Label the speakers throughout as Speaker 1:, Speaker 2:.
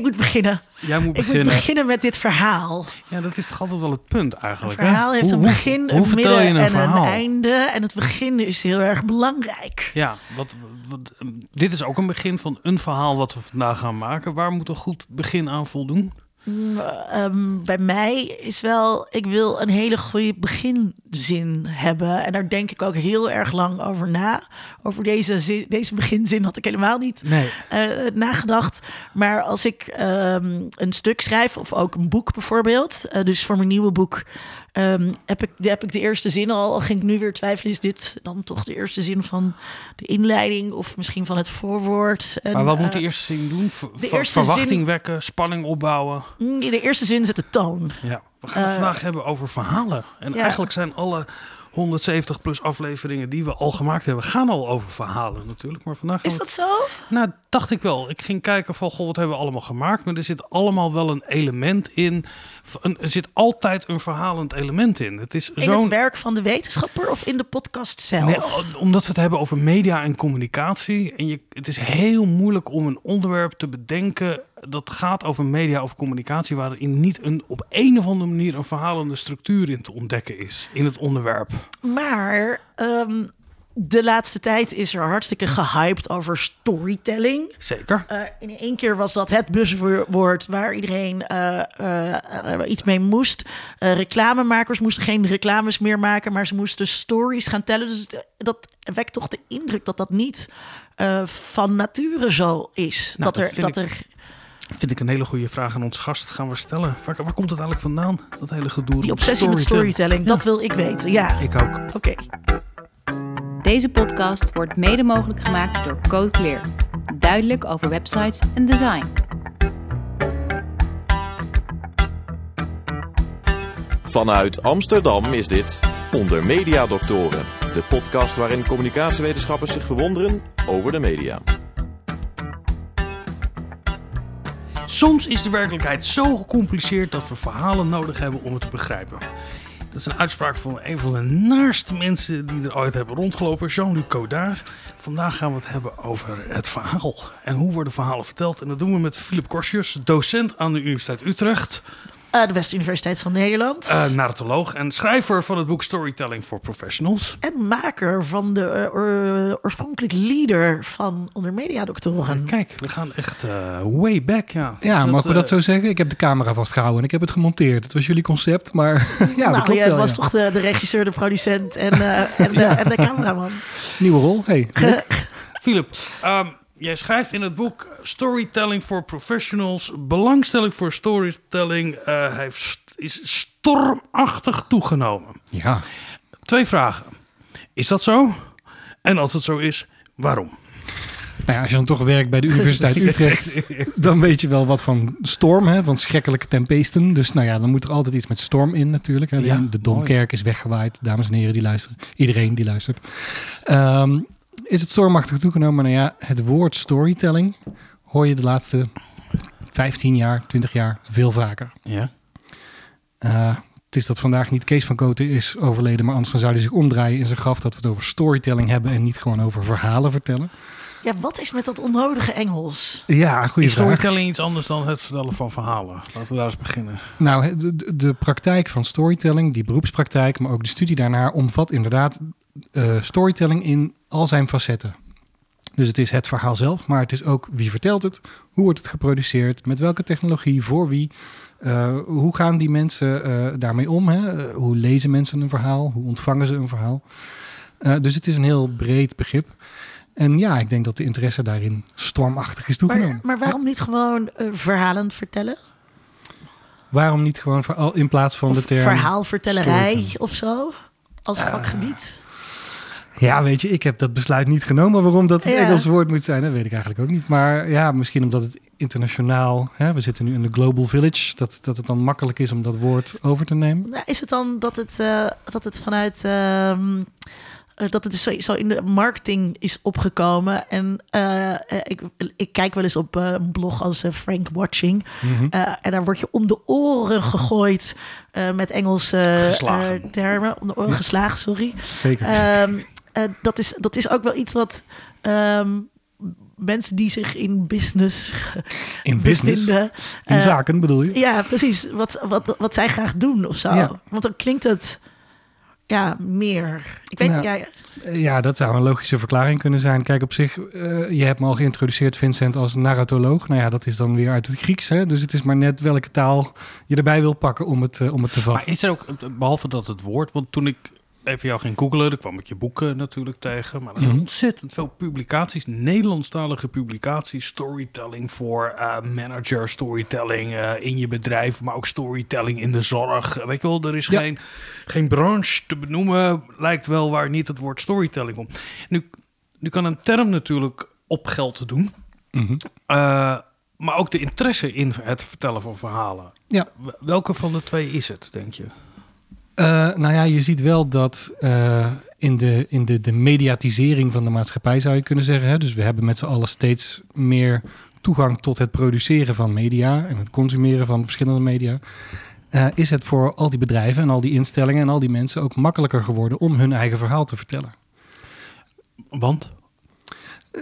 Speaker 1: ik moet beginnen.
Speaker 2: Jij moet
Speaker 1: Ik
Speaker 2: beginnen.
Speaker 1: moet beginnen met dit verhaal.
Speaker 2: Ja, dat is toch altijd wel het punt
Speaker 1: Een
Speaker 2: eigenlijk.
Speaker 1: verhaal
Speaker 2: hè?
Speaker 1: heeft
Speaker 2: Hoe-
Speaker 1: een begin,
Speaker 2: hoe
Speaker 1: een midden
Speaker 2: een
Speaker 1: en een einde. En het begin is heel erg belangrijk.
Speaker 2: Ja, wat, wat, dit is ook een begin van een verhaal wat we vandaag gaan maken. Waar moet een goed begin aan voldoen?
Speaker 1: Ehm, bij mij is wel, ik wil een hele goede beginzin hebben. En daar denk ik ook heel erg lang over na. Over deze, zin, deze beginzin had ik helemaal niet
Speaker 2: Nee.
Speaker 1: eh, nagedacht. Maar als ik ehm, een stuk schrijf, of ook een boek bijvoorbeeld. eh, dus voor mijn nieuwe boek ehm, heb, ik, heb ik de eerste zin al. Al ging ik nu weer twijfelen, is dit dan toch de eerste zin van de inleiding? Of misschien van het voorwoord? En,
Speaker 2: Maar wat moet de
Speaker 1: eh,
Speaker 2: eerste zin doen? Ver-
Speaker 1: de eerste
Speaker 2: verwachting
Speaker 1: zin-
Speaker 2: wekken, spanning opbouwen.
Speaker 1: mm, de eerste zin zet de toon.
Speaker 2: Ja. We gaan het
Speaker 1: Eh,
Speaker 2: vandaag hebben over verhalen. En
Speaker 1: ja.
Speaker 2: eigenlijk zijn alle 170 plus afleveringen die we al gemaakt hebben, gaan al over verhalen natuurlijk. Maar vandaag
Speaker 1: Is
Speaker 2: we-
Speaker 1: dat zo?
Speaker 2: Nou, dacht ik wel. Ik ging kijken van, goh, wat hebben we allemaal gemaakt? Maar er zit allemaal wel een element in. Er zit altijd een verhalend element in. Het is
Speaker 1: In
Speaker 2: zo'n...
Speaker 1: het werk van de wetenschapper of in de podcast zelf?
Speaker 2: Nee, omdat we het hebben over media en communicatie. En je, het is heel moeilijk om een onderwerp te bedenken dat gaat over media of communicatie, waarin niet een, op een of andere manier een verhalende structuur in te ontdekken is in het onderwerp.
Speaker 1: Maar ehm, de laatste tijd is er hartstikke gehyped over storytelling.
Speaker 2: Zeker.
Speaker 1: Eh, in één keer was dat het buzzwoord waar iedereen eh, eh, iets mee moest. Reclamemakers moesten geen reclames meer maken, maar ze moesten stories gaan tellen. Dus dat wekt toch de indruk dat dat niet van nature zo is.
Speaker 2: Nou,
Speaker 1: dat,
Speaker 2: dat
Speaker 1: er, dat
Speaker 2: ik-
Speaker 1: er
Speaker 2: Vind ik een hele goede vraag aan ons gast. Gaan we stellen. Waar, waar komt het eigenlijk vandaan? Dat hele gedoe.
Speaker 1: die obsessie met storytelling, dat wil ik weten. Ja,
Speaker 2: Ik ook.
Speaker 1: oké.
Speaker 3: Deze podcast wordt mede mogelijk gemaakt door Code Clear. Duidelijk over websites en design.
Speaker 4: Vanuit Amsterdam is dit Onder Media Doctoren, de podcast waarin communicatiewetenschappers zich verwonderen over de media.
Speaker 2: Soms is de werkelijkheid zo gecompliceerd dat we verhalen nodig hebben om het te begrijpen. Dat is een uitspraak van een van de naarste mensen die er ooit hebben rondgelopen, Jean-Luc Godard. Vandaag gaan we het hebben over het verhaal en hoe worden verhalen verteld. En dat doen we met Philip Korsjes, docent aan de Universiteit Utrecht,
Speaker 1: Eh, de Beste Universiteit van Nederland.
Speaker 2: uh, narratoloog en schrijver van het boek Storytelling for Professionals.
Speaker 1: en maker van de eh, oor- oorspronkelijk leader van Onder Media Doctoren.
Speaker 2: Kijk, we gaan echt eh, way back, ja.
Speaker 5: Ja,
Speaker 2: Dat,
Speaker 5: mogen we dat zo zeggen? Ik heb de camera vastgehouden en ik heb het gemonteerd. Het was jullie concept, maar ja, dat
Speaker 1: nou, jij
Speaker 5: wel.
Speaker 1: was
Speaker 5: ja.
Speaker 1: toch de, de regisseur, de producent en, eh, en, de, en de cameraman.
Speaker 5: Nieuwe rol. Hey,
Speaker 2: Philip, ehm, jij schrijft in het boek Storytelling for Professionals. Belangstelling voor storytelling eh, heeft, is stormachtig toegenomen.
Speaker 5: ja.
Speaker 2: Twee vragen. Is dat zo? En als het zo is, waarom?
Speaker 5: Nou ja, als je dan toch werkt bij de Universiteit Utrecht, dan weet je wel wat van storm, hè, van schrikkelijke tempesten. Dus nou ja, dan moet er altijd iets met storm in natuurlijk. Hè. De-
Speaker 2: Ja,
Speaker 5: de Domkerk is weggewaaid, dames en heren die luisteren. Iedereen die luistert. Ehm, is het stormachtig toegenomen? Nou ja, het woord storytelling hoor je de laatste 15 jaar, 20 jaar veel vaker.
Speaker 2: Ja.
Speaker 5: Eh, het is dat vandaag niet Kees van Koten is overleden, maar anders dan zou hij zich omdraaien in zijn graf dat we het over storytelling hebben en niet gewoon over verhalen vertellen.
Speaker 1: Ja, wat is met dat onnodige Engels?
Speaker 5: Ja, goede
Speaker 2: Is
Speaker 5: vraag.
Speaker 2: storytelling iets anders dan het vertellen van verhalen? Laten we daar eens beginnen.
Speaker 5: Nou, de, de, de praktijk van storytelling, die beroepspraktijk, maar ook de studie daarnaar, omvat inderdaad eh, storytelling in al zijn facetten. Dus het is het verhaal zelf, maar het is ook wie vertelt het, hoe wordt het geproduceerd, met welke technologie, voor wie. eh, hoe gaan die mensen eh, daarmee om? Hè? Hoe lezen mensen een verhaal? Hoe ontvangen ze een verhaal? Eh, dus het is een heel breed begrip. En ja, ik denk dat de interesse daarin stormachtig is toegenomen.
Speaker 1: Maar, maar waarom niet gewoon verhalen vertellen?
Speaker 5: Waarom niet gewoon in plaats van de term...
Speaker 1: verhaalvertellerij of zo? Als vakgebied?
Speaker 5: Ja, weet je, ik heb dat besluit niet genomen waarom dat een
Speaker 1: Ja.
Speaker 5: Engels woord moet zijn. Dat weet ik eigenlijk ook niet. Maar ja, misschien omdat het internationaal... Hè, we zitten nu in de Global Village. Dat, dat het dan makkelijk is om dat woord over te nemen.
Speaker 1: Nou, is het dan dat het, eh, dat het vanuit... ehm, eh, dat het dus zo, zo in de marketing is opgekomen. En eh, ik, ik kijk wel eens op een blog als Frank Watching.
Speaker 5: Mhm.
Speaker 1: En daar word je om de oren gegooid met Engelse termen. Om de oren geslagen, sorry.
Speaker 5: Zeker.
Speaker 1: Ehm, eh, dat, is, dat is ook wel iets wat. ehm, mensen die zich in business
Speaker 5: In business,
Speaker 1: bevinden.
Speaker 5: in
Speaker 1: eh,
Speaker 5: zaken bedoel je?
Speaker 1: Ja, precies. Wat, wat, wat zij graag doen of zo.
Speaker 5: Ja.
Speaker 1: Want dan klinkt het ja, meer. Ik weet
Speaker 5: Nou,
Speaker 1: ja,
Speaker 5: Ja, dat zou een logische verklaring kunnen zijn. Kijk, op zich, eh, je hebt me al geïntroduceerd, Vincent, als narratoloog. Nou ja, dat is dan weer uit het Grieks, hè? Dus het is maar net welke taal je erbij wil pakken om het, om het te vatten.
Speaker 2: Maar is er ook, behalve dat het woord, want toen ik even jou ging googlen, dan kwam ik je boeken natuurlijk tegen. Maar er zijn
Speaker 5: Mhm.
Speaker 2: ontzettend veel publicaties, Nederlandstalige publicaties, storytelling voor eh, manager, storytelling eh, in je bedrijf, maar ook storytelling in de zorg. Weet je wel, er is
Speaker 5: Ja.
Speaker 2: geen, geen branche te benoemen, lijkt wel waar niet het woord storytelling komt. Nu, nu kan een term natuurlijk op geld doen.
Speaker 5: Mhm.
Speaker 2: Eh, maar ook de interesse in het vertellen van verhalen.
Speaker 5: Ja.
Speaker 2: Welke van de twee is het, denk je?
Speaker 5: Eh, nou ja, je ziet wel dat eh, in, de, in de, de mediatisering van de maatschappij zou je kunnen zeggen. Hè? Dus we hebben met z'n allen steeds meer toegang tot het produceren van media en het consumeren van verschillende media. Eh, is het voor al die bedrijven en al die instellingen en al die mensen ook makkelijker geworden om hun eigen verhaal te vertellen?
Speaker 2: Want?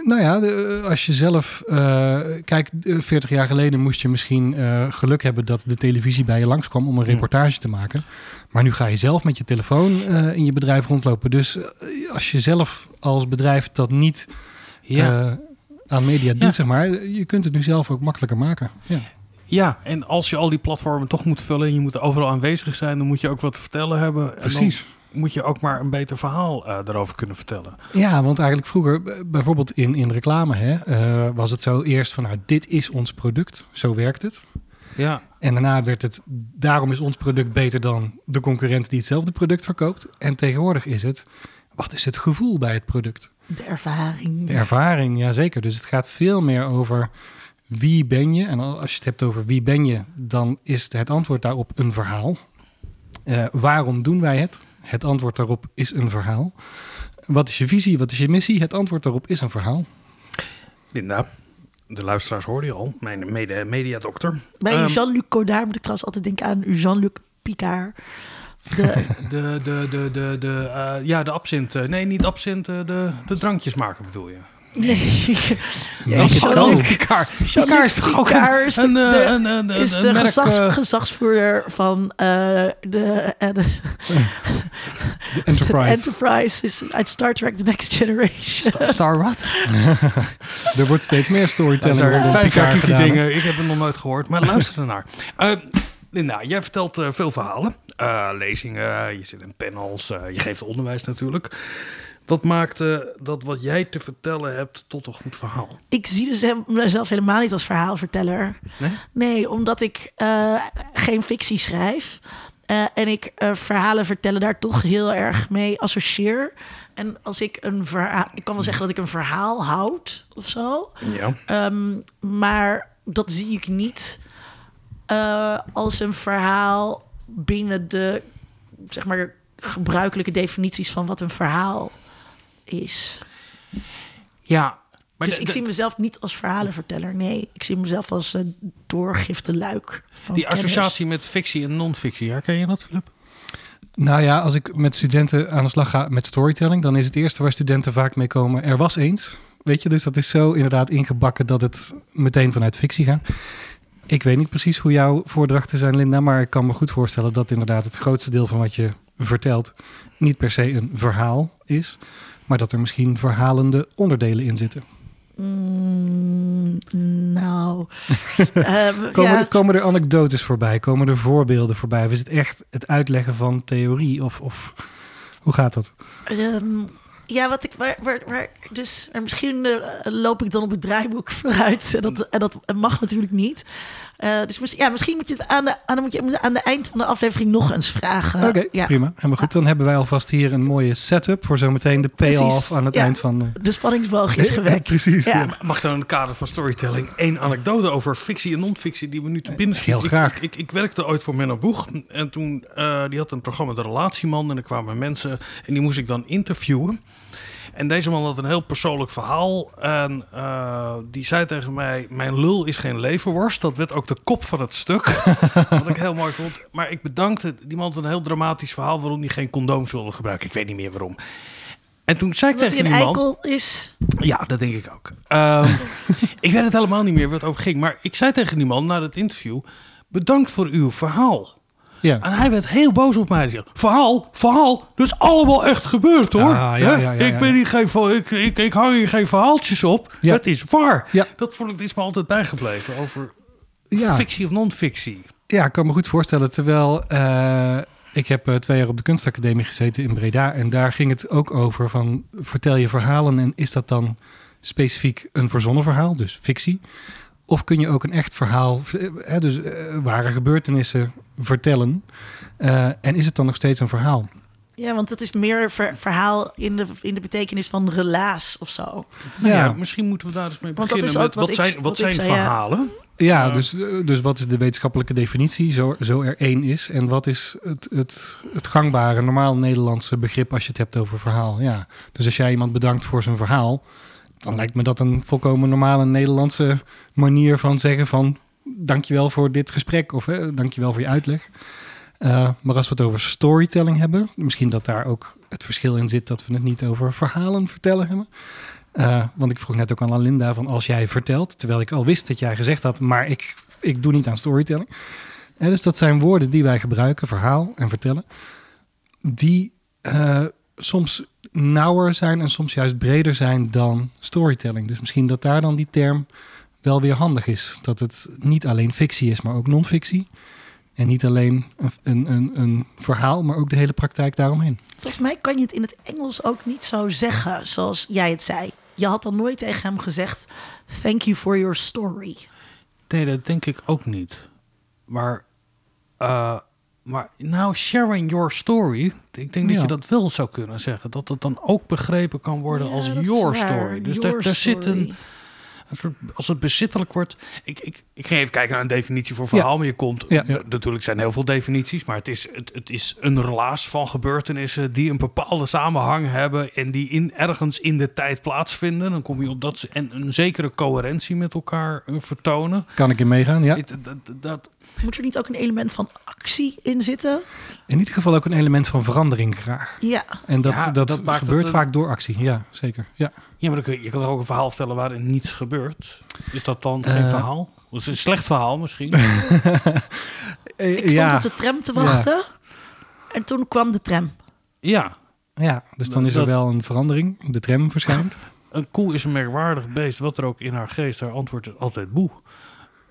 Speaker 5: Nou ja, de- als je zelf. eh, kijk, eh, 40 jaar geleden moest je misschien eh, geluk hebben dat de televisie bij je langskwam om een reportage te maken. Maar nu ga je zelf met je telefoon eh, in je bedrijf rondlopen. Dus eh, als je zelf als bedrijf dat niet
Speaker 2: Ja.
Speaker 5: eh, aan media doet,
Speaker 2: Ja.
Speaker 5: zeg maar, je kunt het nu zelf ook makkelijker maken. Ja.
Speaker 2: ja, en als je al die platformen toch moet vullen en je moet overal aanwezig zijn, dan moet je ook wat te vertellen hebben. En
Speaker 5: Precies.
Speaker 2: Moet je ook maar een beter verhaal eh daarover kunnen vertellen.
Speaker 5: Ja, want eigenlijk vroeger, bijvoorbeeld in, in reclame, hè, eh, was het zo eerst van, nou, dit is ons product, zo werkt het.
Speaker 2: Ja.
Speaker 5: En daarna werd het, daarom is ons product beter dan de concurrent die hetzelfde product verkoopt. En tegenwoordig is het, wat is het gevoel bij het product?
Speaker 1: de ervaring.
Speaker 5: De ervaring, ja zeker. Dus het gaat veel meer over wie ben je. En als je het hebt over wie ben je, dan is het antwoord daarop een verhaal. Eh, waarom doen wij het? Het antwoord daarop is een verhaal. Wat is je visie? Wat is je missie? Het antwoord daarop is een verhaal.
Speaker 2: Linda, de luisteraars hoorden je al, mijn mede mediadokter.
Speaker 1: Bij
Speaker 2: Ehm,
Speaker 1: Jean-Luc Godard moet ik trouwens altijd denken aan Jean-Luc Picard. De,
Speaker 2: De, de, de, de, de, eh, ja, de absint. eh, nee, niet absint, eh, de, de drankjes maken bedoel je.
Speaker 1: Nee, Jean-Luc
Speaker 5: hetzelfde.
Speaker 2: Picard. Picard is toch ook een,
Speaker 1: is de-
Speaker 2: een, een,
Speaker 1: is gezagsvoerder van eh, de, eh, de
Speaker 5: Enterprise.
Speaker 1: Enterprise is uit Star Trek The Next Generation.
Speaker 2: Star what?
Speaker 5: er wordt steeds meer storytelling
Speaker 2: vijf
Speaker 5: Picard
Speaker 2: jaar dingen. Ik heb het nog nooit gehoord, maar luister ernaar. Eh Linda, jij vertelt eh, veel verhalen. Eh, lezingen, je zit in panels, eh, je geeft onderwijs natuurlijk. Wat maakt eh, dat wat jij te vertellen hebt tot een goed verhaal?
Speaker 1: ik zie dus hem- mezelf helemaal niet als verhaalverteller.
Speaker 2: Nee?
Speaker 1: Nee, omdat ik eh, geen fictie schrijf. Eh, en ik eh, verhalen vertellen daar toch heel erg mee associeer. En als ik een verhaal... Ik kan wel zeggen dat ik een verhaal houd of zo.
Speaker 2: Ja.
Speaker 1: Ehm, maar dat zie ik niet als een verhaal binnen de zeg maar, gebruikelijke definities van wat een verhaal is.
Speaker 2: Ja. Maar
Speaker 1: dus
Speaker 2: de-
Speaker 1: ik zie mezelf niet als verhalenverteller. Nee, ik zie mezelf als een doorgifte luik. Van
Speaker 2: die
Speaker 1: kennis.
Speaker 2: associatie met fictie en non-fictie, herken je dat, Philip?
Speaker 5: Nou ja, als ik met studenten aan de slag ga met storytelling, dan is het eerste waar studenten vaak mee komen, er was eens. Weet je, dus dat is zo inderdaad ingebakken dat het meteen vanuit fictie gaat. Ik weet niet precies hoe jouw voordrachten zijn, Linda, maar ik kan me goed voorstellen dat inderdaad het grootste deel van wat je vertelt niet per se een verhaal is, maar dat er misschien verhalende onderdelen in zitten.
Speaker 1: Mm, nou, ehm,
Speaker 5: Komen,
Speaker 1: ja,
Speaker 5: er, komen er anekdotes voorbij? Komen er voorbeelden voorbij? Of is het echt het uitleggen van theorie? Of, of hoe gaat dat?
Speaker 1: ehm, ja, wat ik waar, waar, waar dus en misschien eh, loop ik dan op het draaiboek vooruit en dat, en dat mag natuurlijk niet. Eh, dus mis- ja, misschien moet je het aan de, aan de, moet je aan de eind van de aflevering nog eens vragen.
Speaker 5: Oké,
Speaker 1: ja.
Speaker 5: prima. Helemaal goed. Dan hebben wij alvast hier een mooie setup voor zometeen de payoff aan het
Speaker 1: ja.
Speaker 5: eind van... eh,
Speaker 1: De spanningsboog is
Speaker 5: Ja,
Speaker 1: gewekt.
Speaker 5: precies,
Speaker 1: Ja.
Speaker 5: ja.
Speaker 2: Mag dan in het kader van storytelling één anekdote over fictie en non-fictie die we nu te binnen schieten?
Speaker 5: Heel graag.
Speaker 2: Ik, ik, ik werkte ooit voor Menno Boeg en toen eh, die had een programma De Relatieman en er kwamen mensen en die moest ik dan interviewen. En deze man had een heel persoonlijk verhaal. En eh, die zei tegen mij: Mijn lul is geen leverworst. Dat werd ook de kop van het stuk. wat ik heel mooi vond. Maar ik bedankte die man had een heel dramatisch verhaal waarom hij geen condooms wilde gebruiken. Ik weet niet meer waarom. En toen zei ik
Speaker 1: Omdat hij
Speaker 2: tegen
Speaker 1: een
Speaker 2: die man...
Speaker 1: eikel is.
Speaker 2: Ja, dat denk ik ook. Ehm, ik weet het helemaal niet meer waar het over ging. Maar ik zei tegen die man na het interview... Bedankt voor uw verhaal.
Speaker 5: Ja.
Speaker 2: En hij werd heel boos op mij. Hij verhaal, verhaal, dat is allemaal echt gebeurd hoor.
Speaker 5: Ah, ja, ja,
Speaker 2: ik, ben
Speaker 5: ja.
Speaker 2: hier geen, va- ik, ik, ik hang hier geen verhaaltjes op. Het is waar. Dat vond ik, is me altijd bijgebleven over
Speaker 5: Ja.
Speaker 2: fictie of non-fictie.
Speaker 5: Ja, ik kan me goed voorstellen. Terwijl eh, ik heb eh, twee jaar op de kunstacademie gezeten in Breda. En daar ging het ook over van vertel je verhalen en is dat dan specifiek een verzonnen verhaal, dus fictie? Of kun je ook een echt verhaal, hè, dus eh, ware gebeurtenissen vertellen? Eh, en is het dan nog steeds een verhaal?
Speaker 1: Ja, want het is meer ver- verhaal in de, in de betekenis van relaas of zo.
Speaker 2: Nou ja.
Speaker 5: Ja.
Speaker 2: misschien moeten we daar eens mee
Speaker 1: Want dat
Speaker 2: beginnen.
Speaker 1: is ook wat
Speaker 2: zijn,
Speaker 1: wat
Speaker 2: zijn
Speaker 1: zei,
Speaker 2: verhalen?
Speaker 5: Ja,
Speaker 2: Ja.
Speaker 5: Dus, eh, dus wat is de wetenschappelijke definitie, zo, zo er één is? En wat is het, het, het gangbare, normaal Nederlandse begrip als je het hebt over verhaal? Ja. Dus als jij iemand bedankt voor zijn verhaal, dan lijkt me dat een volkomen normale Nederlandse manier van zeggen van... dankjewel voor dit gesprek of eh, dankjewel voor je uitleg. Eh, maar als we het over storytelling hebben, misschien dat daar ook het verschil in zit dat we het niet over verhalen vertellen hebben. Eh, want ik vroeg net ook aan Linda van als jij vertelt, terwijl ik al wist dat jij gezegd had, maar ik, ik doe niet aan storytelling. Eh, dus dat zijn woorden die wij gebruiken, verhaal en vertellen, die soms nauwer zijn en soms juist breder zijn dan storytelling. Dus misschien dat daar dan die term wel weer handig is. Dat het niet alleen fictie is, maar ook non-fictie. En niet alleen een, een, een, een verhaal, maar ook de hele praktijk daaromheen.
Speaker 1: Volgens mij kan je het in het Engels ook niet zo zeggen zoals jij het zei. Je had dan nooit tegen hem gezegd: Thank you for your story.
Speaker 2: Nee, dat denk ik ook niet. Maar, eh, maar nou, sharing your story. Ik denk dat je dat wel zou kunnen zeggen. Dat het dan ook begrepen kan worden
Speaker 1: Ja,
Speaker 2: als your story. Dus
Speaker 1: Your
Speaker 2: daar, daar zit een. Een soort, als het bezittelijk wordt. Ik, ik, ik ging even kijken naar een definitie voor verhaal, maar je komt.
Speaker 5: Ja, ja.
Speaker 2: Natuurlijk zijn heel veel definities, maar het is, het, het is een relaas van gebeurtenissen die een bepaalde samenhang hebben en die in, ergens in de tijd plaatsvinden. Dan kom je op dat en een zekere coherentie met elkaar eh, vertonen.
Speaker 5: Kan ik in meegaan? Ja.
Speaker 2: Het- dat, dat,
Speaker 1: Moet er niet ook een element van actie in zitten?
Speaker 5: In ieder geval ook een element van verandering graag.
Speaker 1: Ja,
Speaker 5: En dat,
Speaker 2: Ja,
Speaker 5: dat, gebeurt
Speaker 2: een-
Speaker 5: vaak door actie. Ja, zeker. Ja.
Speaker 2: Ja, maar je, je kan toch ook een verhaal vertellen waarin niets gebeurt? Is dat dan geen
Speaker 5: Eh.
Speaker 2: verhaal? Dat is een slecht verhaal misschien.
Speaker 1: ik stond op de tram te wachten. En toen kwam de tram.
Speaker 2: ja,
Speaker 5: ja, dus dan is er wel een verandering. De tram verschijnt.
Speaker 2: een koe is een merkwaardig beest. Wat er ook in haar geest, haar antwoord is altijd boe.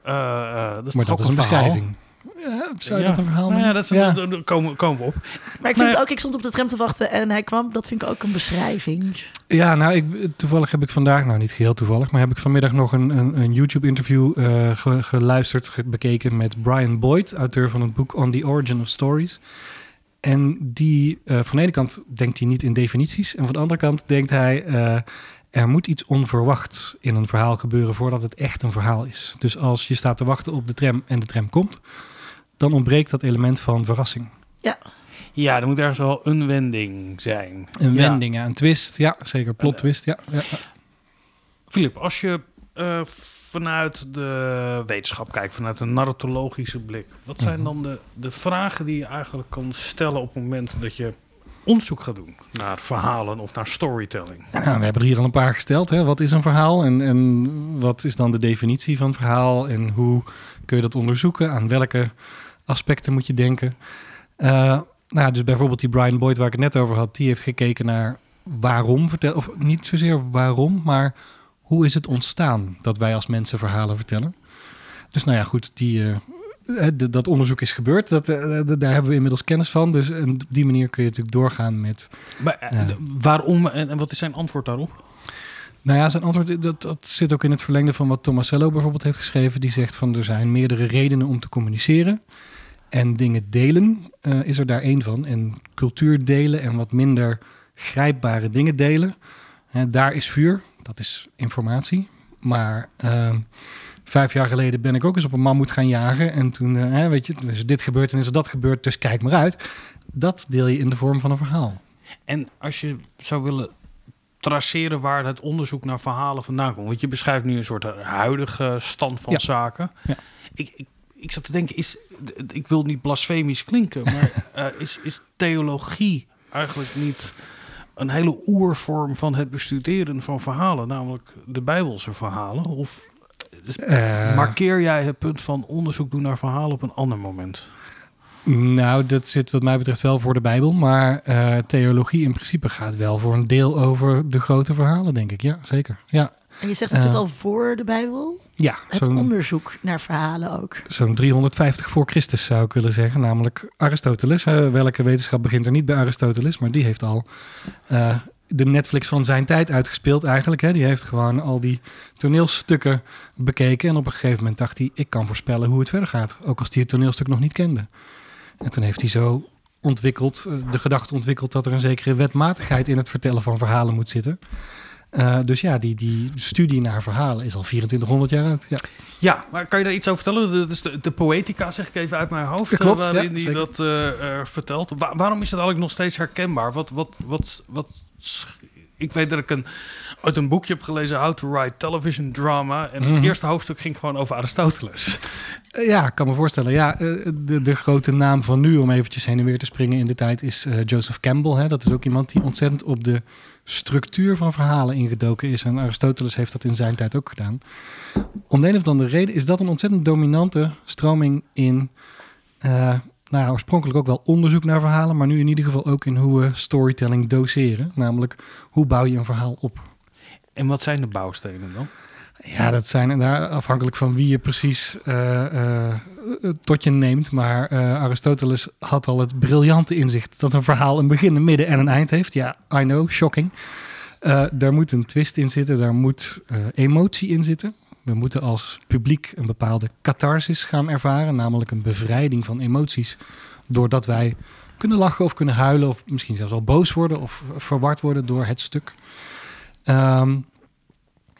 Speaker 2: Eh, eh, dat is
Speaker 5: maar
Speaker 2: toch
Speaker 5: dat
Speaker 2: ook
Speaker 5: is een beschrijving. Ja, zou je
Speaker 2: Ja.
Speaker 5: dat een verhaal
Speaker 2: Nou ja, dat is,
Speaker 5: Ja.
Speaker 2: daar- komen, komen we op.
Speaker 1: Maar ik vind
Speaker 2: Maar-
Speaker 1: ook, ik stond op de tram te wachten en hij kwam. Dat vind ik ook een beschrijving.
Speaker 5: Ja, nou, ik, toevallig heb ik vandaag, nou niet geheel toevallig, maar heb ik vanmiddag nog een, een, een YouTube-interview eh, ge- geluisterd, ge- bekeken met Brian Boyd, auteur van het boek On the Origin of Stories. En die, eh, van de ene kant denkt hij niet in definities, en van de andere kant denkt hij, eh, er moet iets onverwachts in een verhaal gebeuren voordat het echt een verhaal is. Dus als je staat te wachten op de tram en de tram komt, dan ontbreekt dat element van verrassing.
Speaker 2: Ja, er moet ergens wel een wending zijn.
Speaker 5: Een
Speaker 2: Ja.
Speaker 5: wending, ja, een twist, ja, zeker, plot twist, ja. ja.
Speaker 2: Filip, als je eh, vanuit de wetenschap kijkt, vanuit een narratologische blik, wat zijn
Speaker 5: Mhm.
Speaker 2: dan de, de vragen die je eigenlijk kan stellen op het moment dat je onderzoek gaat doen naar verhalen of naar storytelling?
Speaker 5: Nou, we hebben er hier al een paar gesteld. Hè? Wat is een verhaal en, en wat is dan de definitie van verhaal en hoe kun je dat onderzoeken? Aan welke aspecten moet je denken? Eh, nou, dus bijvoorbeeld die Brian Boyd waar ik het net over had, die heeft gekeken naar waarom vertellen, of niet zozeer waarom, maar hoe is het ontstaan dat wij als mensen verhalen vertellen? Dus nou ja, goed, die, eh, eh, dat onderzoek is gebeurd. Dat, daar hebben we inmiddels kennis van. Dus op die manier kun je natuurlijk doorgaan met
Speaker 2: Maar,
Speaker 5: Ja.
Speaker 2: Waarom en, en wat is zijn antwoord daarop?
Speaker 5: Nou ja, zijn antwoord dat, dat zit ook in het verlengde van wat Tomasello bijvoorbeeld heeft geschreven. Die zegt van er zijn meerdere redenen om te communiceren. En dingen delen eh, is er daar één van. En cultuur delen en wat minder grijpbare dingen delen. Hè, daar is vuur, dat is informatie. Maar ehm, vijf jaar geleden ben ik ook eens op een mammoet gaan jagen. En toen, eh, hè, weet je, dus dit gebeurt en is er dat gebeurd, dus kijk maar uit. Dat deel je in de vorm van een verhaal.
Speaker 2: En als je zou willen traceren waar het onderzoek naar verhalen vandaan komt. Want je beschrijft nu een soort huidige stand van
Speaker 5: Ja.
Speaker 2: zaken.
Speaker 5: Ja.
Speaker 2: Ik, ik, ik zat te denken, is, ik wil niet blasfemisch klinken, maar eh, is, is theologie eigenlijk niet een hele oervorm van het bestuderen van verhalen, namelijk de Bijbelse verhalen? Of dus
Speaker 5: Eh,
Speaker 2: markeer jij het punt van onderzoek doen naar verhalen op een ander moment?
Speaker 5: Nou, dat zit wat mij betreft wel voor de Bijbel. Maar eh, theologie in principe gaat wel voor een deel over de grote verhalen, denk ik. Ja, zeker. Ja,
Speaker 1: En je zegt het zit
Speaker 5: Eh,
Speaker 1: al voor de Bijbel.
Speaker 5: ja
Speaker 1: Het onderzoek naar verhalen ook.
Speaker 5: zo'n 350 voor Christus zou ik willen zeggen. Namelijk Aristoteles. Eh, welke wetenschap begint er niet bij Aristoteles? Maar die heeft al eh, de Netflix van zijn tijd uitgespeeld eigenlijk. Hè. Die heeft gewoon al die toneelstukken bekeken. En op een gegeven moment dacht hij, ik kan voorspellen hoe het verder gaat. Ook als hij het toneelstuk nog niet kende. En toen heeft hij zo ontwikkeld, de gedachte ontwikkeld dat er een zekere wetmatigheid in het vertellen van verhalen moet zitten. Eh, dus ja, die, die studie naar verhalen is al 2400 jaar oud. Ja.
Speaker 2: Ja, maar kan je daar iets over vertellen? Dat is de, de Poetica, zeg ik even uit mijn hoofd,
Speaker 5: Dat klopt,
Speaker 2: eh, waarin
Speaker 5: ja,
Speaker 2: die dat eh, vertelt. Wa- waarom is dat eigenlijk nog steeds herkenbaar? Wat, wat, wat, wat, ik weet dat ik een, uit een boekje heb gelezen, How to Write Television Drama. En het
Speaker 5: Mhm.
Speaker 2: eerste hoofdstuk ging gewoon over Aristoteles.
Speaker 5: Ja, ik kan me voorstellen. Ja, de, de grote naam van nu, om eventjes heen en weer te springen in de tijd, is Joseph Campbell. Hè. Dat is ook iemand die ontzettend op de structuur van verhalen ingedoken is. En Aristoteles heeft dat in zijn tijd ook gedaan. Om de een of andere reden is dat een ontzettend dominante stroming in, eh, nou ja, oorspronkelijk ook wel onderzoek naar verhalen, maar nu in ieder geval ook in hoe we storytelling doseren. Namelijk, hoe bouw je een verhaal op?
Speaker 2: En wat zijn de bouwstenen dan?
Speaker 5: Ja, dat zijn daar afhankelijk van wie je precies eh, eh, tot je neemt. Maar eh, Aristoteles had al het briljante inzicht dat een verhaal een begin, een midden en een eind heeft. Ja, I know, shocking. Daar moet een twist in zitten, daar moet emotie in zitten. We moeten als publiek een bepaalde catharsis gaan ervaren, namelijk een bevrijding van emoties. Doordat wij kunnen lachen of kunnen huilen, of misschien zelfs al boos worden of verward worden door het stuk. Ehm,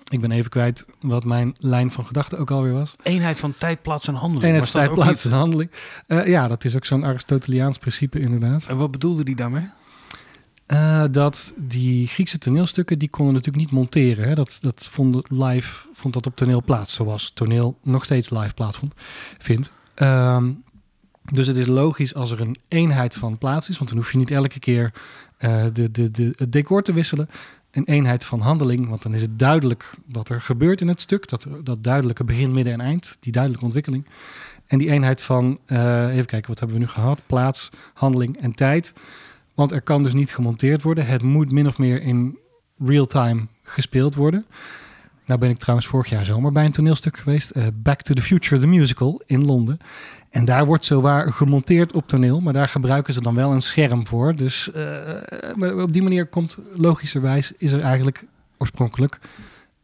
Speaker 5: ik ben even kwijt wat mijn lijn van gedachten ook alweer was.
Speaker 2: Eenheid van tijd, plaats en handeling.
Speaker 5: En
Speaker 2: dat
Speaker 5: tijd, plaats en handeling. Eh, ja, dat is ook zo'n Aristoteliaans principe inderdaad.
Speaker 2: En wat bedoelde die daarmee?
Speaker 5: Eh, dat die Griekse toneelstukken, die konden natuurlijk niet monteren. Hè? Dat, dat vond live, vond dat op toneel plaats, zoals toneel nog steeds live plaatsvond, vindt. Ehm, dus het is logisch als er een eenheid van plaats is, want dan hoef je niet elke keer eh, de, de, de, het decor te wisselen. Een eenheid van handeling, want dan is het duidelijk wat er gebeurt in het stuk. Dat, dat duidelijke begin, midden en eind, die duidelijke ontwikkeling. En die eenheid van, eh, even kijken, wat hebben we nu gehad? Plaats, handeling en tijd. Want er kan dus niet gemonteerd worden. Het moet min of meer in real time gespeeld worden. Nou ben ik trouwens vorig jaar zomer bij een toneelstuk geweest. eh, Back to the Future, the musical in Londen. En daar wordt zowaar gemonteerd op toneel. Maar daar gebruiken ze dan wel een scherm voor. Dus eh, maar op die manier komt logischerwijs... is er eigenlijk oorspronkelijk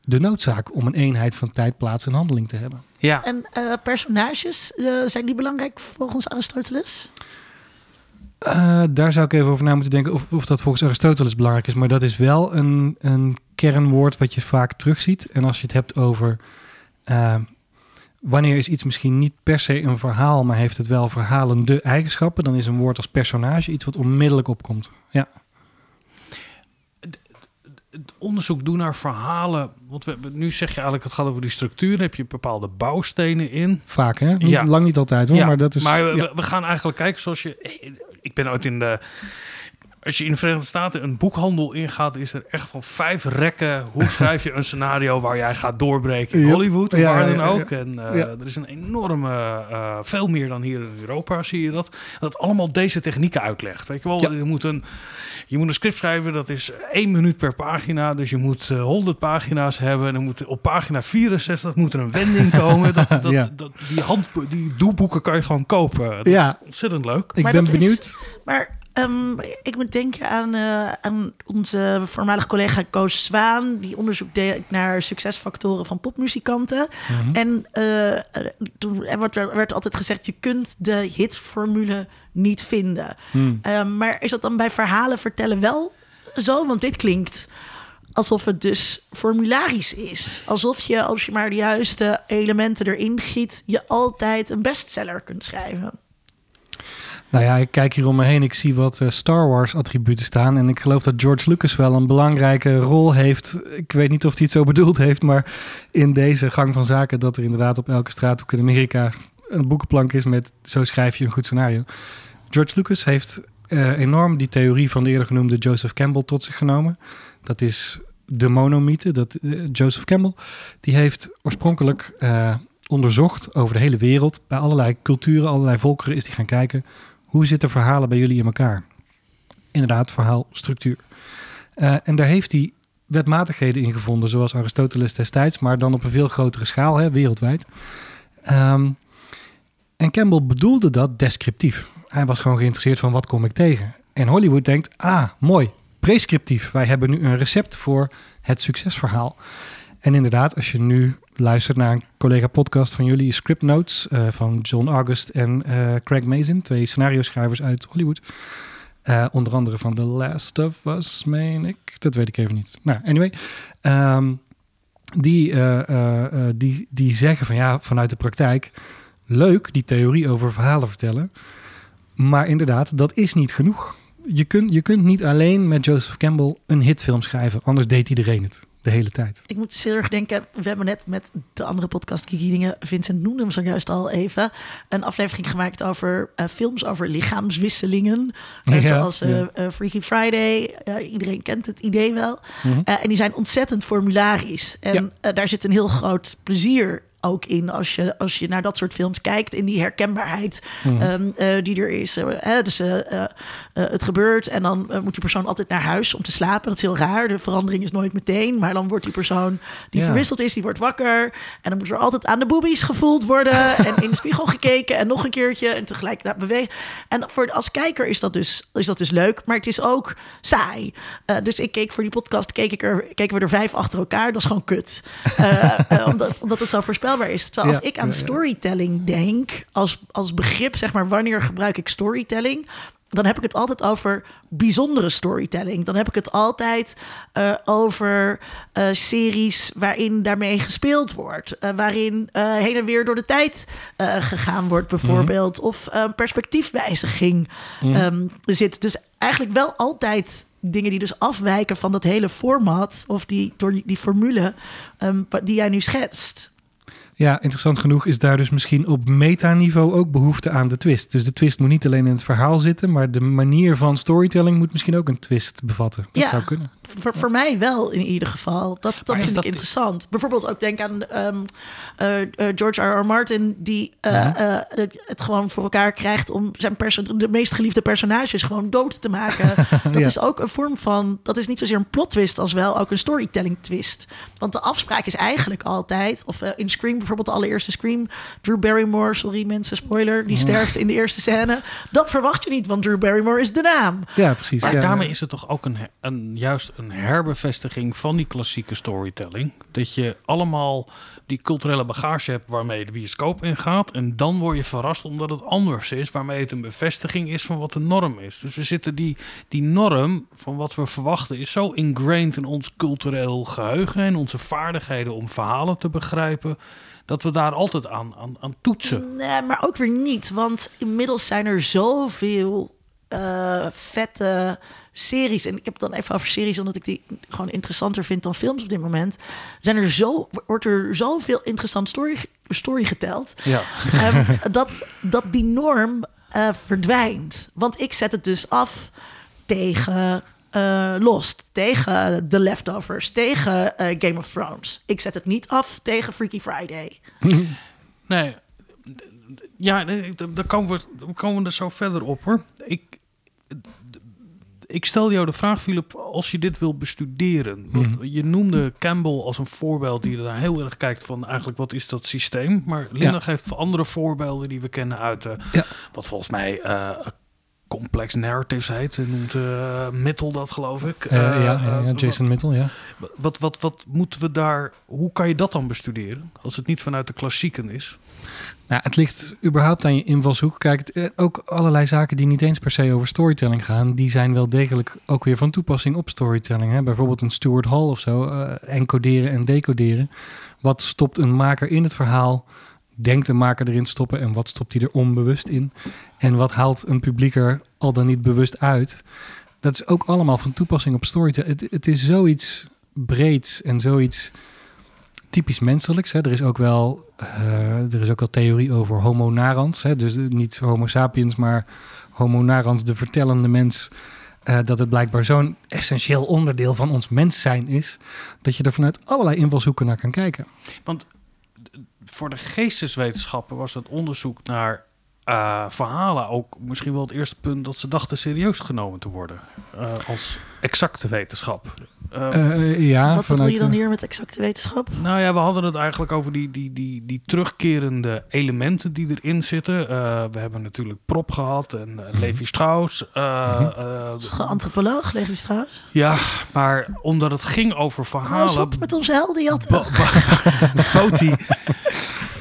Speaker 5: de noodzaak... om een eenheid van tijd, plaats en handeling te hebben.
Speaker 2: Ja,
Speaker 1: En eh, personages, eh, zijn die belangrijk volgens Aristoteles?
Speaker 5: Eh, daar zou ik even over na moeten denken of, of dat volgens Aristoteles belangrijk is. Maar dat is wel een, een kernwoord wat je vaak terugziet. En als je het hebt over wanneer is iets misschien niet per se een verhaal, maar heeft het wel verhalende eigenschappen, dan is een woord als personage iets wat onmiddellijk opkomt. Ja,
Speaker 2: het onderzoek doen naar verhalen. Want we, nu zeg je eigenlijk, het gaat over die structuur. Heb je bepaalde bouwstenen in.
Speaker 5: vaak hè? Niet,
Speaker 2: Ja.
Speaker 5: Lang niet altijd hoor,
Speaker 2: Ja,
Speaker 5: maar dat is...
Speaker 2: maar we,
Speaker 5: ja.
Speaker 2: we- we gaan eigenlijk kijken zoals je... Ik ben ooit in de... Als je in de Verenigde Staten een boekhandel ingaat, is er echt van vijf rekken. Hoe schrijf je een scenario waar jij gaat doorbreken in. Hollywood of
Speaker 5: Ja,
Speaker 2: waar dan
Speaker 5: ja,
Speaker 2: ook?
Speaker 5: ja.
Speaker 2: En eh,
Speaker 5: Ja.
Speaker 2: er is een enorme, eh, veel meer dan hier in Europa zie je dat. Dat allemaal deze technieken uitlegt. Weet je wel,
Speaker 5: Ja.
Speaker 2: je, moet een, je moet een script schrijven, dat is één minuut per pagina. Dus je moet eh, 100 pagina's hebben. En dan moet op pagina 64 moet er een wending komen. Dat, dat,
Speaker 5: Ja.
Speaker 2: dat, die, hand, die doelboeken kan je gewoon kopen. Dat
Speaker 5: Ja.
Speaker 2: is ontzettend leuk.
Speaker 5: Ik
Speaker 1: Maar
Speaker 5: ben
Speaker 1: is-
Speaker 5: benieuwd.
Speaker 1: Maar ehm, ik moet denken aan, eh, aan onze voormalige collega Koos Zwaan, die onderzoek deed naar succesfactoren van popmuzikanten.
Speaker 5: Mhm.
Speaker 1: En eh, toen er werd, werd altijd gezegd, je kunt de hitformule niet vinden.
Speaker 5: Hmm.
Speaker 1: Ehm, maar is dat dan bij verhalen vertellen wel zo? Want dit klinkt alsof het dus formularisch is. Alsof je, als je maar de juiste elementen erin giet, je altijd een bestseller kunt schrijven.
Speaker 5: Nou ja, ik kijk hier om me heen. Ik zie wat eh, Star Wars attributen staan. En ik geloof dat George Lucas wel een belangrijke rol heeft. Ik weet niet of hij het zo bedoeld heeft. Maar in deze gang van zaken dat er inderdaad op elke straathoek in Amerika een boekenplank is met zo schrijf je een goed scenario. George Lucas heeft eh, enorm die theorie van de eerder genoemde Joseph Campbell tot zich genomen. Dat is de monomythe. Dat, eh, Joseph Campbell die heeft oorspronkelijk onderzocht over de hele wereld. Bij allerlei culturen, allerlei volkeren is hij gaan kijken. Hoe zitten verhalen bij jullie in elkaar? Inderdaad, verhaalstructuur. Uh, en daar heeft hij wetmatigheden in gevonden, zoals Aristoteles destijds, maar dan op een veel grotere schaal, hè, wereldwijd. Um, en Campbell bedoelde dat descriptief. Hij was gewoon geïnteresseerd van wat kom ik tegen. En Hollywood denkt, ah, mooi, prescriptief. Wij hebben nu een recept voor het succesverhaal. En inderdaad, als je nu luistert naar een collega-podcast van jullie, Script Notes uh, van John August en uh, Craig Mazin, twee scenario-schrijvers uit Hollywood. Uh, onder andere van The Last of Us, meen ik. Dat weet ik even niet. Nou, anyway. Um, die, die, die zeggen van ja, vanuit de praktijk leuk, die theorie over verhalen vertellen. Maar inderdaad, dat is niet genoeg. Je kunt, je kunt niet alleen met Joseph Campbell een hitfilm schrijven. Anders deed iedereen het de hele tijd.
Speaker 1: Ik moet heel erg denken, we hebben net met de andere podcast Dingen, Vincent noemde hem zojuist al even, een aflevering gemaakt over uh, films over lichaamswisselingen. Uh, ja, zoals uh, ja. Freaky Friday. iedereen kent het idee wel. Mm -hmm. en die zijn ontzettend formularisch. En ja. daar zit een heel groot plezier ook in als je, als je naar dat soort films kijkt, in die herkenbaarheid mm. um, uh, die er is. Hè, dus uh, het gebeurt en dan moet die persoon altijd naar huis om te slapen. Dat is heel raar. De verandering is nooit meteen, maar dan wordt die persoon die ja. verwisseld is, die wordt wakker. En dan moet er altijd aan de boobies gevoeld worden en in de spiegel gekeken en nog een keertje en tegelijk dat bewegen. En voor als kijker is dat dus, is dat dus leuk, maar het is ook saai. dus ik keek voor die podcast, keek ik er, keken we er vijf achter elkaar. Dat is gewoon kut. omdat, omdat het zo voorspelbaar is. Terwijl als ik aan storytelling denk, als, als begrip, zeg maar, wanneer gebruik ik storytelling? Dan heb ik het altijd over bijzondere storytelling. Dan heb ik het altijd uh, over uh, series waarin daarmee gespeeld wordt. Uh, waarin heen en weer door de tijd gegaan wordt, bijvoorbeeld. Mm. Of perspectiefwijziging mm. um, zit. Dus eigenlijk wel altijd dingen die dus afwijken van dat hele format. Of die, door die, die formule um, die jij nu schetst.
Speaker 5: Ja, interessant genoeg is daar dus misschien op metaniveau ook behoefte aan de twist. Dus de twist moet niet alleen in het verhaal zitten, maar de manier van storytelling moet misschien ook een twist bevatten. Dat
Speaker 1: ja,
Speaker 5: zou kunnen.
Speaker 1: Voor, voor mij wel in ieder geval. Dat, dat vind ik interessant. Bijvoorbeeld ook denk aan um, uh, uh, George R. R. Martin, die uh, ja. het gewoon voor elkaar krijgt om zijn de meest geliefde personages gewoon dood te maken. dat ja. is ook een vorm van, dat is niet zozeer een plot twist als wel ook een storytelling twist. Want de afspraak is eigenlijk altijd, of in Scream bijvoorbeeld de allereerste Scream, Drew Barrymore, sorry mensen, spoiler, die sterft in de eerste scène. Dat verwacht je niet, want Drew Barrymore is de naam.
Speaker 5: Ja, precies.
Speaker 2: Maar daarmee is het toch ook een, een juist een herbevestiging van die klassieke storytelling. Dat je allemaal die culturele bagage hebt waarmee de bioscoop ingaat. En dan word je verrast omdat het anders is, waarmee het een bevestiging is van wat de norm is. Dus we zitten die, die norm van wat we verwachten is zo ingrained in ons cultureel geheugen en onze vaardigheden om verhalen te begrijpen dat we daar altijd aan, aan, aan toetsen.
Speaker 1: Nee, maar ook weer niet. Want inmiddels zijn er zoveel uh, vette series. En ik heb het dan even over series, omdat ik die gewoon interessanter vind dan films op dit moment. Zijn er zo, wordt er zoveel interessant story, story geteld.
Speaker 5: Ja.
Speaker 1: Um, dat, dat die norm uh, verdwijnt. Want ik zet het dus af tegen uh, Lost, tegen The Leftovers, tegen uh, Game of Thrones. Ik zet het niet af tegen Freaky Friday.
Speaker 2: nee, ja, daar komen we, komen we er zo verder op hoor. Ik, ik stel jou de vraag, Philip, als je dit wil bestuderen. Want mm. Je noemde Campbell als een voorbeeld die er heel erg kijkt van eigenlijk wat is dat systeem. Maar Linda ja. geeft andere voorbeelden die we kennen uit uh, ja. wat volgens mij uh, complex narratives heet. Noemt uh, Mittel dat, geloof ik.
Speaker 5: Uh, ja, ja, ja, Jason Mittel, ja.
Speaker 2: Wat, wat, wat moeten we daar... Hoe kan je dat dan bestuderen? Als het niet vanuit de klassieken is.
Speaker 5: Nou, het ligt überhaupt aan je invalshoek. Kijk, ook allerlei zaken die niet eens per se over storytelling gaan... die zijn wel degelijk ook weer van toepassing op storytelling. Hè? Bijvoorbeeld een Stuart Hall of zo. Uh, encoderen en decoderen. Wat stopt een maker in het verhaal denkt de maker erin stoppen en wat stopt hij er onbewust in? En wat haalt een publiek er al dan niet bewust uit? Dat is ook allemaal van toepassing op storytelling. Het, het is zoiets breeds en zoiets typisch menselijks. Hè. Er, is ook wel, uh, er is ook wel theorie over homo narans. Hè. Dus niet homo sapiens, maar Homo narans, de vertellende mens, eh, dat het blijkbaar zo'n essentieel onderdeel van ons mens zijn is, dat je er vanuit allerlei invalshoeken naar kan kijken.
Speaker 2: Want voor de geesteswetenschappen was het onderzoek naar eh, verhalen ook misschien wel het eerste punt dat ze dachten serieus genomen te worden. eh, als exacte wetenschap. Eh,
Speaker 5: Eh, ja,
Speaker 1: Wat bedoel je dan hier met exacte wetenschap?
Speaker 2: Nou ja, we hadden het eigenlijk over die, die, die, die terugkerende elementen die erin zitten. Eh, we hebben natuurlijk Prop gehad en
Speaker 5: Mhm.
Speaker 2: Levi Strauss.
Speaker 1: Is een antropoloog, Levi Strauss?
Speaker 2: ja, maar omdat het ging over
Speaker 1: Hou eens
Speaker 2: verhalen...
Speaker 1: op met onze heldenjatten.
Speaker 2: Bo- bo- bood die-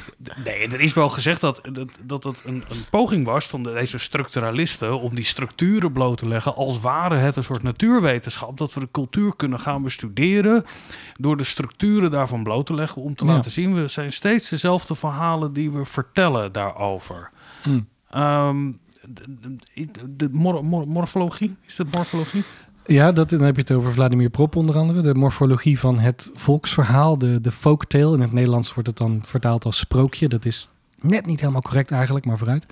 Speaker 2: Nee, er is wel gezegd dat dat, dat het een, een poging was van de- deze structuralisten om die structuren bloot te leggen als ware het een soort natuurwetenschap. Dat we de cultuur kunnen gaan bestuderen door de structuren daarvan bloot te leggen om te
Speaker 5: Ja.
Speaker 2: laten zien, we zijn steeds dezelfde verhalen die we vertellen daarover.
Speaker 5: Hmm.
Speaker 2: Ehm, de, de, de mor- mor- morfologie, is dat morfologie?
Speaker 5: Ja, dat, dan heb je het over Vladimir Prop onder andere. De morfologie van het volksverhaal, de, de folktale. In het Nederlands wordt het dan vertaald als sprookje. Dat is net niet helemaal correct eigenlijk, maar vooruit.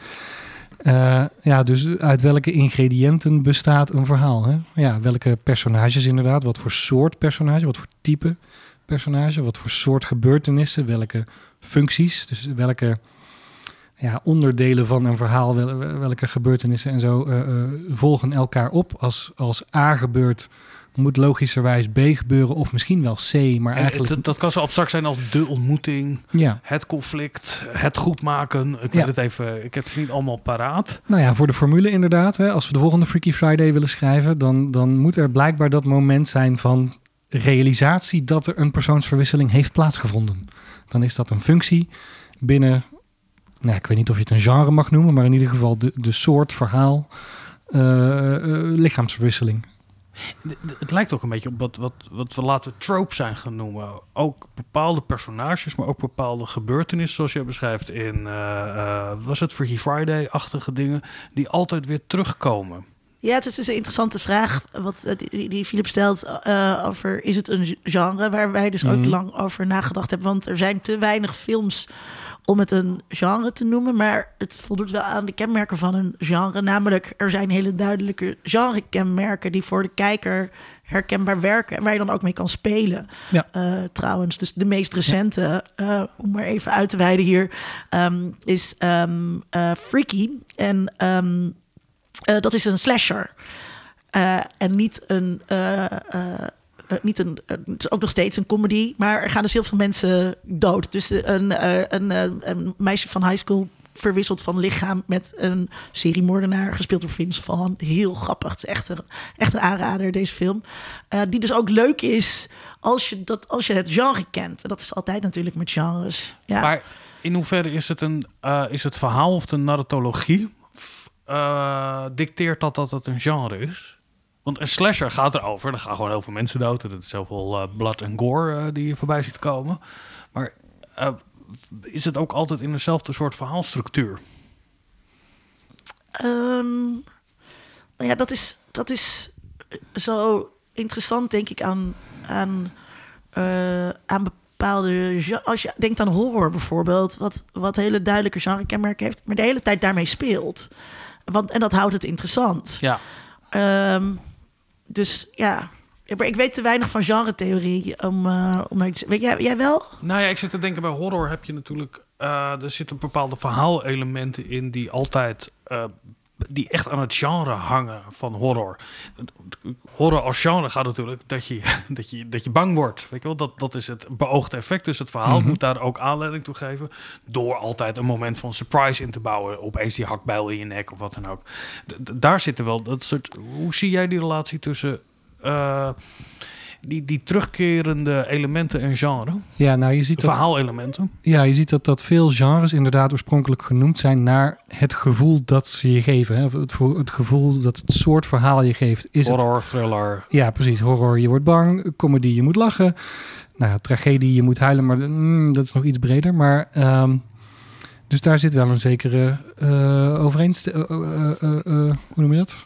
Speaker 5: Eh, ja, dus uit welke ingrediënten bestaat een verhaal? Hè? Ja, welke personages inderdaad? Wat voor soort personage? Wat voor type personage? Wat voor soort gebeurtenissen? Welke functies? Dus welke ja, onderdelen van een verhaal, wel- welke gebeurtenissen en zo eh, eh, volgen elkaar op. Als, als A gebeurt, moet logischerwijs B gebeuren of misschien wel C, maar
Speaker 2: En
Speaker 5: eigenlijk...
Speaker 2: dat, dat kan zo abstract zijn als de ontmoeting,
Speaker 5: ja,
Speaker 2: het conflict, het goedmaken. Ik
Speaker 5: Ja.
Speaker 2: het even, ik heb het niet allemaal paraat.
Speaker 5: nou ja, voor de formule inderdaad. Hè, als we de volgende Freaky Friday willen schrijven, dan, dan moet er blijkbaar dat moment zijn van realisatie dat er een persoonsverwisseling heeft plaatsgevonden. Dan is dat een functie binnen, nou, ik weet niet of je het een genre mag noemen, maar in ieder geval de, de soort verhaal, eh, eh, lichaamsverwisseling.
Speaker 2: D- d- Het lijkt ook een beetje op wat, wat, wat we later trope zijn gaan noemen. Ook bepaalde personages, maar ook bepaalde gebeurtenissen, zoals je beschrijft in, eh, eh, was het Freaky Friday-achtige dingen, die altijd weer terugkomen.
Speaker 1: Ja, het is dus een interessante vraag wat eh, die, die Philip stelt eh, over is het een genre waar wij dus ook
Speaker 5: Mhm.
Speaker 1: lang over nagedacht hebben. Want er zijn te weinig films om het een genre te noemen, maar het voldoet wel aan de kenmerken van een genre. Namelijk, er zijn hele duidelijke genre-kenmerken die voor de kijker herkenbaar werken en waar je dan ook mee kan spelen.
Speaker 5: Ja.
Speaker 1: Eh, trouwens, dus de meest recente, eh, om maar even uit te wijden hier, ehm, is ehm, eh, Freaky. En ehm, eh, dat is een slasher. En niet een. Eh, niet een, eh, het is ook nog steeds een comedy, maar er gaan dus heel veel mensen dood. Dus eh, een, een, meisje van high school verwisselt van lichaam met een seriemoordenaar, gespeeld door Vince Vaughn. Heel grappig. Het is echt een, echt een aanrader, deze film. Die dus ook leuk is als je, dat, als je het genre kent. En dat is altijd natuurlijk met genres. Ja.
Speaker 2: Maar in hoeverre is het, een, is het verhaal of de narratologie eh, dicteert dat dat het een genre is? Want een slasher gaat erover. Er gaan gewoon heel veel mensen dood. Dat is heel veel eh, blood en gore eh, die je voorbij ziet komen. Maar eh, is het ook altijd in dezelfde soort verhaalstructuur?
Speaker 1: Ehm, nou ja, dat is, dat is zo interessant, denk ik, aan, aan, eh, aan bepaalde... Als je denkt aan horror bijvoorbeeld, wat, wat hele duidelijke genre-kenmerken heeft... maar de hele tijd daarmee speelt. Want, en dat houdt het interessant.
Speaker 2: Ja.
Speaker 1: Ehm, dus ja... Maar ik weet te weinig van genre-theorie om, eh, om iets... Weet jij, jij wel?
Speaker 2: Nou ja, ik zit te denken bij horror heb je natuurlijk... eh, er zitten bepaalde verhaalelementen in die altijd... eh, die echt aan het genre hangen van horror. Horror als genre gaat natuurlijk dat je, dat je, dat je bang wordt. Weet je wel? Dat, dat is het beoogde effect. Dus het verhaal
Speaker 5: Mhm.
Speaker 2: moet daar ook aanleiding toe geven. Door altijd een moment van surprise in te bouwen. Opeens die hakbijl in je nek of wat dan ook. D- daar zitten wel dat soort... Hoe zie jij die relatie tussen... eh, die, die terugkerende elementen en genre?
Speaker 5: Ja, nou je ziet dat...
Speaker 2: verhaalelementen.
Speaker 5: Ja, je ziet dat, dat veel genres inderdaad oorspronkelijk genoemd zijn naar het gevoel dat ze je geven. Hè? Het, vo- het gevoel dat het soort verhaal je geeft. Is het,
Speaker 2: Horror, thriller.
Speaker 5: ja, precies. Horror, je wordt bang. Comedy, je moet lachen. Nou, ja, tragedie, je moet huilen, maar mm, dat is nog iets breder. Maar, ehm, dus daar zit wel een zekere overeenste- eh, eh, eh, eh, hoe noem je dat?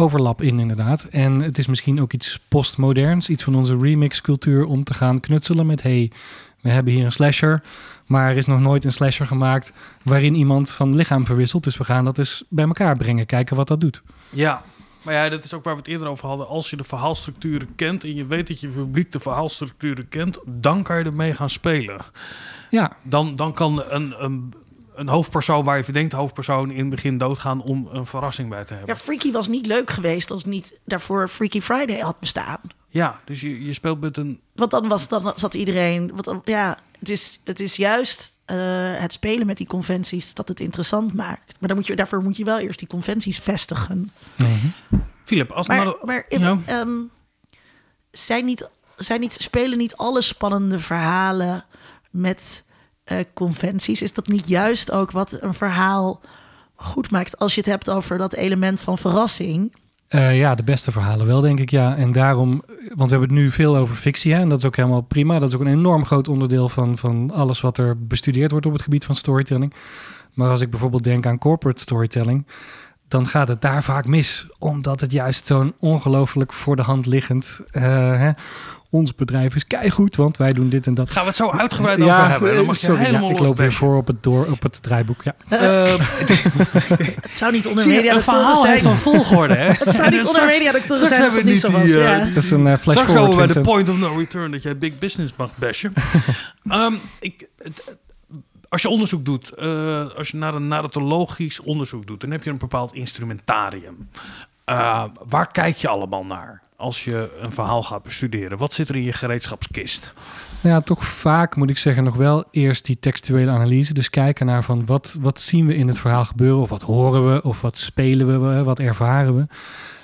Speaker 5: Overlap in, inderdaad. En het is misschien ook iets postmoderns, iets van onze remix-cultuur om te gaan knutselen met... hey, we hebben hier een slasher, Maar er is nog nooit een slasher gemaakt waarin iemand van lichaam verwisselt. Dus we gaan dat eens bij elkaar brengen, kijken wat dat doet.
Speaker 2: Ja, maar ja, dat is ook waar we het eerder over hadden. Als je de verhaalstructuren kent en je weet dat je publiek de verhaalstructuren kent, dan kan je ermee gaan spelen.
Speaker 5: Ja,
Speaker 2: Dan, dan kan een, een, een hoofdpersoon waar je verdenkt hoofdpersoon in het begin doodgaan om een verrassing bij te hebben.
Speaker 1: Ja, Freaky was niet leuk geweest als niet daarvoor Freaky Friday had bestaan.
Speaker 2: Ja, dus je, je speelt met een.
Speaker 1: Want dan, was, dan zat iedereen... Want dan, ja, het is, het is juist eh, het spelen met die conventies dat het interessant maakt. Maar dan moet je, daarvoor moet je wel eerst die conventies vestigen.
Speaker 2: Philip, als
Speaker 1: Maar,
Speaker 2: maar,
Speaker 1: maar
Speaker 2: Ja.
Speaker 1: ehm, zijn niet, zijn niet, spelen niet alle spannende verhalen met eh, conventies? Is dat niet juist ook wat een verhaal goed maakt als je het hebt over dat element van verrassing?
Speaker 5: Eh, ja, de beste verhalen wel, denk ik, ja. En daarom, want we hebben het nu veel over fictie, hè? en dat is ook helemaal prima. Dat is ook een enorm groot onderdeel van, van alles wat er bestudeerd wordt op het gebied van storytelling. Maar als ik bijvoorbeeld denk aan corporate storytelling, dan gaat het daar vaak mis. Omdat het juist zo'n ongelooflijk voor de hand liggend... eh, hè? Ons bedrijf is keigoed, want wij doen dit en dat.
Speaker 2: gaan we het zo uitgebreid over hebben. En dan mag je
Speaker 5: sorry, ja,
Speaker 2: helemaal
Speaker 5: ik loop weer voor op het, door, op het draaiboek. Ja.
Speaker 2: Eh,
Speaker 1: Het zou niet onder media
Speaker 2: een verhaal heeft een volgorde, hè?
Speaker 1: Het zou niet onder media zijn als niet zo was.
Speaker 2: eh,
Speaker 1: ja.
Speaker 5: Dat is een eh, flash
Speaker 2: komen
Speaker 5: forward,
Speaker 2: bij de point of no return dat jij big business mag bashen. Ehm, ik, als je onderzoek doet, eh, als je naar een narratologisch onderzoek doet, dan heb je een bepaald instrumentarium. Eh, waar kijk je allemaal naar als je een verhaal gaat bestuderen? Wat zit er in je gereedschapskist?
Speaker 5: Ja, toch vaak moet ik zeggen nog wel eerst die textuele analyse. Dus kijken naar van wat, wat zien we in het verhaal gebeuren of wat horen we of wat spelen we, wat ervaren we.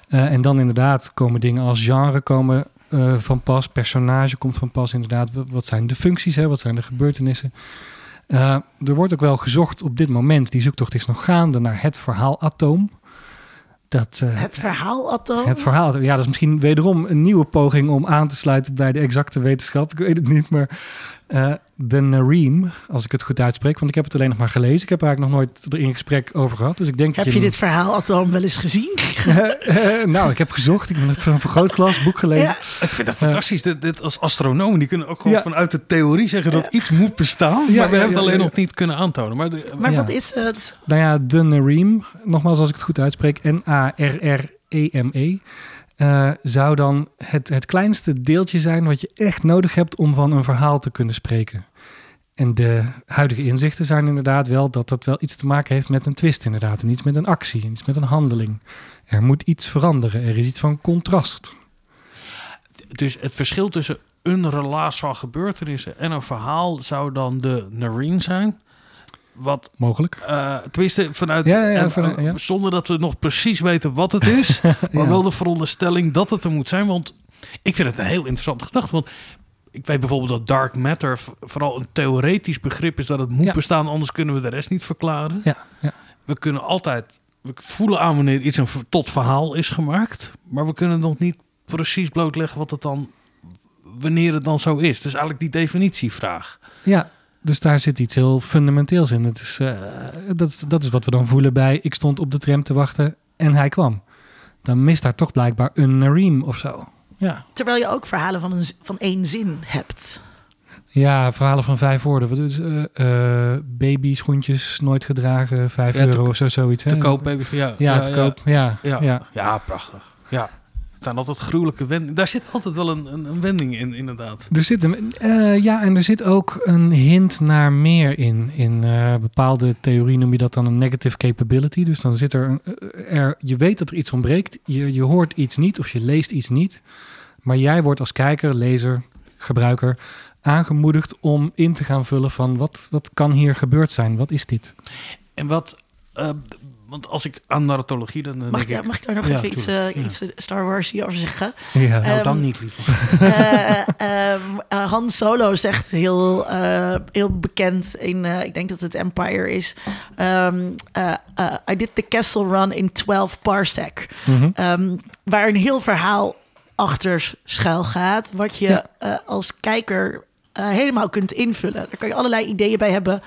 Speaker 5: Eh, en dan inderdaad komen dingen als genre komen eh, van pas, personage komt van pas inderdaad. Wat- zijn de functies, hè? wat zijn de gebeurtenissen? Eh, er wordt ook wel gezocht op dit moment, die zoektocht is nog gaande naar het verhaalatoom. Dat, eh,
Speaker 1: Het verhaal, Atto.
Speaker 5: het verhaal. Ja, dat is misschien wederom een nieuwe poging om aan te sluiten bij de exacte wetenschap. Ik weet het niet, maar eh, de Nareem, als ik het goed uitspreek, want ik heb het alleen nog maar gelezen. Ik heb er eigenlijk nog nooit er in gesprek over gehad. Dus ik denk
Speaker 1: Heb
Speaker 5: dat
Speaker 1: je dit verhaal, Atto, wel eens gezien?
Speaker 5: Eh, nou, ik heb gezocht. Ik heb een vergrootglas boek gelezen.
Speaker 1: Ja.
Speaker 2: Ik vind dat fantastisch. Dit, dit als astronomen, die kunnen ook gewoon
Speaker 5: Ja.
Speaker 2: vanuit de theorie zeggen dat iets moet bestaan.
Speaker 5: Ja,
Speaker 2: maar we
Speaker 5: ja,
Speaker 2: hebben het alleen
Speaker 5: ja.
Speaker 2: nog niet kunnen aantonen. Maar,
Speaker 1: Maar
Speaker 5: Ja.
Speaker 1: wat is het?
Speaker 5: Nou ja, de Nareem, nogmaals als ik het goed uitspreek, N-A-R-R-E-M-E, eh, zou dan het, het kleinste deeltje zijn wat je echt nodig hebt om van een verhaal te kunnen spreken. En de huidige inzichten zijn inderdaad wel dat dat wel iets te maken heeft met een twist inderdaad. En iets met een actie, iets met een handeling. Er moet iets veranderen, er is iets van contrast.
Speaker 2: Dus het verschil tussen een relaas van gebeurtenissen en een verhaal zou dan de Nareen zijn. Wat,
Speaker 5: Mogelijk.
Speaker 2: eh tenminste, vanuit,
Speaker 5: Ja, ja,
Speaker 2: en,
Speaker 5: vanuit-
Speaker 2: eh,
Speaker 5: ja.
Speaker 2: zonder dat we nog precies weten wat het is, maar wel de veronderstelling dat het er moet zijn. Want ik vind het een heel interessante gedachte. Want ik weet bijvoorbeeld dat dark matter vooral een theoretisch begrip is dat het moet bestaan, anders kunnen we de rest niet verklaren.
Speaker 5: Ja, ja.
Speaker 2: We kunnen altijd, we voelen aan wanneer iets een tot verhaal is gemaakt, maar we kunnen nog niet precies blootleggen wat het dan, wanneer het dan zo is. Dus eigenlijk die definitievraag.
Speaker 5: Ja, dus daar zit iets heel fundamenteels in. Het is, eh, dat, is, dat is wat we dan voelen bij ik stond op de tram te wachten en hij kwam. Dan mist daar toch blijkbaar een Nareem of zo. Ja.
Speaker 1: Terwijl je ook verhalen van, een, van één zin hebt.
Speaker 5: ja, verhalen van vijf woorden. Wat is eh eh, baby schoentjes nooit gedragen, vijf
Speaker 2: Ja, te-
Speaker 5: euro of zo, zoiets.
Speaker 2: Te
Speaker 5: hè?
Speaker 2: koop, baby. Ja,
Speaker 5: Ja, te koop. Ja,
Speaker 2: Ja,
Speaker 5: ja.
Speaker 2: ja. prachtig. Ja. Zijn altijd gruwelijke wendingen. Daar zit altijd wel een, een, een wending in, inderdaad.
Speaker 5: Er zit een, eh, ja, en er zit ook een hint naar meer in. In eh, bepaalde theorie noem je dat dan een negative capability. Dus dan zit er, een, eh, er je weet dat er iets ontbreekt. Je, je hoort iets niet of je leest iets niet. Maar jij wordt als kijker, lezer, gebruiker aangemoedigd om in te gaan vullen van wat, wat kan hier gebeurd zijn? Wat is dit?
Speaker 2: En wat... eh, want als ik aan narratologie... Dan, dan
Speaker 1: Mag ik,
Speaker 2: denk
Speaker 1: daar- mag ik daar nog
Speaker 2: Ja,
Speaker 1: even iets, eh,
Speaker 2: ja.
Speaker 1: iets eh, Star Wars over zeggen?
Speaker 5: Ja.
Speaker 2: Nou, dan
Speaker 1: Ehm,
Speaker 2: niet, liever.
Speaker 1: Eh, ehm, eh, Han Solo zegt heel, eh, heel bekend in, eh, ik denk dat het Empire is. ehm, eh, eh, I did the castle run in 12 parsec. Ehm, waar een heel verhaal achter schuil gaat. Wat je
Speaker 5: Ja.
Speaker 1: eh, als kijker helemaal kunt invullen. Daar kan je allerlei ideeën bij hebben.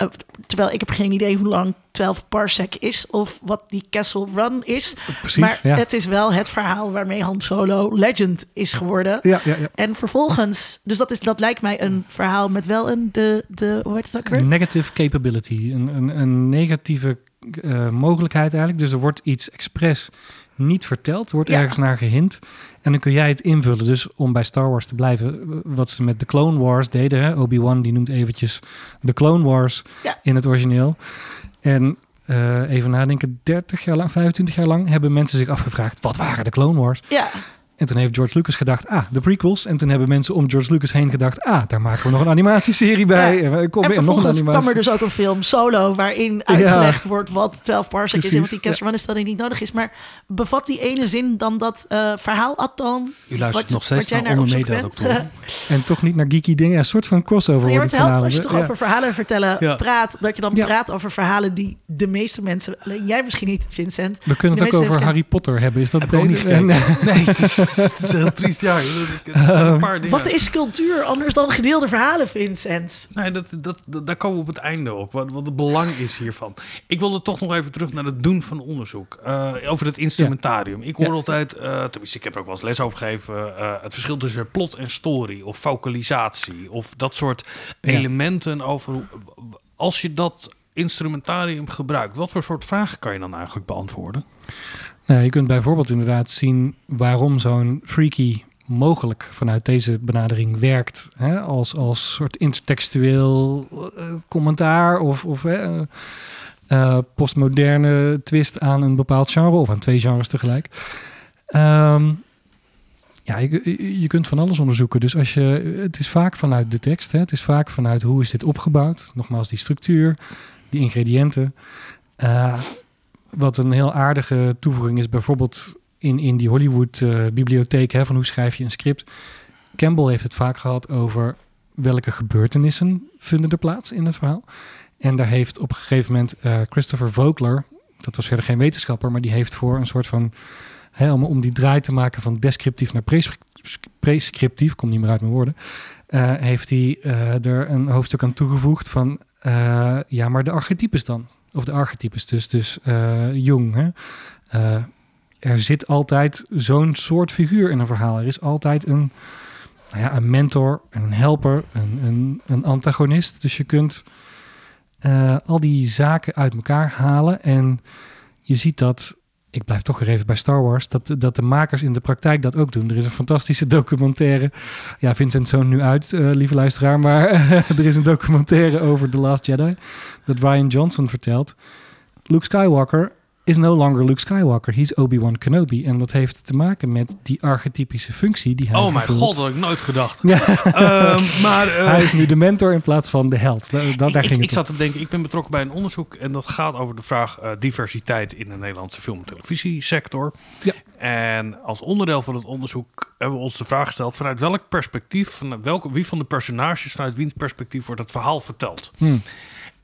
Speaker 1: Eh, terwijl ik heb geen idee hoe lang 12 parsec is of wat die Castle Run is.
Speaker 5: Precies,
Speaker 1: maar
Speaker 5: ja.
Speaker 1: het is wel het verhaal waarmee Han Solo legend is geworden.
Speaker 5: Ja, ja, ja.
Speaker 1: En vervolgens, dus dat, is, dat lijkt mij een verhaal met wel een de, de hoe heet het ook weer?
Speaker 5: Negative capability, een, een, een negatieve eh, mogelijkheid eigenlijk. Dus er wordt iets expres niet verteld, er wordt ergens naar gehint. En dan kun jij het invullen. Dus om bij Star Wars te blijven, wat ze met de Clone Wars deden. hè, Obi-Wan die noemt eventjes de Clone Wars
Speaker 1: Ja.
Speaker 5: in het origineel. En eh, even nadenken, 30 jaar lang, 25 jaar lang hebben mensen zich afgevraagd, wat waren de Clone Wars?
Speaker 1: Ja,
Speaker 5: En toen heeft George Lucas gedacht, ah, de prequels. En toen hebben mensen om George Lucas heen gedacht, ah, daar maken we nog een animatieserie bij.
Speaker 1: Ja.
Speaker 5: En, kom
Speaker 1: en
Speaker 5: nog een
Speaker 1: vervolgens kwam er dus ook een film Solo waarin uitgelegd wordt wat 12 parsec is en wat die is dat die niet nodig is. Maar bevat die ene zin dan dat eh, verhaal Attan?
Speaker 2: U luistert
Speaker 1: Wat-
Speaker 2: nog steeds
Speaker 1: wat jij
Speaker 2: naar
Speaker 1: naar
Speaker 2: onder.
Speaker 5: En toch niet naar geeky dingen. Een soort van crossover
Speaker 1: Maar je
Speaker 5: wordt
Speaker 1: wordt
Speaker 5: het
Speaker 1: helpt als je toch
Speaker 5: Ja.
Speaker 1: over verhalen vertellen
Speaker 2: Ja.
Speaker 1: praat, dat je dan
Speaker 5: Ja.
Speaker 1: praat over verhalen die de meeste mensen, alleen jij misschien niet, Vincent.
Speaker 5: We kunnen
Speaker 1: de
Speaker 5: het ook
Speaker 1: meeste
Speaker 5: over Harry Potter hebben. Is dat
Speaker 2: ook niet. Nee, het is, het is een heel triest jaar. Het zijn een paar dingen.
Speaker 1: Wat is cultuur anders dan gedeelde verhalen, Vincent?
Speaker 2: Nee, dat, dat, dat- daar komen we op het einde op. Wat, wat het belang is hiervan. Ik wilde toch nog even terug naar het doen van onderzoek. eh, over het instrumentarium. Ik hoor
Speaker 5: Ja.
Speaker 2: altijd, eh, tenminste, ik heb er ook wel eens les over gegeven. eh, het verschil tussen plot en story. Of vocalisatie. Of dat soort
Speaker 5: Ja.
Speaker 2: elementen over. Als je dat instrumentarium gebruikt, wat voor soort vragen kan je dan eigenlijk beantwoorden?
Speaker 5: Nou, je kunt bijvoorbeeld inderdaad zien waarom zo'n freaky mogelijk vanuit deze benadering werkt. Hè? Als, als soort intertextueel eh, commentaar of, of eh, eh, postmoderne twist aan een bepaald genre of aan twee genres tegelijk. Ehm, ja, je, je- kunt van alles onderzoeken. Dus als je, het is vaak vanuit de tekst. Hè? Het is vaak vanuit hoe is dit opgebouwd. Nogmaals, die structuur, die ingrediënten. Eh, wat een heel aardige toevoeging is, bijvoorbeeld in, in die Hollywood-bibliotheek, hè, van hoe schrijf je een script. Campbell heeft het vaak gehad over welke gebeurtenissen vinden er plaats in het verhaal. En daar heeft op een gegeven moment eh, Christopher Vogler, dat was verder geen wetenschapper, maar die heeft voor een soort van, hè, om, om die draai te maken van descriptief naar prescrip- prescriptief, komt niet meer uit mijn woorden, eh, heeft hij eh, er een hoofdstuk aan toegevoegd van, eh, ja, maar de archetypes dan. Of de archetypes, dus, dus eh, jong. Hè? Eh, er zit altijd zo'n soort figuur in een verhaal. Er is altijd een, nou ja, een mentor, een helper, een, een, een antagonist. Dus je kunt eh, al die zaken uit elkaar halen. En je ziet dat, ik blijf toch weer even bij Star Wars, dat, dat de makers in de praktijk dat ook doen. Er is een fantastische documentaire. Ja, Vincent zoon nu uit, eh, lieve luisteraar. Maar er is een documentaire over The Last Jedi. Dat Ryan Johnson vertelt. Luke Skywalker is no longer Luke Skywalker. He's Obi-Wan Kenobi. En dat heeft te maken met die archetypische functie die hij
Speaker 2: Oh mijn
Speaker 5: vervult.
Speaker 2: god, dat had ik nooit gedacht.
Speaker 5: Ja.
Speaker 2: Ehm, maar eh,
Speaker 5: Hij is nu de mentor in plaats van de held. Da- da- daar
Speaker 2: ik,
Speaker 5: ging
Speaker 2: ik,
Speaker 5: het
Speaker 2: ik zat te denken, ik ben betrokken bij een onderzoek en dat gaat over de vraag eh, diversiteit in de Nederlandse film- en televisiesector.
Speaker 5: Ja.
Speaker 2: En als onderdeel van het onderzoek hebben we ons de vraag gesteld: vanuit welk perspectief, van welke, wie van de personages, vanuit wiens perspectief wordt het verhaal verteld?
Speaker 5: Hmm.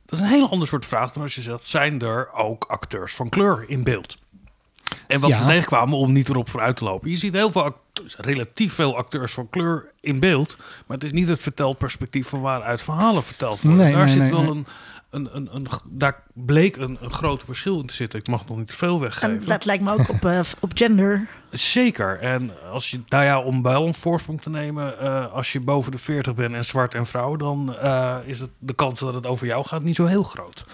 Speaker 2: Dat is een hele ander soort vraag dan als je zegt: zijn er ook acteurs van kleur in beeld? En wat
Speaker 5: Ja.
Speaker 2: we tegenkwamen, om niet erop vooruit te lopen. Je ziet heel veel acteurs, relatief veel acteurs van kleur in beeld. Maar het is niet het vertelperspectief van waaruit verhalen verteld worden.
Speaker 5: Nee,
Speaker 2: daar
Speaker 5: nee,
Speaker 2: zit
Speaker 5: nee,
Speaker 2: wel. Een, een, een, een, daar bleek een, een groot verschil in te zitten. Ik mag nog niet te veel
Speaker 1: En
Speaker 2: weggeven.
Speaker 1: dat lijkt me ook op, eh, op gender.
Speaker 2: Zeker. En als je, nou ja, om bij ons voorsprong te nemen, eh, als je boven de 40 bent en zwart en vrouw, dan eh, is het, de kans dat het over jou gaat niet zo heel groot.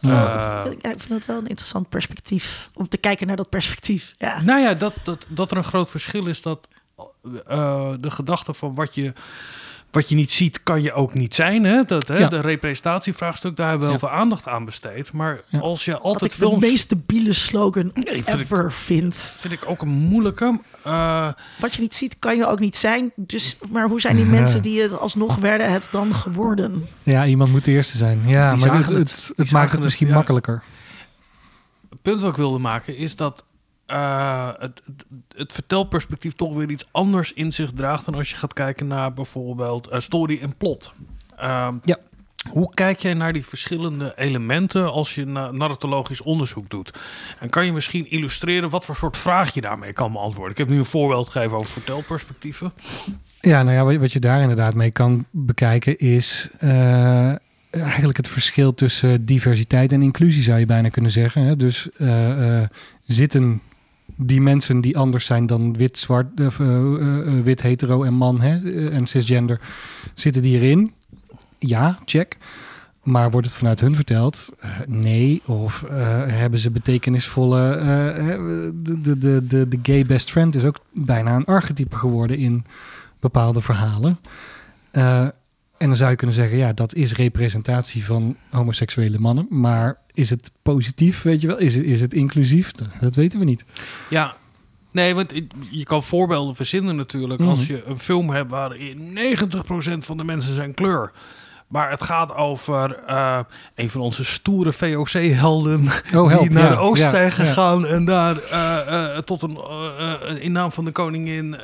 Speaker 5: Ja.
Speaker 1: Dat- ja, ik vind het wel een interessant perspectief. Om te kijken naar dat perspectief. Ja.
Speaker 2: Nou ja, dat, dat, dat er een groot verschil is dat eh, de gedachte van wat je, wat je niet ziet, kan je ook niet zijn. Hè? Dat, hè?
Speaker 5: Ja.
Speaker 2: De representatievraagstuk, daar hebben we heel veel aandacht aan besteed. Maar
Speaker 5: Ja.
Speaker 2: als je
Speaker 1: Wat
Speaker 2: altijd
Speaker 1: ik
Speaker 2: films...
Speaker 1: de meest debiele slogan
Speaker 2: Nee, vind ik-
Speaker 1: ever vind.
Speaker 2: vind ik ook een moeilijke. Eh,
Speaker 1: Wat je niet ziet, kan je ook niet zijn. Dus, maar hoe zijn die mensen die het alsnog werden het dan geworden?
Speaker 5: Ja, iemand moet de eerste zijn. Ja,
Speaker 2: Die
Speaker 5: maar het, het,
Speaker 2: het.
Speaker 5: maakt het
Speaker 2: het,
Speaker 5: misschien
Speaker 2: ja.
Speaker 5: makkelijker.
Speaker 2: het punt wat ik wilde maken is dat eh, het, het, het vertelperspectief toch weer iets anders in zich draagt dan als je gaat kijken naar bijvoorbeeld eh, story en plot. Ehm,
Speaker 5: Ja.
Speaker 2: Hoe kijk jij naar die verschillende elementen als je na- narratologisch onderzoek doet? En kan je misschien illustreren wat voor soort vraag je daarmee kan beantwoorden? Ik heb nu een voorbeeld gegeven over vertelperspectieven.
Speaker 5: Ja, nou ja, wat, je daar inderdaad mee kan bekijken is... eh, eigenlijk het verschil tussen diversiteit en inclusie, zou je bijna kunnen zeggen. Dus eh, zitten die mensen die anders zijn dan wit, zwart, eh, eh, eh, wit, hetero en man hè, en cisgender, zitten die erin? Ja, check. Maar wordt het vanuit hun verteld? Nee. Of hebben ze betekenisvolle... de, de, de, de gay best friend is ook bijna een archetype geworden in bepaalde verhalen. En dan zou je kunnen zeggen, ja, dat is representatie van homoseksuele mannen. Maar is het positief, weet je wel? Is het, is het inclusief? Dat, weten we niet.
Speaker 2: Ja, nee, want je kan voorbeelden verzinnen natuurlijk.
Speaker 5: Mhm.
Speaker 2: Als je een film hebt waarin 90% van de mensen zijn kleur. Maar het gaat over eh, een van onze stoere VOC-helden.
Speaker 5: Oh,
Speaker 2: die naar
Speaker 5: ja,
Speaker 2: de oost
Speaker 5: ja,
Speaker 2: zijn
Speaker 5: ja.
Speaker 2: gegaan en daar eh, eh, tot een, in naam van de koningin eh,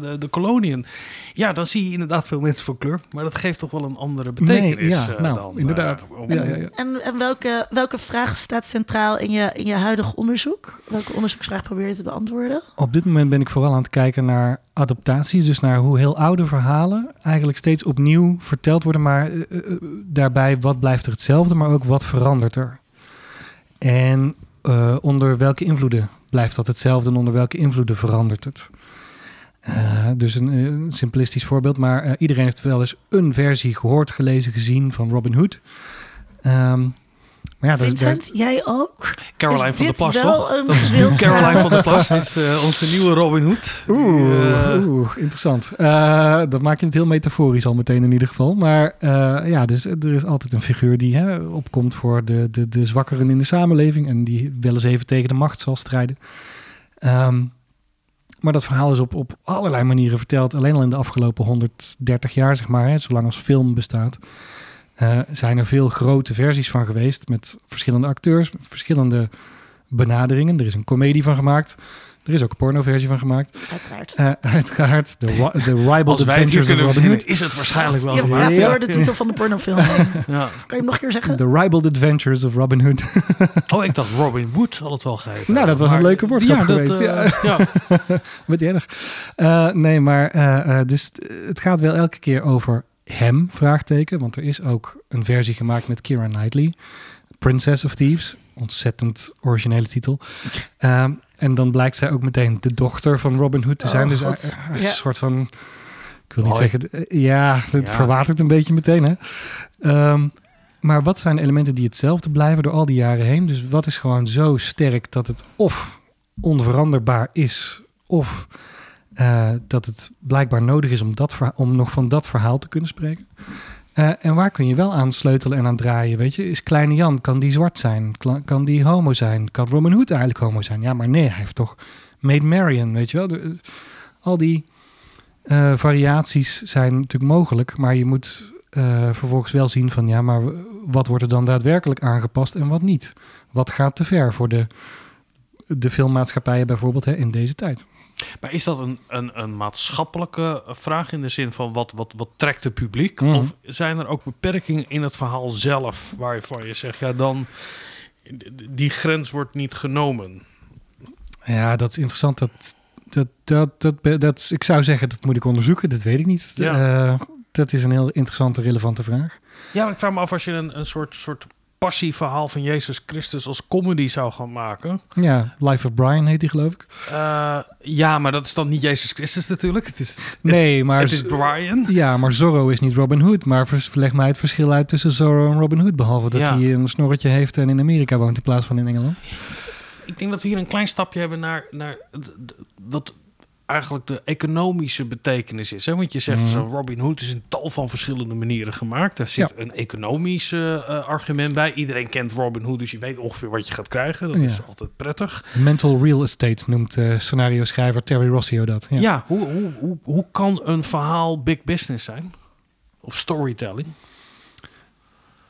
Speaker 2: de, de koloniën. Ja, dan zie je inderdaad veel mensen van kleur. Maar dat geeft toch wel een andere betekenis.
Speaker 5: Nee, ja, nou,
Speaker 2: dan,
Speaker 5: inderdaad.
Speaker 2: om-
Speaker 5: Ja, ja, ja.
Speaker 1: En, en welke, welke vraag staat centraal in je, in je huidig onderzoek? Welke onderzoeksvraag probeer je te beantwoorden?
Speaker 5: Op dit moment ben ik vooral aan het kijken naar adaptaties. Dus naar hoe heel oude verhalen eigenlijk steeds opnieuw verteld worden. Maar daarbij, wat blijft er hetzelfde, maar ook wat verandert er? En eh, onder welke invloeden blijft dat hetzelfde en onder welke invloeden verandert het? Eh, dus een, eh, simplistisch voorbeeld, maar eh, iedereen heeft wel eens een versie gehoord, gelezen, gezien van Robin Hood. Ehm, maar ja, dat,
Speaker 1: Vincent, jij ook?
Speaker 2: Caroline
Speaker 1: Is
Speaker 2: van der Plas, toch?
Speaker 1: een
Speaker 2: Dat is nu Caroline van der Plas, is eh, onze nieuwe Robin Hood.
Speaker 5: Oeh,
Speaker 2: Die, eh,
Speaker 5: oeh, interessant. Eh, dat maakt je het heel metaforisch al meteen in ieder geval. Maar eh, ja, dus er is altijd een figuur die hè, opkomt voor de, de, de zwakkeren in de samenleving. En die wel eens even tegen de macht zal strijden. Ehm, maar dat verhaal is op, op allerlei manieren verteld. Alleen al in de afgelopen 130 jaar, zeg maar, hè, zolang als film bestaat. Eh, zijn er veel grote versies van geweest. Met verschillende acteurs, verschillende benaderingen. Er is een komedie van gemaakt. Er is ook een pornoversie van gemaakt.
Speaker 1: Uiteraard.
Speaker 5: Eh, uiteraard, de, Ri- de Ribald
Speaker 2: Als wij het hier
Speaker 5: Adventures of
Speaker 2: kunnen
Speaker 5: Robin
Speaker 2: verzinnen,
Speaker 5: Hood.
Speaker 2: is het waarschijnlijk wel
Speaker 1: Je
Speaker 2: gemaakt.
Speaker 5: Ja.
Speaker 1: de titel van de pornofilm.
Speaker 2: Ja.
Speaker 1: Kan je hem nog een keer zeggen?
Speaker 5: The Ribald Adventures of Robin Hood.
Speaker 2: Oh, ik dacht Robin Wood zal het wel geven.
Speaker 5: Nou, dat was een leuke woordgrap
Speaker 2: ja,
Speaker 5: geweest,
Speaker 2: Dat,
Speaker 5: ja.
Speaker 2: eh, ja.
Speaker 5: Wat erg. Eh, nee, maar eh, eh, dus het gaat wel elke keer over hem, vraagteken. Want er is ook een versie gemaakt met Keira Knightley. Princess of Thieves. Ontzettend originele titel. Ehm, en dan blijkt zij ook meteen de dochter van Robin Hood te
Speaker 1: Oh,
Speaker 5: zijn. dus
Speaker 1: God.
Speaker 5: hij- hij is
Speaker 1: Ja.
Speaker 5: een soort van... Ik wil niet zeggen... eh, Ja, het
Speaker 2: Ja.
Speaker 5: verwatert een beetje meteen, hè. Ehm, maar wat zijn de elementen die hetzelfde blijven door al die jaren heen? Dus wat is gewoon zo sterk dat het of onveranderbaar is... of eh, dat het blijkbaar nodig is om, dat om nog van dat verhaal te kunnen spreken. Eh, en waar kun je wel aan sleutelen en aan draaien? Weet je, is Kleine Jan, kan die zwart zijn? Kan die homo zijn? Kan Robin Hood eigenlijk homo zijn? Ja, maar nee, hij heeft toch Maid Marian, weet je wel? De- al die eh, variaties zijn natuurlijk mogelijk, maar je moet eh, vervolgens wel zien van ja, maar wat wordt er dan daadwerkelijk aangepast en wat niet? Wat gaat te ver voor de, de filmmaatschappijen bijvoorbeeld hè, in deze tijd?
Speaker 2: Maar is dat een, een, een maatschappelijke vraag in de zin van wat, wat, wat trekt het publiek?
Speaker 5: Mhm.
Speaker 2: Of zijn er ook beperkingen in het verhaal zelf waarvan je zegt, ja dan, die grens wordt niet genomen?
Speaker 5: Ja, dat is interessant. Dat, dat, dat, dat, dat, ik zou zeggen, dat moet ik onderzoeken. Dat weet ik niet.
Speaker 2: Ja.
Speaker 5: Eh, dat is een heel interessante, relevante vraag.
Speaker 2: Ja, maar ik vraag me af als je een, een soort, soort passieverhaal van Jezus Christus als comedy zou gaan maken.
Speaker 5: Ja, Life of Brian heet die, geloof ik.
Speaker 2: Eh, ja, maar dat is dan niet Jezus Christus natuurlijk. Het is,
Speaker 5: Nee, maar...
Speaker 2: het is Brian.
Speaker 5: Ja, maar Zorro is niet Robin Hood. Maar leg mij het verschil uit tussen Zorro en Robin Hood. Behalve dat
Speaker 2: Ja.
Speaker 5: hij een snorretje heeft en in Amerika woont in plaats van in Engeland.
Speaker 2: Ik denk dat we hier een klein stapje hebben naar, naar d- d- wat eigenlijk de economische betekenis is. Hè? Want je zegt,
Speaker 5: Mhm.
Speaker 2: zo Robin Hood is in tal van verschillende manieren gemaakt. Daar zit een economisch eh, eh, argument bij. Iedereen kent Robin Hood, dus je weet ongeveer wat je gaat krijgen. Dat
Speaker 5: Ja.
Speaker 2: is altijd prettig.
Speaker 5: Mental real estate noemt eh scenario schrijver Terry Rossio dat.
Speaker 2: Ja,
Speaker 5: Ja.
Speaker 2: hoe, hoe, hoe, hoe kan een verhaal big business zijn? Of storytelling?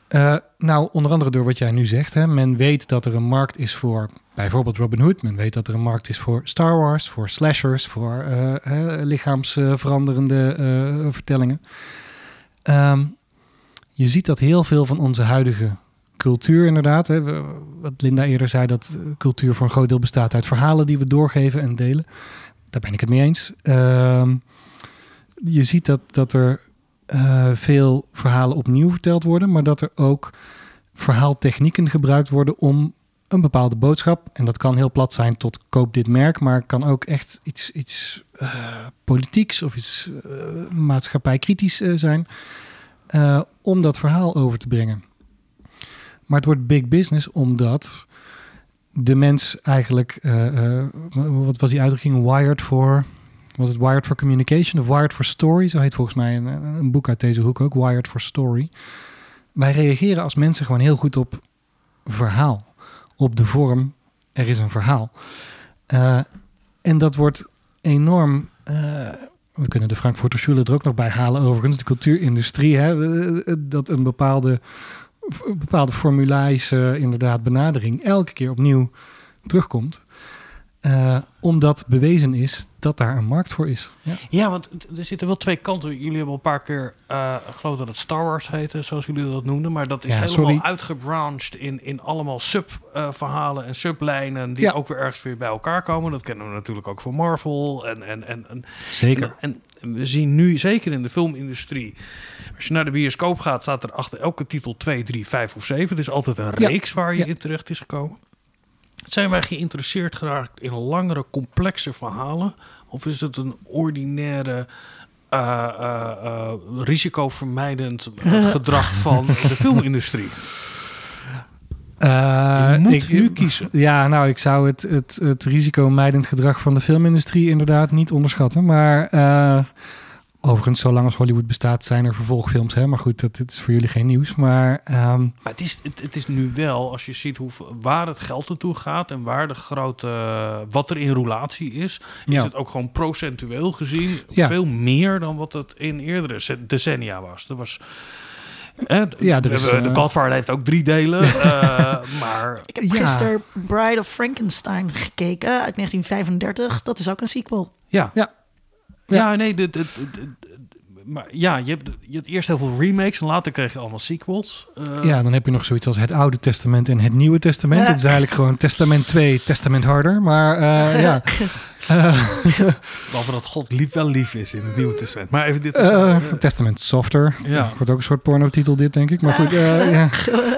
Speaker 5: Eh, nou, onder andere door wat jij nu zegt. Hè. Men weet dat er een markt is voor bijvoorbeeld Robin Hood. Men weet dat er een markt is voor Star Wars, voor slashers, voor eh, lichaamsveranderende eh, vertellingen. Ehm, je ziet dat heel veel van onze huidige cultuur inderdaad. Hè, wat Linda eerder zei, dat cultuur voor een groot deel bestaat uit verhalen die we doorgeven en delen. Daar ben ik het mee eens. Ehm, je ziet dat, dat er eh, veel verhalen opnieuw verteld worden, maar dat er ook verhaaltechnieken gebruikt worden om een bepaalde boodschap, en dat kan heel plat zijn tot koop dit merk, maar kan ook echt iets, iets eh, politieks of iets uh, maatschappijkritisch uh, zijn, om dat verhaal over te brengen. Maar het wordt big business omdat de mens eigenlijk, wat was die uitdrukking, wired for, was het wired for communication of wired for story, zo heet volgens mij een, een boek uit deze hoek ook, wired for story. Wij reageren als mensen gewoon heel goed op verhaal op de vorm, er is een verhaal. Uh, en dat wordt enorm. Uh, we kunnen de Frankfurter Schule er ook nog bij halen, overigens. De cultuurindustrie, hè, dat een bepaalde, bepaalde formulaische inderdaad benadering elke keer opnieuw terugkomt. Uh, omdat bewezen is dat daar een markt voor is.
Speaker 2: Ja, ja want er zitten wel twee kanten. Jullie hebben al een paar keer, uh, ik geloof dat het Star Wars heette, zoals jullie dat noemden. Maar dat is
Speaker 5: Ja,
Speaker 2: helemaal
Speaker 5: sorry.
Speaker 2: uitgebrancht in, in allemaal sub-verhalen en sublijnen die
Speaker 5: Ja.
Speaker 2: ook weer ergens weer bij elkaar komen. Dat kennen we natuurlijk ook van Marvel. En, en, en, en,
Speaker 5: Zeker.
Speaker 2: en, en we zien nu, zeker in de filmindustrie, als je naar de bioscoop gaat, staat er achter elke titel 2, 3, 5 of 7. Het is altijd een reeks waar je in terecht is gekomen. Zijn wij geïnteresseerd geraakt in langere, complexe verhalen? Of is het een ordinaire, eh, eh, eh, risicovermijdend gedrag van de filmindustrie? Je moet
Speaker 5: ik-
Speaker 2: nu kiezen.
Speaker 5: Ja, nou, ik zou het, het, het risicomijdend gedrag van de filmindustrie inderdaad niet onderschatten. Maar overigens, zolang als Hollywood bestaat, zijn er vervolgfilms. Hè? Maar goed, dat, dit is voor jullie geen nieuws. Maar ehm,
Speaker 2: Maar het is, het, het is nu wel, als je ziet hoe, waar het geld naartoe gaat en waar de grote, wat er in roulatie is, is
Speaker 5: Ja.
Speaker 2: het ook gewoon procentueel gezien
Speaker 5: Ja.
Speaker 2: veel meer dan wat het in eerdere decennia was. Er was hè, d-
Speaker 5: Ja, er is,
Speaker 2: de
Speaker 5: eh,
Speaker 2: Godfather heeft ook drie delen, eh, maar
Speaker 1: Ik heb
Speaker 5: Ja.
Speaker 1: gisteren Bride of Frankenstein gekeken uit 1935. Dat is ook een sequel.
Speaker 2: ja.
Speaker 5: Ja.
Speaker 2: Ja, nee, de, de, maar ja, je hebt, je hebt eerst heel veel remakes en later kreeg je allemaal sequels. Eh,
Speaker 5: ja, dan heb je nog zoiets als het Oude Testament en het Nieuwe Testament.
Speaker 1: Ja.
Speaker 5: Het is eigenlijk gewoon Testament 2, Testament harder. Maar eh, ja,
Speaker 2: Behalve dat God lief, wel lief is in het Nieuwe Testament. Maar even dit.
Speaker 5: Eh, Testament softer.
Speaker 2: Ja.
Speaker 5: Wordt ook een soort pornotitel dit, denk ik. Maar goed, ja.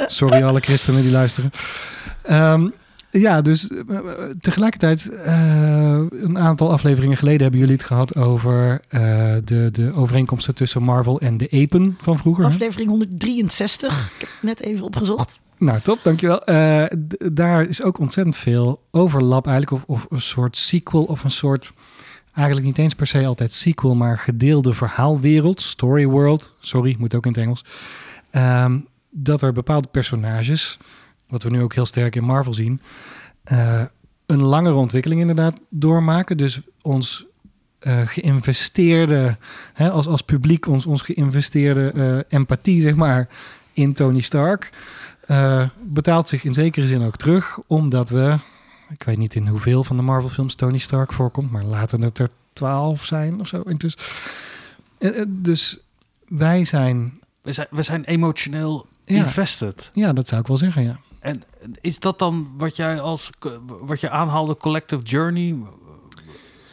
Speaker 5: sorry alle christenen die luisteren. Ehm, ja, dus eh, eh, tegelijkertijd, eh, een aantal afleveringen geleden hebben jullie het gehad over de, de overeenkomsten tussen Marvel en de Apen van vroeger. hè?
Speaker 1: Aflevering 163. Ik heb het net even opgezocht.
Speaker 5: Nou, top, dankjewel. Daar is ook ontzettend veel overlap eigenlijk, of, of een soort sequel of een soort, eigenlijk niet eens per se altijd sequel, maar gedeelde verhaalwereld, story world, sorry, moet ook in het Engels, Ehm, dat er bepaalde personages, wat we nu ook heel sterk in Marvel zien, eh, een langere ontwikkeling inderdaad doormaken. Dus ons eh, geïnvesteerde, hè, als, als publiek, ons, ons geïnvesteerde eh, empathie, zeg maar, in Tony Stark betaalt zich in zekere zin ook terug, omdat we, ik weet niet in hoeveel van de Marvel-films Tony Stark voorkomt, maar laten het er twaalf zijn of zo. intussen. Dus wij zijn,
Speaker 2: we, zijn, we zijn emotioneel
Speaker 5: Ja.
Speaker 2: invested.
Speaker 5: ja, dat zou ik wel zeggen, ja.
Speaker 2: En is dat dan wat jij als wat je aanhaalde collective journey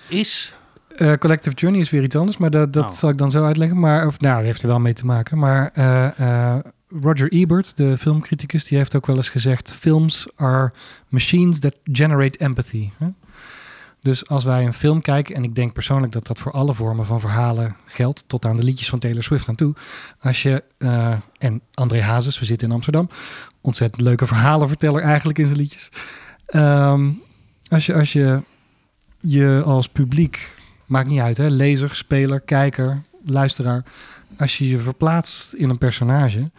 Speaker 2: is?
Speaker 5: Eh, Collective Journey is weer iets anders, maar dat, dat
Speaker 2: Oh.
Speaker 5: zal ik dan zo uitleggen. Maar, of, nou, dat heeft er wel mee te maken. Maar eh, eh, Roger Ebert, de filmcriticus, die heeft ook wel eens gezegd: films are machines that generate empathy. Hè? Dus als wij een film kijken, en ik denk persoonlijk dat dat voor alle vormen van verhalen geldt, tot aan de liedjes van Taylor Swift aan toe. Als je, en André Hazes, we zitten in Amsterdam, ontzettend leuke verhalenverteller eigenlijk in zijn liedjes. Ehm, als je, als je je als publiek, maakt niet uit hè, lezer, speler, kijker, luisteraar, als je je verplaatst in een personage.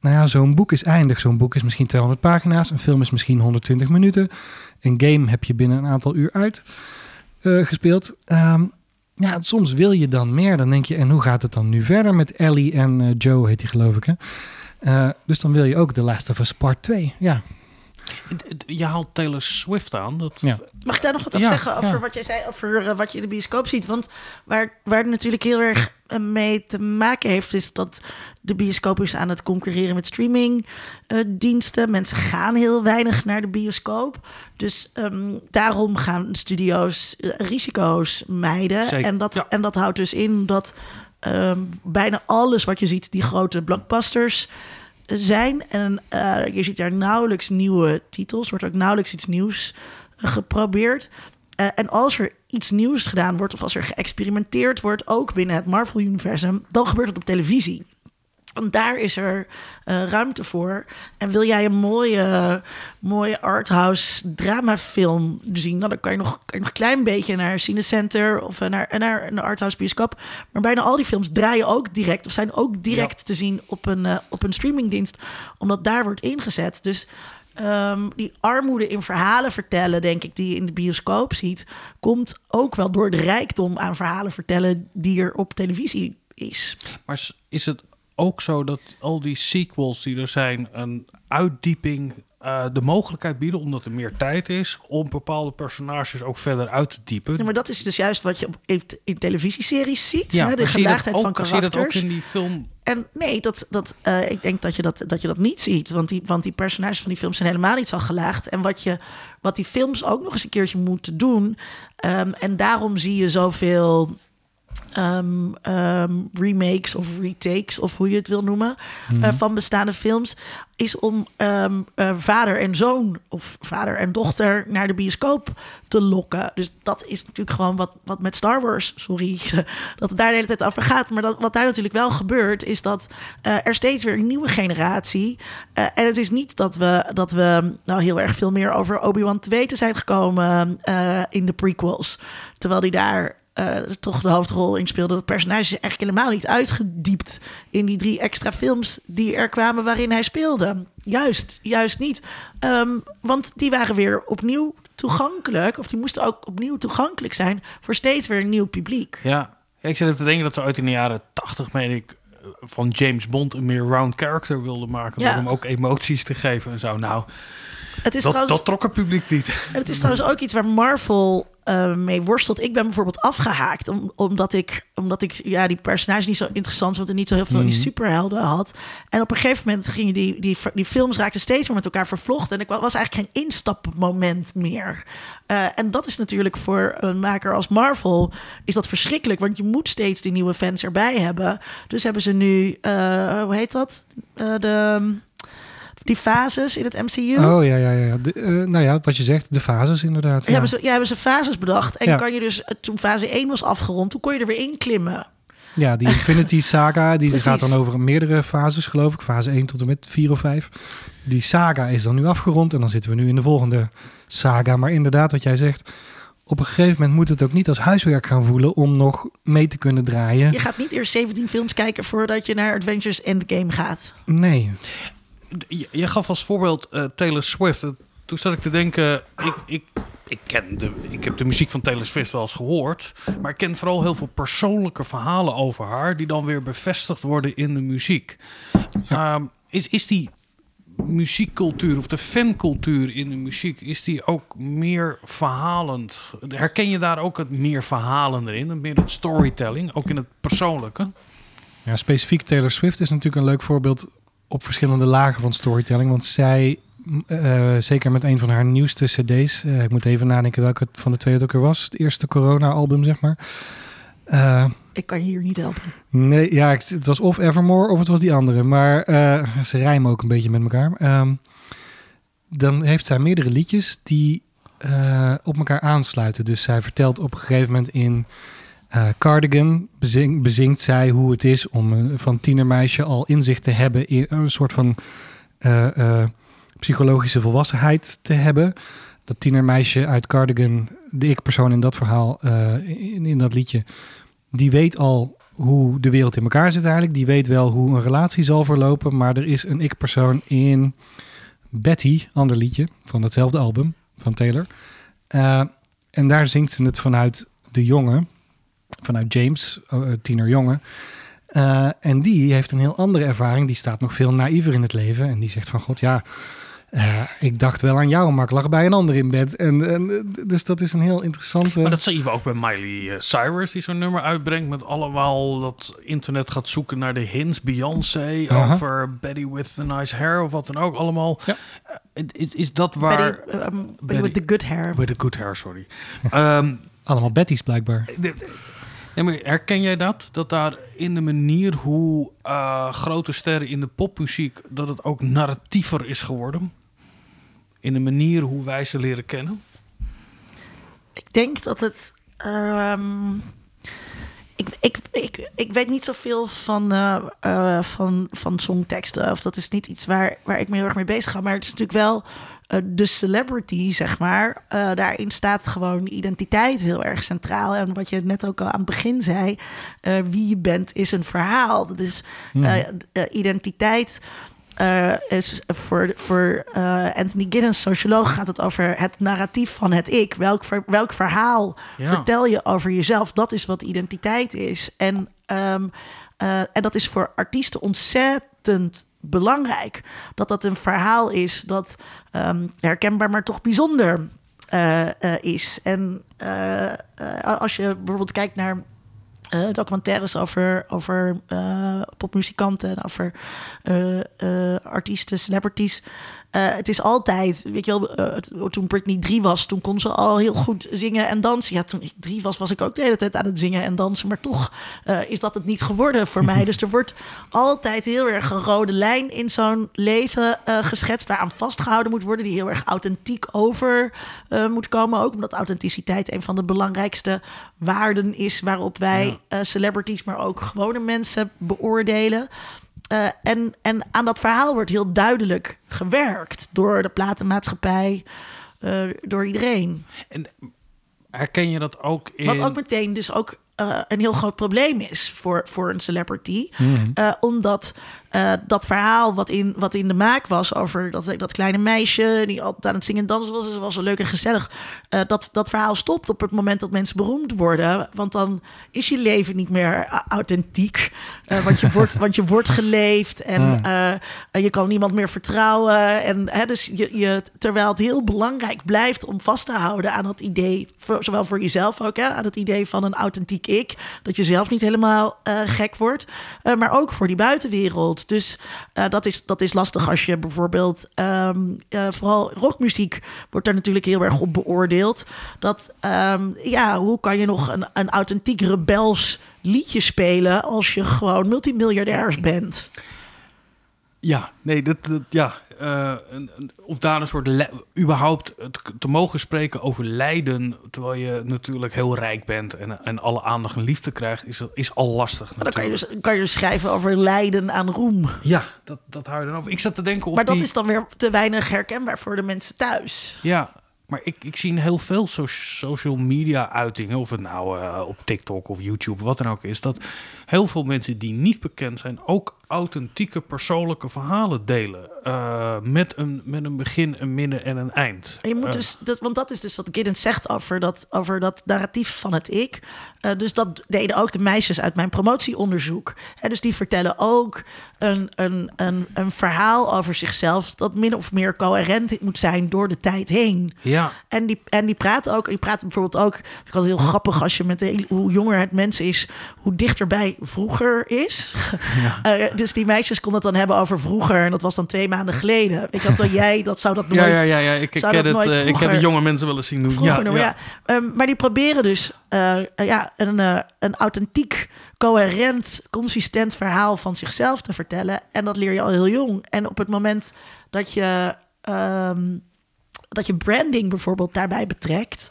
Speaker 5: Nou ja, zo'n boek is eindig. Zo'n boek is misschien 200 pagina's. Een film is misschien 120 minuten. Een game heb je binnen een aantal uur uit eh, gespeeld. Ehm, ja, soms wil je dan meer. Dan denk je, en hoe gaat het dan nu verder met Ellie en eh, Joe, heet die geloof ik. Hè? Eh, dus dan wil je ook The Last of Us Part 2. Ja,
Speaker 2: Je haalt Taylor Swift aan. Dat,
Speaker 5: Ja.
Speaker 1: Mag ik daar nog wat over
Speaker 2: Ja,
Speaker 1: zeggen over
Speaker 5: ja.
Speaker 1: wat jij zei over eh, wat je in de bioscoop ziet? Want waar, waar het natuurlijk heel erg eh, mee te maken heeft, is dat de bioscoop is aan het concurreren met streamingdiensten. Mensen gaan heel weinig naar de bioscoop. Dus ehm, daarom gaan studio's risico's mijden.
Speaker 2: Zeker,
Speaker 1: En, dat,
Speaker 2: ja.
Speaker 1: en dat houdt dus in dat ehm, bijna alles wat je ziet, die grote blockbusters zijn. En eh, je ziet daar nauwelijks nieuwe titels, wordt ook nauwelijks iets nieuws eh, geprobeerd. Eh, en als er iets nieuws gedaan wordt, of als er geëxperimenteerd wordt, ook binnen het Marvel-universum, dan gebeurt het op televisie. Want daar is er eh, ruimte voor. En wil jij een mooie, mooie arthouse dramafilm zien... Nou, dan kan je, nog, kan je nog een klein beetje naar Cinecenter... of eh, naar, naar een arthouse bioscoop. Maar bijna al die films draaien ook direct... of zijn ook direct te zien op een, eh, op een streamingdienst. Omdat daar wordt ingezet. Dus ehm, die armoede in verhalen vertellen... denk ik, die je in de bioscoop ziet... komt ook wel door de rijkdom aan verhalen vertellen... die er op televisie is.
Speaker 2: Maar is het ook zo dat al die sequels die er zijn een uitdieping eh, de mogelijkheid bieden, omdat er meer tijd is, om bepaalde personages ook verder uit te diepen?
Speaker 1: Ja, maar dat is dus juist wat je op, in, in televisieseries ziet.
Speaker 2: Ja,
Speaker 1: hè, de gelaagdheid van
Speaker 2: ook- zie je dat ook
Speaker 1: karakters.
Speaker 2: in die film?
Speaker 1: En nee, dat, dat, eh, ik denk dat je dat, dat je dat niet ziet. Want die, want die personages van die films zijn helemaal niet zo gelaagd. En wat, je, wat die films ook nog eens een keertje moeten doen. ehm, en daarom zie je zoveel ehm, ehm, remakes of retakes, of hoe je het wil noemen,
Speaker 5: Mhm.
Speaker 1: eh, van bestaande films. Is om ehm, eh, vader en zoon of vader en dochter naar de bioscoop te lokken. Dus dat is natuurlijk gewoon wat, wat met Star Wars, sorry, dat het daar de hele tijd over gaat. Maar dat, wat daar natuurlijk wel gebeurt, is dat eh, er steeds weer een nieuwe generatie. en het is niet dat we, dat we nou heel erg veel meer over Obi-Wan te weten zijn gekomen in de prequels. Terwijl die daar eh, toch de hoofdrol in speelde. Dat personage is eigenlijk helemaal niet uitgediept in die drie extra films die er kwamen waarin hij speelde. Juist, juist niet. Ehm, want die waren weer opnieuw toegankelijk, of die moesten ook opnieuw toegankelijk zijn voor steeds weer een nieuw publiek.
Speaker 2: Ja. Ik zit te denken dat ze uit in de jaren 80, meen ik, van James Bond een meer round character wilden maken.
Speaker 1: Ja.
Speaker 2: Door hem ook emoties te geven en zo. Nou,
Speaker 1: Het is
Speaker 2: dat,
Speaker 1: trouwens
Speaker 2: dat trok het publiek niet.
Speaker 1: En het is trouwens ook iets waar Marvel eh, mee worstelt. Ik ben bijvoorbeeld afgehaakt om, omdat ik, omdat ik ja, die personage niet zo interessant vond en niet zo heel veel van die superhelden had. En op een gegeven moment gingen die, die, die films raakten steeds meer met elkaar vervlochten. En ik wa- was eigenlijk geen instapmoment meer. Eh, en dat is natuurlijk voor een maker als Marvel is dat verschrikkelijk, want je moet steeds die nieuwe fans erbij hebben. Dus hebben ze nu, eh, hoe heet dat? De, die fases in het MCU.
Speaker 5: Oh ja, ja, ja. De, eh, nou ja, wat je zegt, de fases inderdaad.
Speaker 1: Ja. Hebben, ze, ja, hebben ze fases bedacht. En
Speaker 5: Ja.
Speaker 1: kan je dus, eh, toen fase 1 was afgerond, toen kon je er weer in klimmen.
Speaker 5: Ja, die Infinity Saga, die gaat dan over meerdere fases, geloof ik. Fase 1 tot en met 4 of 5. Die saga is dan nu afgerond en dan zitten we nu in de volgende saga. Maar inderdaad, wat jij zegt, op een gegeven moment moet het ook niet als huiswerk gaan voelen om nog mee te kunnen draaien.
Speaker 1: Je gaat niet eerst 17 films kijken voordat je naar Adventures Endgame gaat.
Speaker 5: Nee.
Speaker 2: Je, je gaf als voorbeeld eh, Taylor Swift. Toen zat ik te denken, ik, ik, ik, ken de, ik heb de muziek van Taylor Swift wel eens gehoord. Maar ik ken vooral heel veel persoonlijke verhalen over haar... die dan weer bevestigd worden in de muziek. Ehm, is, is die muziekcultuur of de fancultuur in de muziek... is die ook meer verhalend? Herken je daar ook het meer verhalen in? Meer het storytelling, ook in het persoonlijke?
Speaker 5: Ja, specifiek Taylor Swift is natuurlijk een leuk voorbeeld op verschillende lagen van storytelling. Want zij, m, eh, zeker met een van haar nieuwste cd's, eh, ik moet even nadenken welke het van de twee het ook er was. Het eerste corona-album, zeg maar. Eh,
Speaker 1: Ik kan je hier niet helpen.
Speaker 5: nee, ja, ik- het was of Evermore of het was die andere. Maar eh, ze rijmen ook een beetje met elkaar. Ehm, dan heeft zij meerdere liedjes die eh, op elkaar aansluiten. Dus zij vertelt op een gegeven moment in eh, Cardigan bezing- bezingt zij hoe het is om een van tienermeisje al inzicht te hebben in een soort van eh, eh, psychologische volwassenheid te hebben. Dat tienermeisje uit Cardigan, de ik-persoon in dat verhaal, in, in dat liedje, die weet al hoe de wereld in elkaar zit eigenlijk. Die weet wel hoe een relatie zal verlopen, maar er is een ik-persoon in Betty, ander liedje van hetzelfde album van Taylor. En daar zingt ze het vanuit de jongen, vanuit James, eh, tienerjongen. Eh, en die heeft een heel andere ervaring. Die staat nog veel naïver in het leven. En die zegt van, god ja, eh, ik dacht wel aan jou, maar ik lag bij een ander in bed. En, en, dus dat is een heel interessante...
Speaker 2: Maar dat zien we ook bij Miley Cyrus, die zo'n nummer uitbrengt met allemaal dat internet gaat zoeken naar de hints. Beyoncé over Betty with the nice hair of wat dan ook allemaal.
Speaker 5: Ja.
Speaker 2: Is, is dat waar...
Speaker 1: Betty, um, Betty with the good hair.
Speaker 2: With the good hair, sorry. Ehm,
Speaker 5: Allemaal Betty's blijkbaar.
Speaker 2: de- de- Nee, maar herken jij dat? Dat daar in de manier hoe eh, grote sterren in de popmuziek... dat het ook narratiever is geworden? In de manier hoe wij ze leren kennen?
Speaker 1: Ik denk dat het. ehm, ik, ik, ik, ik weet niet zoveel van, eh, van, van songteksten. Of dat is niet iets waar, waar ik me heel erg mee bezig ga. Maar het is natuurlijk wel de celebrity, zeg maar. Eh, daarin staat gewoon identiteit heel erg centraal. En wat je net ook al aan het begin zei. eh, wie je bent is een verhaal. Dat is eh, eh, identiteit. eh, is voor, voor eh, Anthony Giddens, socioloog, gaat het over het narratief van het ik. Welk, welk verhaal
Speaker 2: Ja.
Speaker 1: vertel je over jezelf? Dat is wat identiteit is. En, ehm, eh, en dat is voor artiesten ontzettend belangrijk. Dat dat een verhaal is dat ehm, herkenbaar, maar toch bijzonder eh, eh, is. En eh, als je bijvoorbeeld kijkt naar documentaires over, over popmuzikanten en over artiesten, celebrities. Eh, het is altijd, weet je wel, eh, toen Britney drie was, toen kon ze al heel goed zingen en dansen. Ja, toen ik drie was, was ik ook de hele tijd aan het zingen en dansen. Maar toch eh, is dat het niet geworden voor mij. Dus er wordt altijd heel erg een rode lijn in zo'n leven geschetst, waaraan vastgehouden moet worden, die heel erg authentiek over moet komen. Ook omdat authenticiteit een van de belangrijkste waarden is waarop wij celebrities, maar ook gewone mensen beoordelen. Eh, en, en aan dat verhaal wordt heel duidelijk gewerkt door de platenmaatschappij, eh, door iedereen.
Speaker 2: En herken je dat ook in...
Speaker 1: Wat ook meteen dus ook eh, een heel groot probleem is voor, voor een celebrity.
Speaker 2: Mhm.
Speaker 1: Eh, omdat eh, dat verhaal wat in, wat in de maak was over dat, dat kleine meisje die altijd aan het zingen en dansen was, was zo leuk en gezellig. eh, dat, dat verhaal stopt op het moment dat mensen beroemd worden. Want dan is je leven niet meer authentiek. Eh, want, je wordt, want je wordt geleefd en je kan niemand meer vertrouwen. En, hè, dus je, je, terwijl het heel belangrijk blijft om vast te houden aan dat idee, voor, zowel voor jezelf ook, hè, aan het idee van een authentiek ik. Dat je zelf niet helemaal gek wordt, maar ook voor die buitenwereld. Dus eh, dat, is, dat is lastig als je bijvoorbeeld, ehm, eh, vooral rockmuziek wordt daar natuurlijk heel erg op beoordeeld. Dat, ehm, ja, hoe kan je nog een, een authentiek rebels liedje spelen als je gewoon multimiljardair bent?
Speaker 2: Ja, nee, dat, dat ja. eh, een- een- of daar een soort überhaupt te mogen spreken over lijden, terwijl je natuurlijk heel rijk bent en, en alle aandacht en liefde krijgt, is, is al lastig.
Speaker 1: Maar dan kan je, dus, kan je dus schrijven over lijden aan roem.
Speaker 2: Ja, dat, dat hou je dan over. Ik zat te denken of
Speaker 1: Maar dat
Speaker 2: die-
Speaker 1: is dan weer te weinig herkenbaar voor de mensen thuis.
Speaker 2: Ja, maar ik, ik zie heel veel so- social media uitingen, of het nou eh, op TikTok of YouTube, wat dan ook is, dat heel veel mensen die niet bekend zijn ook authentieke persoonlijke verhalen delen. eh, met, een, met een begin, een midden en een eind.
Speaker 1: En je moet
Speaker 2: Eh,
Speaker 1: dus, dat, want dat is dus wat Giddens zegt over dat, over dat narratief van het ik. Eh, dus dat deden ook de meisjes uit mijn promotieonderzoek. Hè, dus die vertellen ook een, een, een, een verhaal over zichzelf dat min of meer coherent moet zijn door de tijd heen.
Speaker 2: ja,
Speaker 1: En die, en die praten ook, die praten bijvoorbeeld ook, ik had heel grappig als je met de, hoe jonger het mens is, hoe dichterbij vroeger is. Eh, dus die meisjes konden het dan hebben over vroeger en dat was dan twee maanden geleden. Je wat, terwijl jij, dat zou dat nooit...
Speaker 2: ja, ja, ja, ja. Ik, ik, ken het, eh, ik heb jonge mensen wel eens zien doen.
Speaker 1: Vroeger
Speaker 2: ja,
Speaker 1: ja. Ehm, maar die proberen dus eh, ja, een, eh, een authentiek, coherent, consistent verhaal van zichzelf te vertellen. En dat leer je al heel jong. En op het moment dat je, ehm, dat je branding bijvoorbeeld daarbij betrekt.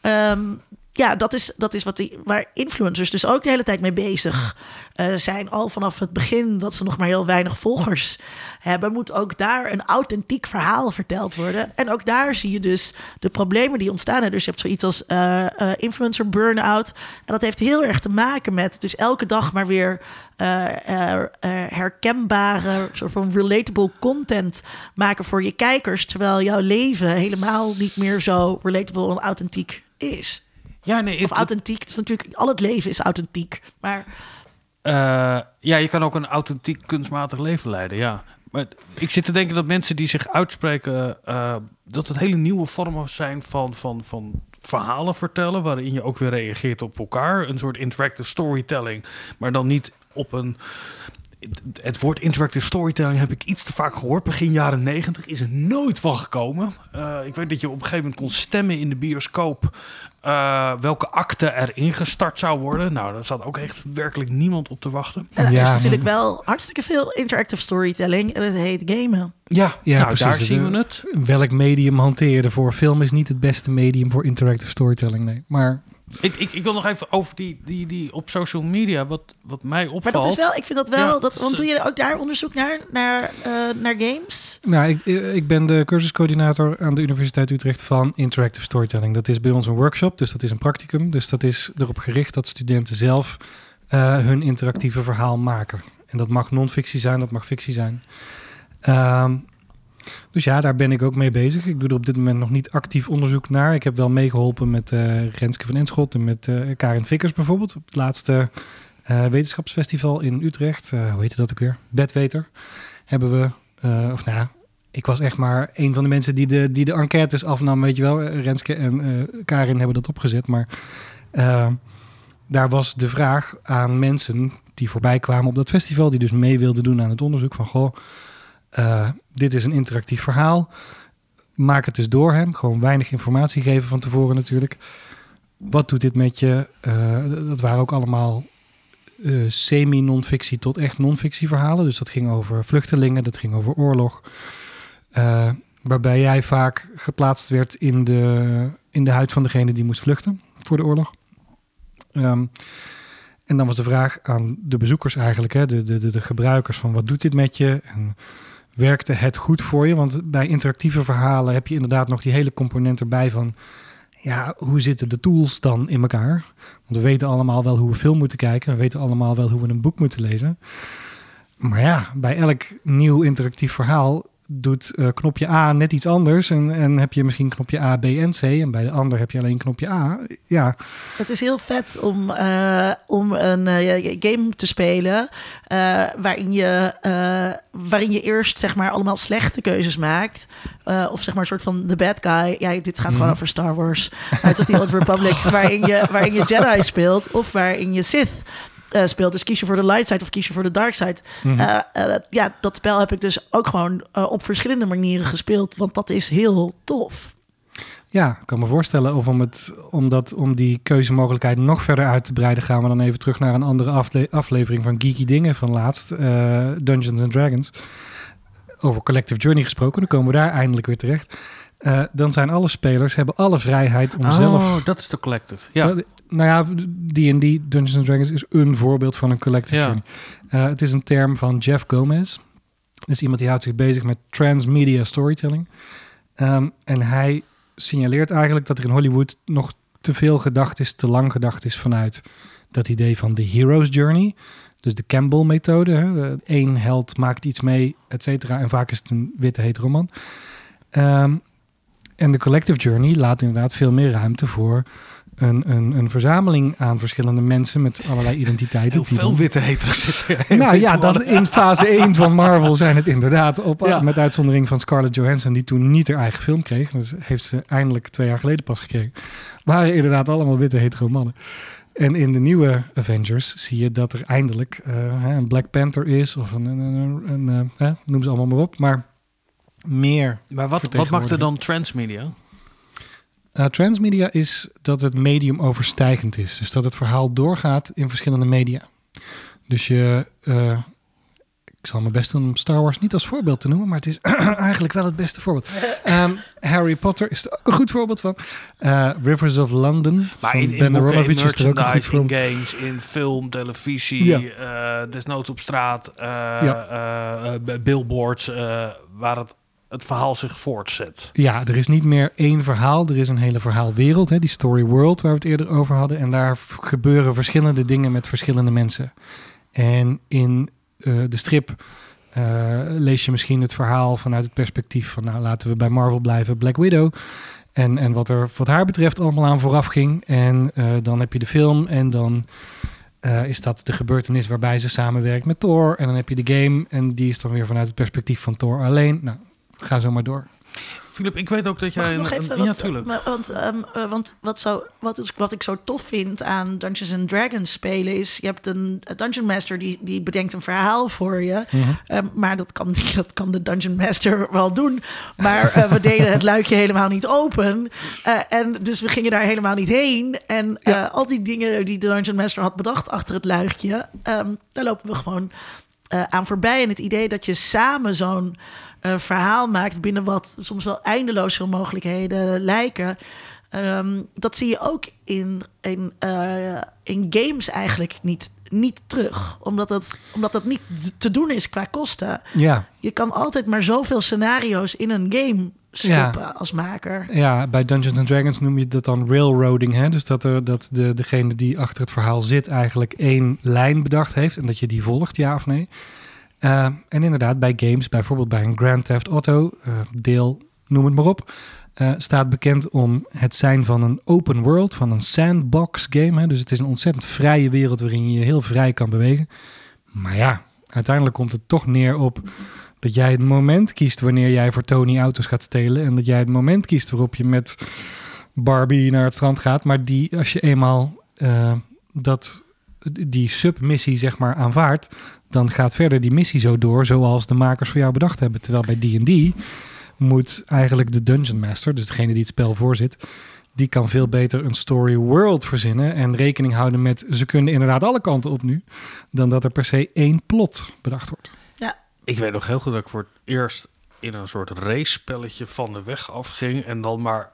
Speaker 1: ehm, ja, dat is, dat is wat die, waar influencers dus ook de hele tijd mee bezig eh, zijn. Al vanaf het begin dat ze nog maar heel weinig volgers hebben, moet ook daar een authentiek verhaal verteld worden. En ook daar zie je dus de problemen die ontstaan. Dus je hebt zoiets als eh, eh, influencer burn-out. En dat heeft heel erg te maken met dus elke dag maar weer herkenbare, soort van relatable content maken voor je kijkers. Terwijl jouw leven helemaal niet meer zo relatable en authentiek is.
Speaker 2: Ja, nee,
Speaker 1: Of authentiek, het is natuurlijk, al het leven is authentiek. Maar
Speaker 2: Eh, ja, je kan ook een authentiek kunstmatig leven leiden, ja. Maar ik zit te denken dat mensen die zich uitspreken... eh, dat het hele nieuwe vormen zijn van, van, van verhalen vertellen... waarin je ook weer reageert op elkaar. Een soort interactive storytelling. Maar dan niet op een het- woord interactive storytelling heb ik iets te vaak gehoord. Begin jaren negentig is er nooit van gekomen. Eh, ik weet dat je op een gegeven moment kon stemmen in de bioscoop eh, welke acte er ingestart zou worden. Nou, daar zat ook echt werkelijk niemand op te wachten.
Speaker 1: En er
Speaker 5: Ja,
Speaker 1: is natuurlijk wel hartstikke veel interactive storytelling en het heet gamen.
Speaker 2: Ja,
Speaker 5: Ja,
Speaker 2: nou,
Speaker 5: precies.
Speaker 2: daar
Speaker 5: Dus,
Speaker 2: zien
Speaker 5: eh,
Speaker 2: we het.
Speaker 5: Welk medium hanteer je ervoor? Film is niet het beste medium voor interactive storytelling, nee. Maar
Speaker 2: Ik, ik, ik wil nog even over die, die, die op social media, wat, wat mij opvalt.
Speaker 1: Maar dat is wel, ik vind dat wel,
Speaker 2: Ja,
Speaker 1: dat, want doe je ook daar onderzoek naar, naar, eh, naar games?
Speaker 5: Nou, ik, ik ben de cursuscoördinator aan de Universiteit Utrecht van Interactive Storytelling. Dat is bij ons een workshop, dus dat is een practicum. Dus dat is erop gericht dat studenten zelf eh, hun interactieve verhaal maken. En dat mag non-fictie zijn, dat mag fictie zijn. Ehm, dus ja, daar ben ik ook mee bezig. Ik doe er op dit moment nog niet actief onderzoek naar. Ik heb wel meegeholpen met eh, Renske van Enschot en met eh, Karin Vickers bijvoorbeeld. Op het laatste eh, wetenschapsfestival in Utrecht. Hoe heette dat ook weer? Bedweter. Hebben we, of nou ik was echt maar een van de mensen die de, die de enquêtes afnam, weet je wel. Renske en Karin hebben dat opgezet. Maar daar was de vraag aan mensen die voorbij kwamen op dat festival, die dus mee wilden doen aan het onderzoek van, goh, eh, dit is een interactief verhaal. Maak het dus door hem. Gewoon weinig informatie geven van tevoren natuurlijk. Wat doet dit met je? Eh, dat waren ook allemaal eh, semi-non-fictie tot echt non-fictie verhalen. Dus dat ging over vluchtelingen, dat ging over oorlog. Waarbij jij vaak geplaatst werd in de, in de huid van degene die moest vluchten voor de oorlog. Ehm, en dan was de vraag aan de bezoekers eigenlijk, hè, de, de, de, de gebruikers, van wat doet dit met je? En werkte het goed voor je? Want bij interactieve verhalen heb je inderdaad nog die hele component erbij van, ja, hoe zitten de tools dan in elkaar? Want we weten allemaal wel hoe we film moeten kijken, we weten allemaal wel hoe we een boek moeten lezen. Maar ja, bij elk nieuw interactief verhaal doet eh, knopje A net iets anders. En, en heb je misschien knopje A, B en C. En bij de ander heb je alleen knopje A. Ja,
Speaker 1: Het is heel vet om, eh, om een eh, game te spelen waarin, je, waarin je eerst zeg maar allemaal slechte keuzes maakt. Of zeg maar een soort van the bad guy. Ja, dit gaat gewoon
Speaker 5: Mhm.
Speaker 1: over Star Wars. Uit of the Old Republic. waarin, je, waarin je Jedi speelt of waarin je Sith eh, speelt. Dus kies je voor de light side of kies je voor de dark side.
Speaker 5: Mhm.
Speaker 1: Eh, eh, ja, dat spel heb ik dus ook gewoon op verschillende manieren gespeeld. Want dat is heel tof.
Speaker 5: Ja, ik kan me voorstellen. Of om, het, om, dat, om die keuzemogelijkheid nog verder uit te breiden, gaan we dan even terug naar een andere afle- aflevering van Geeky Dingen van laatst. Dungeons and Dragons. Over Collective Journey gesproken, dan komen we daar eindelijk weer terecht. Eh, dan zijn alle spelers, hebben alle vrijheid om zelf...
Speaker 2: Oh, dat is de collective. Ja.
Speaker 5: Dat- nou ja, D&D, Dungeons and Dragons, is een voorbeeld van een collective
Speaker 2: Ja.
Speaker 5: journey. Eh, het is een term van Jeff Gomez. Dat is iemand die houdt zich bezig met transmedia storytelling. Ehm, en hij signaleert eigenlijk dat er in Hollywood nog te veel gedacht is, te lang gedacht is vanuit dat idee van de hero's journey. Dus de Campbell-methode. Eén held maakt iets mee, et cetera. En vaak is het een witte heet man. Ehm, en de collective journey laat inderdaad veel meer ruimte voor een, een, een verzameling aan verschillende mensen met allerlei identiteiten.
Speaker 2: Heel
Speaker 5: die
Speaker 2: veel
Speaker 5: dan-
Speaker 2: witte heters
Speaker 5: nou ja, dat in fase 1 van Marvel zijn het inderdaad. Op,
Speaker 2: Ja.
Speaker 5: Met uitzondering van Scarlett Johansson, die toen niet haar eigen film kreeg. Dat heeft ze eindelijk twee jaar geleden pas gekregen. Waren inderdaad allemaal witte hetero mannen. En in de nieuwe Avengers zie je dat er eindelijk eh, een Black Panther is. Of een, een, een, een, eh, noem ze allemaal maar op. Maar meer.
Speaker 2: Maar wat, wat maakt er dan transmedia?
Speaker 5: Eh, transmedia is dat het medium overstijgend is. Dus dat het verhaal doorgaat in verschillende media. Dus je, eh, ik zal mijn best doen om Star Wars niet als voorbeeld te noemen, maar het is eigenlijk wel het beste voorbeeld. Ehm, Harry Potter is er ook een goed voorbeeld van. Eh, Rivers of London
Speaker 2: Maar
Speaker 5: van
Speaker 2: in, in
Speaker 5: Ben
Speaker 2: boeken, in
Speaker 5: is er ook een goed
Speaker 2: merchandise, in
Speaker 5: voorbeeld.
Speaker 2: games, in film, televisie,
Speaker 5: Ja.
Speaker 2: desnoods op straat,
Speaker 5: Ja.
Speaker 2: bij billboards, waar het, het verhaal zich voortzet.
Speaker 5: Ja, er is niet meer één verhaal. Er is een hele verhaalwereld, hè, die story world waar we het eerder over hadden. En daar gebeuren verschillende dingen met verschillende mensen. En in eh, de strip eh, lees je misschien het verhaal vanuit het perspectief van, nou laten we bij Marvel blijven, Black Widow. En, en wat er wat haar betreft allemaal aan vooraf ging. En eh, dan heb je de film en dan is dat de gebeurtenis waarbij ze samenwerkt met Thor. En dan heb je de game en die is dan weer vanuit het perspectief van Thor alleen. Nou, ga zo maar door.
Speaker 2: Filip, ik weet ook dat
Speaker 1: Mag
Speaker 2: jij...
Speaker 1: ik nog
Speaker 2: een-
Speaker 1: even
Speaker 2: een- ja,
Speaker 1: wat,
Speaker 2: tuurlijk.
Speaker 1: maar- want, ehm, eh, want wat, zo, wat, is, wat ik zo tof vind aan Dungeons and Dragons spelen is... je hebt een Dungeon Master die, die bedenkt een verhaal voor je.
Speaker 5: Mhm.
Speaker 1: Ehm, maar dat kan, dat kan de Dungeon Master wel doen. Maar eh, we deden het luikje helemaal niet open. Eh, en dus we gingen daar helemaal niet heen. En eh,
Speaker 5: Ja.
Speaker 1: al die dingen die de Dungeon Master had bedacht achter het luikje... ehm, daar lopen we gewoon eh, aan voorbij. En het idee dat je samen zo'n eh, verhaal maakt... binnen wat soms wel eindeloos veel mogelijkheden lijken... ehm, dat zie je ook in, in, eh, in games eigenlijk niet, niet terug. Omdat dat, omdat dat niet te doen is qua kosten.
Speaker 5: Ja,
Speaker 1: Je kan altijd maar zoveel scenario's in een game stoppen als maker.
Speaker 5: ja, bij Dungeons and Dragons noem je dat dan railroading. Hè? Dus dat, er, dat de, degene die achter het verhaal zit eigenlijk één lijn bedacht heeft... en dat je die volgt, ja of nee. Eh, en inderdaad, bij games, bijvoorbeeld bij een Grand Theft Auto, eh, deel, noem het maar op... eh, staat bekend om het zijn van een open world, van een sandbox game. Hè? Dus het is een ontzettend vrije wereld waarin je je heel vrij kan bewegen. Maar ja, uiteindelijk komt het toch neer op dat jij het moment kiest wanneer jij voor Tony auto's gaat stelen. En dat jij het moment kiest waarop je met Barbie naar het strand gaat. Maar die, als je eenmaal dat, die submissie zeg maar aanvaardt, dan gaat verder die missie zo door zoals de makers voor jou bedacht hebben. Terwijl bij D&D moet eigenlijk de Dungeon Master, dus degene die het spel voorzit, die kan veel beter een story world verzinnen en rekening houden met ze kunnen inderdaad alle kanten op nu, dan dat er per se één plot bedacht wordt.
Speaker 2: Ik weet nog heel goed dat ik voor het eerst in een soort race-spelletje van de weg afging en dan maar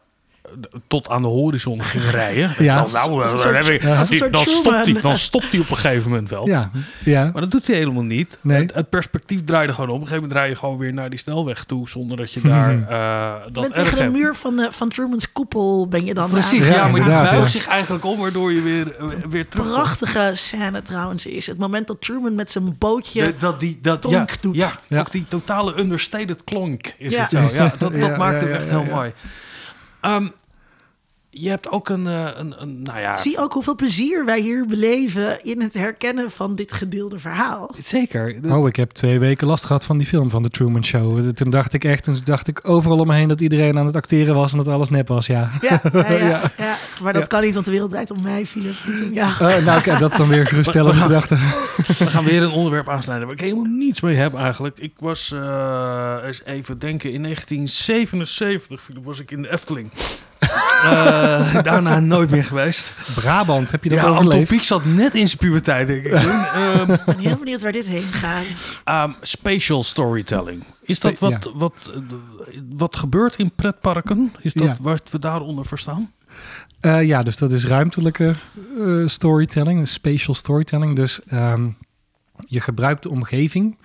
Speaker 2: tot aan de horizon ging rijden.
Speaker 5: Ja.
Speaker 2: Dan, nou, dan,
Speaker 1: soort-
Speaker 2: ik-
Speaker 5: ja.
Speaker 2: dan, stopt hij, dan stopt hij op een gegeven moment wel.
Speaker 5: Ja, ja.
Speaker 2: Maar dat doet hij helemaal niet.
Speaker 5: Nee.
Speaker 2: Het, het perspectief draaide gewoon om. Op een gegeven moment draai je gewoon weer naar die snelweg toe zonder dat je daar eh dat
Speaker 1: Met
Speaker 2: erg
Speaker 1: tegen de muur van, de, van Truman's koepel ben je dan
Speaker 2: Precies,
Speaker 5: Ja,
Speaker 2: ja, maar die buigt
Speaker 5: ja.
Speaker 2: zich eigenlijk om waardoor je weer, eh, weer terug
Speaker 1: Prachtige scène trouwens is het moment dat Truman met zijn bootje...
Speaker 2: Dat, dat die, dat,
Speaker 1: tonk
Speaker 2: ja,
Speaker 1: doet.
Speaker 2: Ja,
Speaker 5: Ja.
Speaker 2: ook die totale understated klonk is
Speaker 1: Ja.
Speaker 2: het zo. Ja, dat, dat maakt het
Speaker 5: ja,
Speaker 2: echt
Speaker 5: ja,
Speaker 2: heel
Speaker 5: ja.
Speaker 2: mooi. Ehm, je hebt ook een, eh, een, een nou ja...
Speaker 1: Zie ook hoeveel plezier wij hier beleven in het herkennen van dit gedeelde verhaal.
Speaker 2: Zeker.
Speaker 5: Oh, ik heb twee weken last gehad van die film van The Truman Show. Toen dacht ik echt, toen dacht ik overal om me heen dat iedereen aan het acteren was en dat alles nep was, ja.
Speaker 1: Ja, ja, ja,
Speaker 5: Ja.
Speaker 1: ja. maar dat
Speaker 5: Ja.
Speaker 1: kan niet, want de wereld draait om mij, Philip. Jou.
Speaker 5: Eh, nou, oké, dat is dan weer een geruststellende gedachte.
Speaker 2: We gaan weer een onderwerp aansnijden waar ik helemaal niets mee heb eigenlijk. Ik was, eh, eens even denken, in 1977 Philip, was ik in de Efteling. Eh, daarna nooit meer geweest.
Speaker 5: Brabant, heb je dat
Speaker 2: ja, Anton
Speaker 5: overleefd?
Speaker 2: Pieck zat net in zijn puberteit, denk ik. Ehm,
Speaker 1: Ik ben heel benieuwd waar dit heen gaat.
Speaker 2: Ehm, spatial storytelling. Is dat wat, wat, eh, wat gebeurt in pretparken? Is dat
Speaker 5: Ja.
Speaker 2: wat we daaronder verstaan?
Speaker 5: Eh, ja, dus dat is ruimtelijke eh, storytelling, spatial storytelling. Dus ehm, je gebruikt de omgeving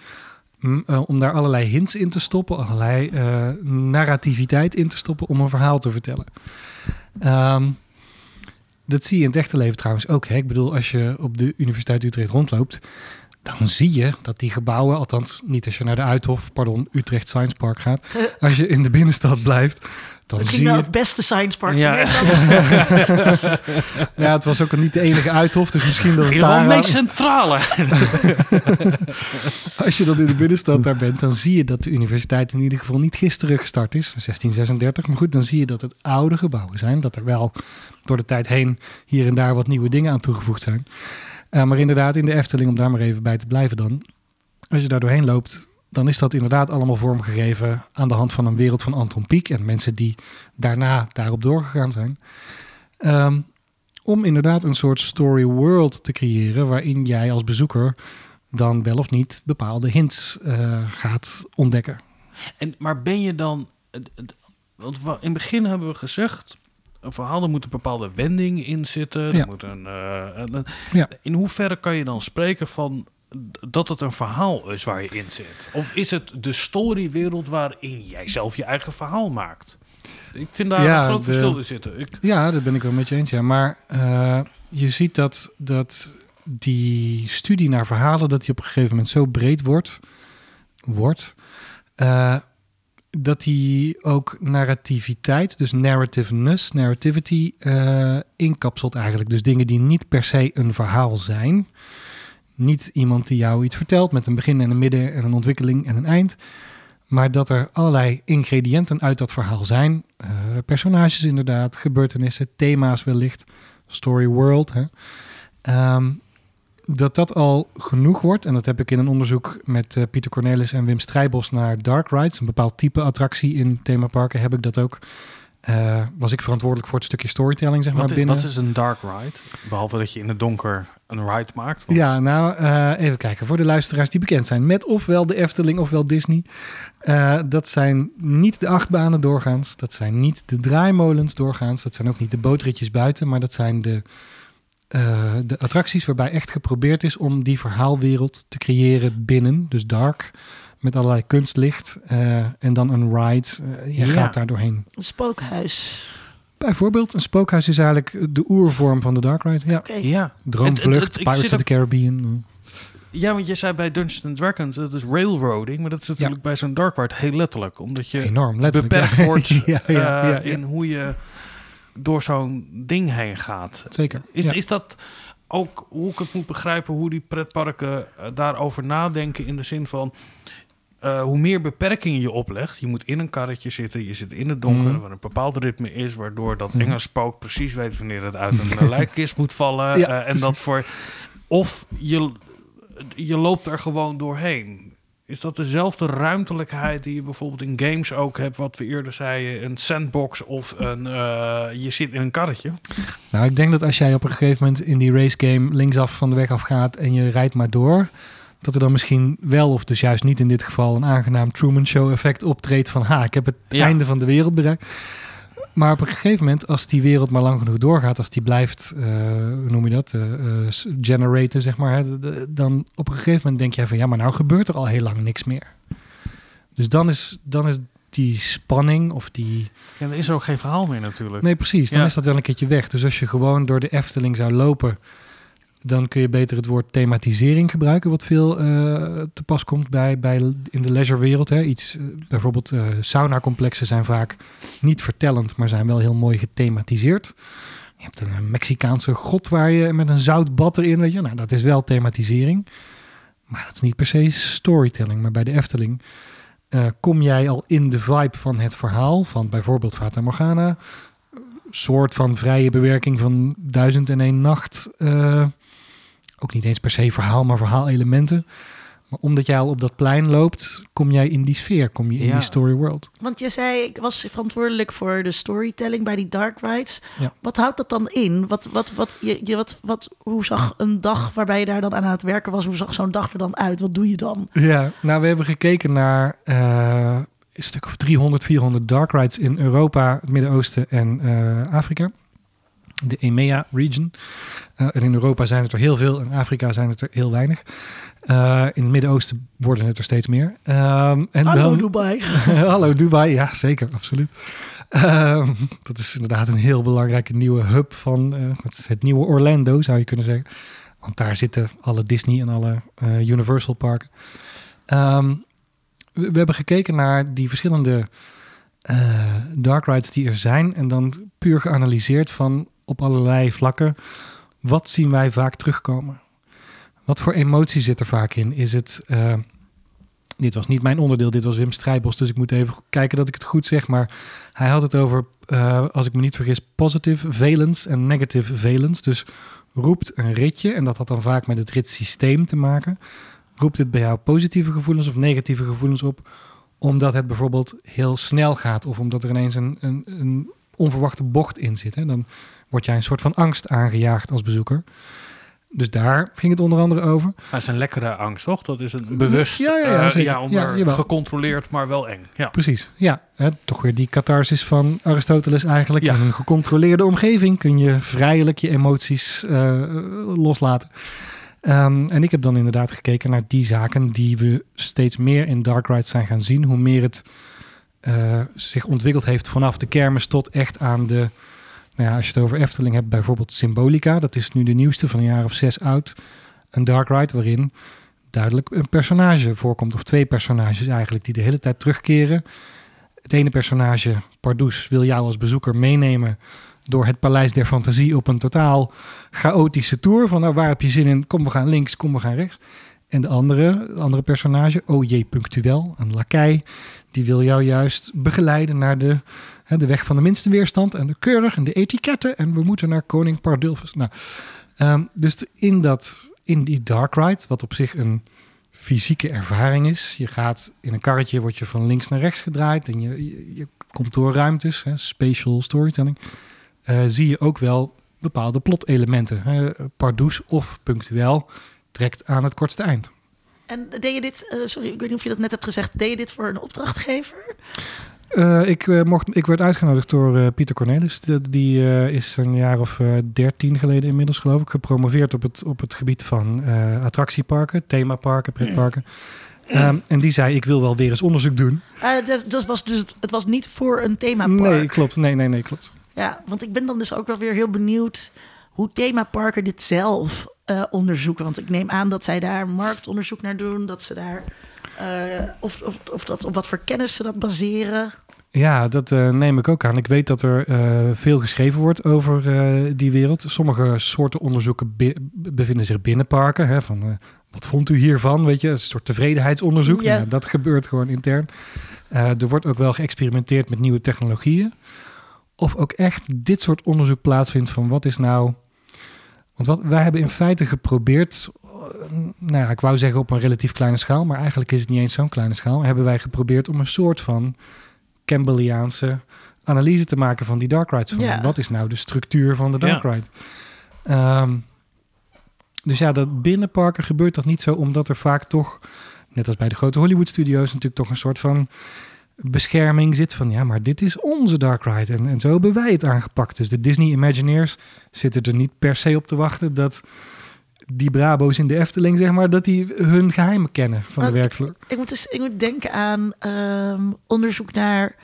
Speaker 5: mm, om daar allerlei hints in te stoppen, allerlei eh, narrativiteit in te stoppen om een verhaal te vertellen. Ehm, dat zie je in het echte leven trouwens ook. Hè? Ik bedoel, als je op de Universiteit Utrecht rondloopt, dan zie je dat die gebouwen, althans niet als je naar de Uithof, pardon, Utrecht Science Park gaat, als je in de binnenstad blijft, dan
Speaker 1: Misschien
Speaker 5: zie
Speaker 1: wel
Speaker 5: je
Speaker 1: het beste science park
Speaker 2: Ja.
Speaker 1: van Nederland.
Speaker 5: Ja, het was ook niet de enige uithof, dus misschien dat het daar...
Speaker 2: meest centrale.
Speaker 5: Als je dan in de binnenstad daar bent, dan zie je dat de universiteit in ieder geval niet gisteren gestart is, 1636. Maar goed, dan zie je dat het oude gebouwen zijn. Dat er wel door de tijd heen hier en daar wat nieuwe dingen aan toegevoegd zijn. Eh, maar inderdaad, in de Efteling, om daar maar even bij te blijven dan. Als je daar doorheen loopt, dan is dat inderdaad allemaal vormgegeven aan de hand van een wereld van Anton Pieck en mensen die daarna daarop doorgegaan zijn. Ehm, om inderdaad een soort story world te creëren waarin jij als bezoeker dan wel of niet bepaalde hints eh, gaat ontdekken.
Speaker 2: En, maar ben je dan... Want wa- in het begin hebben we gezegd... Een verhaal, er moet een bepaalde wending in zitten. Er
Speaker 5: Ja.
Speaker 2: moet een, eh, een-
Speaker 5: Ja.
Speaker 2: In hoeverre kan je dan spreken van dat het een verhaal is waar je in zit? Of is het de storywereld waarin jij zelf je eigen verhaal maakt? Ik vind daar
Speaker 5: Ja,
Speaker 2: een groot
Speaker 5: de-
Speaker 2: verschil in zitten. Ik,
Speaker 5: Ja, dat ben ik wel met je eens. Ja. Maar eh, je ziet dat, dat die studie naar verhalen, dat die op een gegeven moment zo breed wordt, wordt eh, dat die ook narrativiteit, dus narrativeness, narrativity, eh, inkapselt eigenlijk. Dus dingen die niet per se een verhaal zijn. Niet iemand die jou iets vertelt met een begin en een midden en een ontwikkeling en een eind. Maar dat er allerlei ingrediënten uit dat verhaal zijn. Eh, personages inderdaad, gebeurtenissen, thema's wellicht. Story world. Hè. Ehm, dat dat al genoeg wordt. En dat heb ik in een onderzoek met eh, Pieter Cornelis en Wim Strijbos naar Dark Rides. Een bepaald type attractie in themaparken heb ik dat ook. Eh, was ik verantwoordelijk voor het stukje storytelling, zeg maar,
Speaker 2: is,
Speaker 5: binnen.
Speaker 2: wat is een dark ride? Behalve dat je in het donker een ride maakt.
Speaker 5: Ja, nou, eh, even kijken. Voor de luisteraars die bekend zijn met ofwel de Efteling ofwel Disney. Eh, dat zijn niet de achtbanen doorgaans. Dat zijn niet de draaimolens doorgaans. Dat zijn ook niet de bootritjes buiten. Maar dat zijn de, de attracties waarbij echt geprobeerd is om die verhaalwereld te creëren binnen. Dus dark, met allerlei kunstlicht. eh, en dan een ride. Eh, je
Speaker 2: Ja.
Speaker 5: gaat daar doorheen.
Speaker 1: Een spookhuis.
Speaker 5: Bijvoorbeeld, een spookhuis is eigenlijk de oervorm van de dark ride. Ja.
Speaker 2: Ja.
Speaker 5: Droomvlucht,
Speaker 2: Het- het-
Speaker 5: Pirates of the Caribbean.
Speaker 2: ja, want je zei bij Dungeons and Dragons, dat is railroading. Maar dat is natuurlijk bij zo'n dark ride heel letterlijk. Omdat je
Speaker 5: Enorm, letterlijk.
Speaker 2: beperkt
Speaker 5: ja.
Speaker 2: wordt
Speaker 5: ja, ja,
Speaker 2: eh,
Speaker 5: ja, ja.
Speaker 2: in hoe je door zo'n ding heen gaat.
Speaker 5: Zeker.
Speaker 2: Is,
Speaker 5: ja.
Speaker 2: is dat ook hoe ik het moet begrijpen, hoe die pretparken eh, daarover nadenken in de zin van eh, hoe meer beperkingen je oplegt, je moet in een karretje zitten, je zit in het donker,
Speaker 5: Mhm.
Speaker 2: waar een bepaald ritme is, waardoor dat
Speaker 5: Mhm.
Speaker 2: enge spook precies weet wanneer het uit een eh, lijkkist moet vallen.
Speaker 5: Ja,
Speaker 2: eh, en dat voor. Of je, je loopt er gewoon doorheen. Is dat dezelfde ruimtelijkheid die je bijvoorbeeld in games ook hebt, wat we eerder zeiden, een sandbox of een, je zit in een karretje?
Speaker 5: Nou, ik denk dat als jij op een gegeven moment in die race game linksaf van de weg af gaat en je rijdt maar door, dat er dan misschien wel, of dus juist niet in dit geval, een aangenaam Truman Show effect optreedt van ha, ik heb het
Speaker 2: Ja.
Speaker 5: einde van de wereld bereikt. Maar op een gegeven moment, als die wereld maar lang genoeg doorgaat, als die blijft, eh, hoe noem je dat, eh, eh, generaten, zeg maar, hè, dan op een gegeven moment denk jij van ja, maar nou gebeurt er al heel lang niks meer. Dus dan is, dan is die spanning of die,
Speaker 2: Ja, dan is er ook geen verhaal meer natuurlijk.
Speaker 5: Nee, precies. Dan
Speaker 2: Ja.
Speaker 5: is dat wel een keertje weg. Dus als je gewoon door de Efteling zou lopen, dan kun je beter het woord thematisering gebruiken, wat veel eh, te pas komt bij, bij in de leisurewereld. Hè. Iets, eh, bijvoorbeeld eh sauna-complexen zijn vaak niet vertellend, maar zijn wel heel mooi gethematiseerd. Je hebt een, Mexicaanse god waar je met een zoutbad erin, weet je. Nou, dat is wel thematisering. Maar dat is niet per se storytelling. Maar bij de Efteling kom jij al in de vibe van het verhaal, van bijvoorbeeld Fata Morgana, soort van vrije bewerking van duizend en nacht. Ook niet eens per se verhaal, maar verhaalelementen. Maar omdat jij al op dat plein loopt, kom jij in die sfeer, kom je in
Speaker 2: Ja.
Speaker 5: die story world.
Speaker 1: Want je zei, ik was verantwoordelijk voor de storytelling bij die dark rides.
Speaker 5: Ja.
Speaker 1: Wat houdt dat dan in? Wat, wat, wat, je, je, wat, wat, hoe zag een dag waarbij je daar dan aan het werken was, hoe zag zo'n dag er dan uit? Wat doe je dan?
Speaker 5: Ja, nou we hebben gekeken naar eh, een stuk of 300, 400 dark rides in Europa, het Midden-Oosten en eh, Afrika. De EMEA region. Eh, en in Europa zijn het er heel veel, in Afrika zijn het er heel weinig. Eh, in het Midden-Oosten worden het er steeds meer. Ehm, en
Speaker 1: Hallo
Speaker 5: dan,
Speaker 1: Dubai.
Speaker 5: Hallo Dubai, ja zeker, absoluut. Ehm, dat is inderdaad een heel belangrijke nieuwe hub van eh, het, nieuwe Orlando, zou je kunnen zeggen. Want daar zitten alle Disney en alle eh, Universal parken. Ehm, we, we hebben gekeken naar die verschillende eh, dark rides die er zijn. En dan puur geanalyseerd van op allerlei vlakken. Wat zien wij vaak terugkomen? Wat voor emotie zit er vaak in? Is het... eh, dit was niet mijn onderdeel, dit was Wim Strijbos. Dus ik moet even kijken dat ik het goed zeg. Maar hij had het over, eh, als ik me niet vergis, positive valence en negative valence. Dus roept een ritje, en dat had dan vaak met het ritssysteem te maken. Roept het bij jou positieve gevoelens of negatieve gevoelens op? Omdat het bijvoorbeeld heel snel gaat of omdat er ineens een, een, een onverwachte bocht in zit. Hè? Dan word jij een soort van angst aangejaagd als bezoeker. Dus daar ging het onder andere over.
Speaker 2: Maar het is een lekkere angst, toch? Dat is een bewust,
Speaker 5: Ja, ja, ja,
Speaker 2: eh, ja, onder
Speaker 5: Ja,
Speaker 2: gecontroleerd, maar wel eng. Ja.
Speaker 5: Precies, ja. Hè, toch weer die catharsis van Aristoteles eigenlijk.
Speaker 2: Ja.
Speaker 5: In een gecontroleerde omgeving kun je vrijelijk je emoties eh, loslaten. Ehm, en ik heb dan inderdaad gekeken naar die zaken die we steeds meer in Dark Rides zijn gaan zien. Hoe meer het eh, zich ontwikkeld heeft vanaf de kermis tot echt aan de... Nou ja, als je het over Efteling hebt, bijvoorbeeld Symbolica. Dat is nu de nieuwste van een jaar of zes oud. Een Dark Ride waarin duidelijk een personage voorkomt. Of twee personages eigenlijk, die de hele tijd terugkeren. Het ene personage, Pardoes, wil jou als bezoeker meenemen door het Paleis der Fantasie op een totaal chaotische tour. Van nou, waar heb je zin in? Kom, we gaan links, kom, we gaan rechts. En de andere, de andere personage, O.J. Punctuel, een lakij, die wil jou juist begeleiden naar de, de weg van de minste weerstand en de keurig en de etiketten. En we moeten naar koning Pardulfus. Nou, ehm, dus in, dat, in die dark ride, wat op zich een fysieke ervaring is. Je gaat in een karretje, word je van links naar rechts gedraaid en je, je, komt door ruimtes, hè, storytelling. eh, zie je ook wel bepaalde plotelementen. hè. Of punctueel trekt aan het kortste eind.
Speaker 1: En deed je dit, eh, sorry, ik weet niet of je dat net hebt gezegd, deed je dit voor een opdrachtgever?
Speaker 5: Eh, ik, eh, mocht, ik werd uitgenodigd door eh, Pieter Cornelis. Die, die, is een jaar of dertien geleden inmiddels, geloof ik, gepromoveerd op het, op het gebied van attractieparken, themaparken, pretparken. Ehm, en die zei: Ik wil wel weer eens onderzoek doen.
Speaker 1: Dat, dat was dus, het was niet voor een themapark.
Speaker 5: Nee, klopt. Nee, nee, nee, klopt.
Speaker 1: Ja, want ik ben dan dus ook wel weer heel benieuwd hoe themaparken dit zelf onderzoeken. Want ik neem aan dat zij daar marktonderzoek naar doen, dat ze daar. Eh, of, of, of dat, op wat voor kennis ze dat baseren.
Speaker 5: Ja, dat eh, neem ik ook aan. Ik weet dat er eh, veel geschreven wordt over die wereld. Sommige soorten onderzoeken bevinden zich binnen parken. Hè, van, wat vond u hiervan? Weet je, een soort tevredenheidsonderzoek.
Speaker 1: Ja.
Speaker 5: Nou, dat gebeurt gewoon intern. Er wordt ook wel geëxperimenteerd met nieuwe technologieën. Of ook echt dit soort onderzoek plaatsvindt van wat is nou... Want wat, wij hebben in feite geprobeerd... Nou ja, ik wou zeggen op een relatief kleine schaal... maar eigenlijk is het niet eens zo'n kleine schaal... hebben wij geprobeerd om een soort van Campbelliaanse analyse te maken van die dark rides. Van
Speaker 1: Ja.
Speaker 5: Wat is nou de structuur van de dark
Speaker 2: Ja.
Speaker 5: ride? Ehm, dus ja, dat binnen parken gebeurt dat niet zo, omdat er vaak toch, net als bij de grote Hollywood studios, natuurlijk toch een soort van bescherming zit van ja, maar dit is onze dark ride en, en zo hebben wij het aangepakt. Dus de Disney Imagineers zitten er niet per se op te wachten dat die Brabo's in de Efteling, zeg maar, dat die hun geheimen kennen van de
Speaker 1: Maar-
Speaker 5: werkvloer.
Speaker 1: Ik moet, dus, ik moet denken aan ehm, onderzoek naar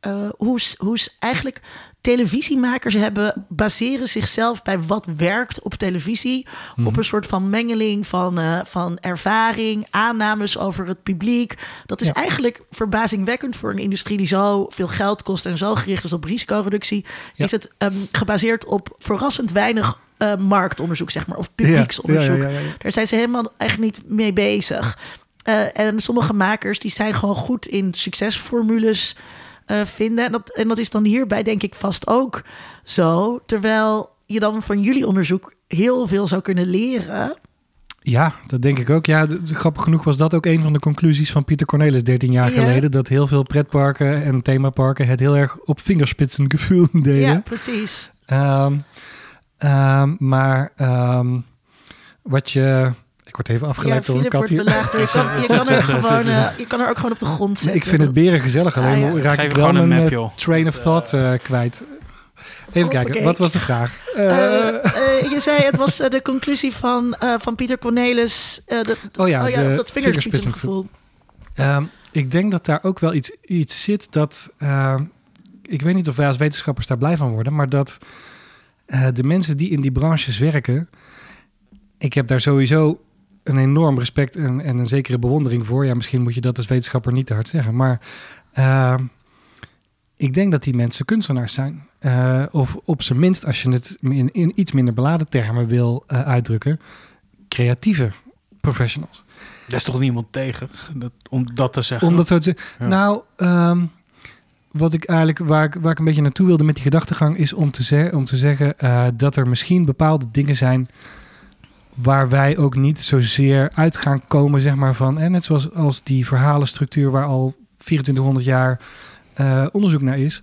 Speaker 1: eh, hoe, s- hoe s- eigenlijk televisiemakers hebben, baseren zichzelf bij wat werkt op televisie.
Speaker 5: Mhm.
Speaker 1: Op een soort van mengeling van, eh, van ervaring, aannames over het publiek. Dat is
Speaker 5: Ja.
Speaker 1: eigenlijk verbazingwekkend voor een industrie die zo veel geld kost en zo gericht is op risicoreductie.
Speaker 5: Ja.
Speaker 1: Is het ehm, gebaseerd op verrassend weinig eh, marktonderzoek, zeg maar, of publieksonderzoek.
Speaker 5: Ja.
Speaker 1: Daar zijn ze helemaal echt niet mee bezig. Eh, en sommige makers die zijn gewoon goed in succesformules eh, vinden. En dat, en dat is dan hierbij denk ik vast ook zo. Terwijl je dan van jullie onderzoek heel veel zou kunnen leren.
Speaker 5: Ja, dat denk ik ook. Ja, grappig genoeg was dat ook een van de conclusies van Pieter Cornelis 13 jaar
Speaker 1: Ja.
Speaker 5: geleden. Dat heel veel pretparken en themaparken het heel erg op vingerspitsen gevoel deden.
Speaker 1: Ja, precies.
Speaker 5: Ehm, ehm, maar ehm, wat je... Ik word even
Speaker 1: Ja,
Speaker 5: afgeleid door een
Speaker 1: Philip
Speaker 5: kat
Speaker 1: wordt
Speaker 5: hier.
Speaker 1: belaagd. Je kan, je, kan er gewoon, eh, je kan er ook gewoon op de grond zetten.
Speaker 5: Nee, ik vind het beren gezellig, alleen
Speaker 1: Ah, ja.
Speaker 5: raak
Speaker 2: Geef
Speaker 5: ik wel mijn
Speaker 2: map,
Speaker 5: eh,
Speaker 2: joh.
Speaker 5: train of thought eh, kwijt. Even kijken, wat was de vraag? Eh,
Speaker 1: Eh, eh, je zei het was eh, de conclusie van, eh, van Pieter Cornelis. eh, de,
Speaker 5: oh ja,
Speaker 1: oh ja,
Speaker 5: de
Speaker 1: dat
Speaker 5: vingerspitsengevoel. Ehm, ik denk dat daar ook wel iets, iets zit dat. ehm, ik weet niet of wij als wetenschappers daar blij van worden, maar dat eh, de mensen die in die branches werken. Ik heb daar sowieso een enorm respect en, en een zekere bewondering voor. Ja, misschien moet je dat als wetenschapper niet te hard zeggen, maar. ehm, ik denk dat die mensen kunstenaars zijn. Eh, of op zijn minst, als je het in, in iets minder beladen termen wil eh, uitdrukken, creatieve professionals.
Speaker 2: Daar is toch niemand tegen dat, om dat te zeggen?
Speaker 5: Om dat zo te zeggen.
Speaker 2: Ja.
Speaker 5: Nou, ehm, wat ik eigenlijk, waar ik, waar ik een beetje naartoe wilde met die gedachtegang, is om te, ze- om te zeggen eh, dat er misschien bepaalde dingen zijn waar wij ook niet zozeer uit gaan komen, zeg maar, van. En net zoals als die verhalenstructuur waar al 2400 jaar eh, onderzoek naar is.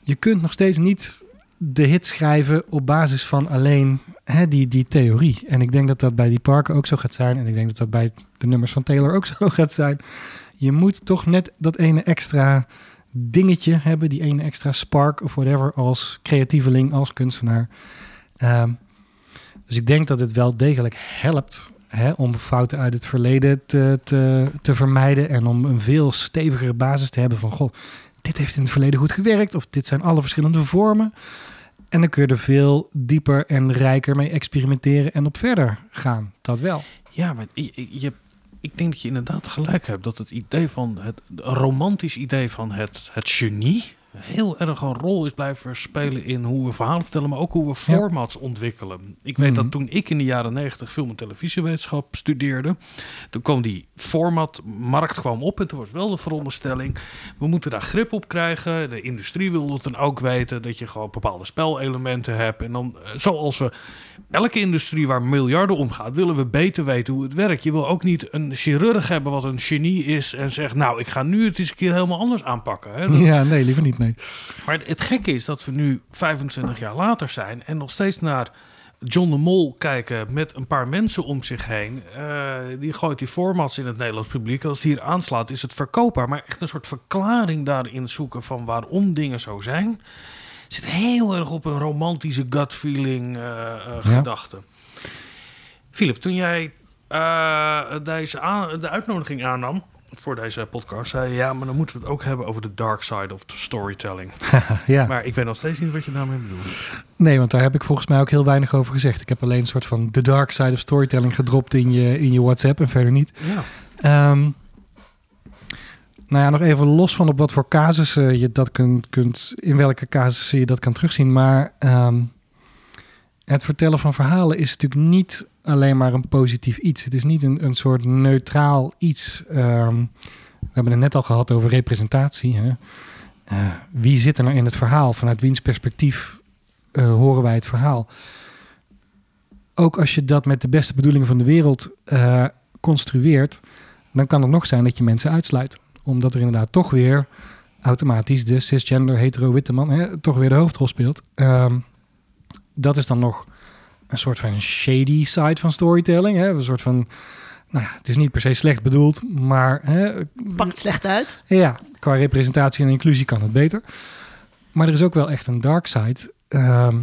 Speaker 5: Je kunt nog steeds niet de hit schrijven op basis van alleen hè, die, die theorie. En ik denk dat dat bij die parken ook zo gaat zijn. En ik denk dat dat bij de nummers van Taylor ook zo gaat zijn. Je moet toch net dat ene extra dingetje hebben, die ene extra spark of whatever, als creatieveling, als kunstenaar. Ehm, dus ik denk dat het wel degelijk helpt hè, om fouten uit het verleden te, te, te vermijden en om een veel stevigere basis te hebben van, goh, dit heeft in het verleden goed gewerkt of dit zijn alle verschillende vormen. En dan kun je er veel dieper en rijker mee experimenteren en op verder gaan. Dat wel.
Speaker 2: Ja, maar je, je, ik denk dat je inderdaad gelijk hebt. Dat het idee van het een romantisch idee van het, het genie heel erg een rol is blijven spelen in hoe we verhalen vertellen, maar ook hoe we formats ontwikkelen. Ik weet
Speaker 5: Mhm.
Speaker 2: dat toen ik in de jaren negentig film- en televisiewetenschap studeerde, toen kwam die formatmarkt kwam op en toen was wel de veronderstelling, we moeten daar grip op krijgen. De industrie wil het dan ook weten, dat je gewoon bepaalde spelelementen hebt. En dan, eh, zoals we elke industrie waar miljarden omgaat, willen we beter weten hoe het werkt. Je wil ook niet een chirurg hebben wat een genie is en zegt, nou, ik ga nu het eens een keer helemaal anders aanpakken. Hè? Dat-
Speaker 5: Ja, nee, liever niet, nee.
Speaker 2: maar het, het gekke is dat we nu 25 jaar later zijn en nog steeds naar John de Mol kijken met een paar mensen om zich heen. Eh, die gooit die formats in het Nederlands publiek. Als het hier aanslaat, is het verkoopbaar. Maar echt een soort verklaring daarin zoeken van waarom dingen zo zijn. Zit heel erg op een romantische gut feeling eh, eh, gedachte. Philip, toen jij deze de uitnodiging aannam voor deze podcast, zei ja, maar dan moeten we het ook hebben over de dark side of storytelling.
Speaker 5: Ja.
Speaker 2: Maar ik weet nog steeds niet wat je daarmee bedoelt.
Speaker 5: Nee, want daar heb ik volgens mij ook heel weinig over gezegd. Ik heb alleen een soort van the dark side of storytelling gedropt in je, in je WhatsApp en verder niet.
Speaker 2: Ja.
Speaker 5: Ehm, nou ja, nog even los van op wat voor casussen je dat kunt, kunt in welke casussen je dat kan terugzien. Maar ehm, het vertellen van verhalen is natuurlijk niet alleen maar een positief iets. Het is niet een, een soort neutraal iets. Ehm, we hebben het net al gehad over representatie. Hè? Eh, wie zit er nou in het verhaal? Vanuit wiens perspectief eh, horen wij het verhaal? Ook als je dat met de beste bedoelingen van de wereld eh, construeert, dan kan het nog zijn dat je mensen uitsluit. Omdat er inderdaad toch weer automatisch de cisgender hetero witte man hè, toch weer de hoofdrol speelt. Ehm, dat is dan nog een soort van shady side van storytelling. Hè? Een soort van, nou ja, het is niet per se slecht bedoeld, maar hè,
Speaker 1: Pakt slecht uit.
Speaker 5: ja, qua representatie en inclusie kan het beter. Maar er is ook wel echt een dark side. Ehm,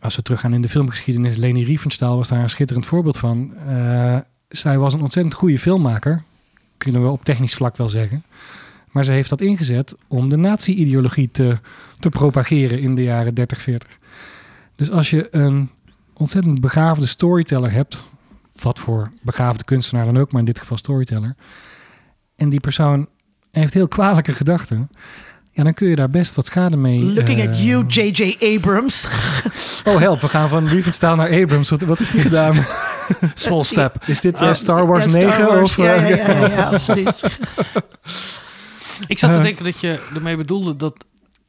Speaker 5: als we teruggaan in de filmgeschiedenis, Leni Riefenstahl was daar een schitterend voorbeeld van. Eh, zij was een ontzettend goede filmmaker, kunnen we op technisch vlak wel zeggen. Maar ze heeft dat ingezet om de nazi-ideologie te, te propageren in de jaren 30, 40. Dus als je een ontzettend begaafde storyteller hebt, wat voor begaafde kunstenaar dan ook, maar in dit geval storyteller, en die persoon heeft heel kwalijke gedachten, ja, dan kun je daar best wat schade mee.
Speaker 1: Looking
Speaker 5: eh,
Speaker 1: at you, J.J. Abrams.
Speaker 5: Oh help, we gaan van Riefenstahl naar Abrams. Wat, wat heeft hij gedaan?
Speaker 2: Small step.
Speaker 5: Is dit eh,
Speaker 1: Oh,
Speaker 5: Star Wars
Speaker 1: ja, Star
Speaker 5: 9?
Speaker 1: Wars.
Speaker 5: Of,
Speaker 1: ja,
Speaker 5: eh,
Speaker 1: ja, ja, ja, absoluut.
Speaker 2: Ik zat te
Speaker 5: Eh.
Speaker 2: denken dat je ermee bedoelde dat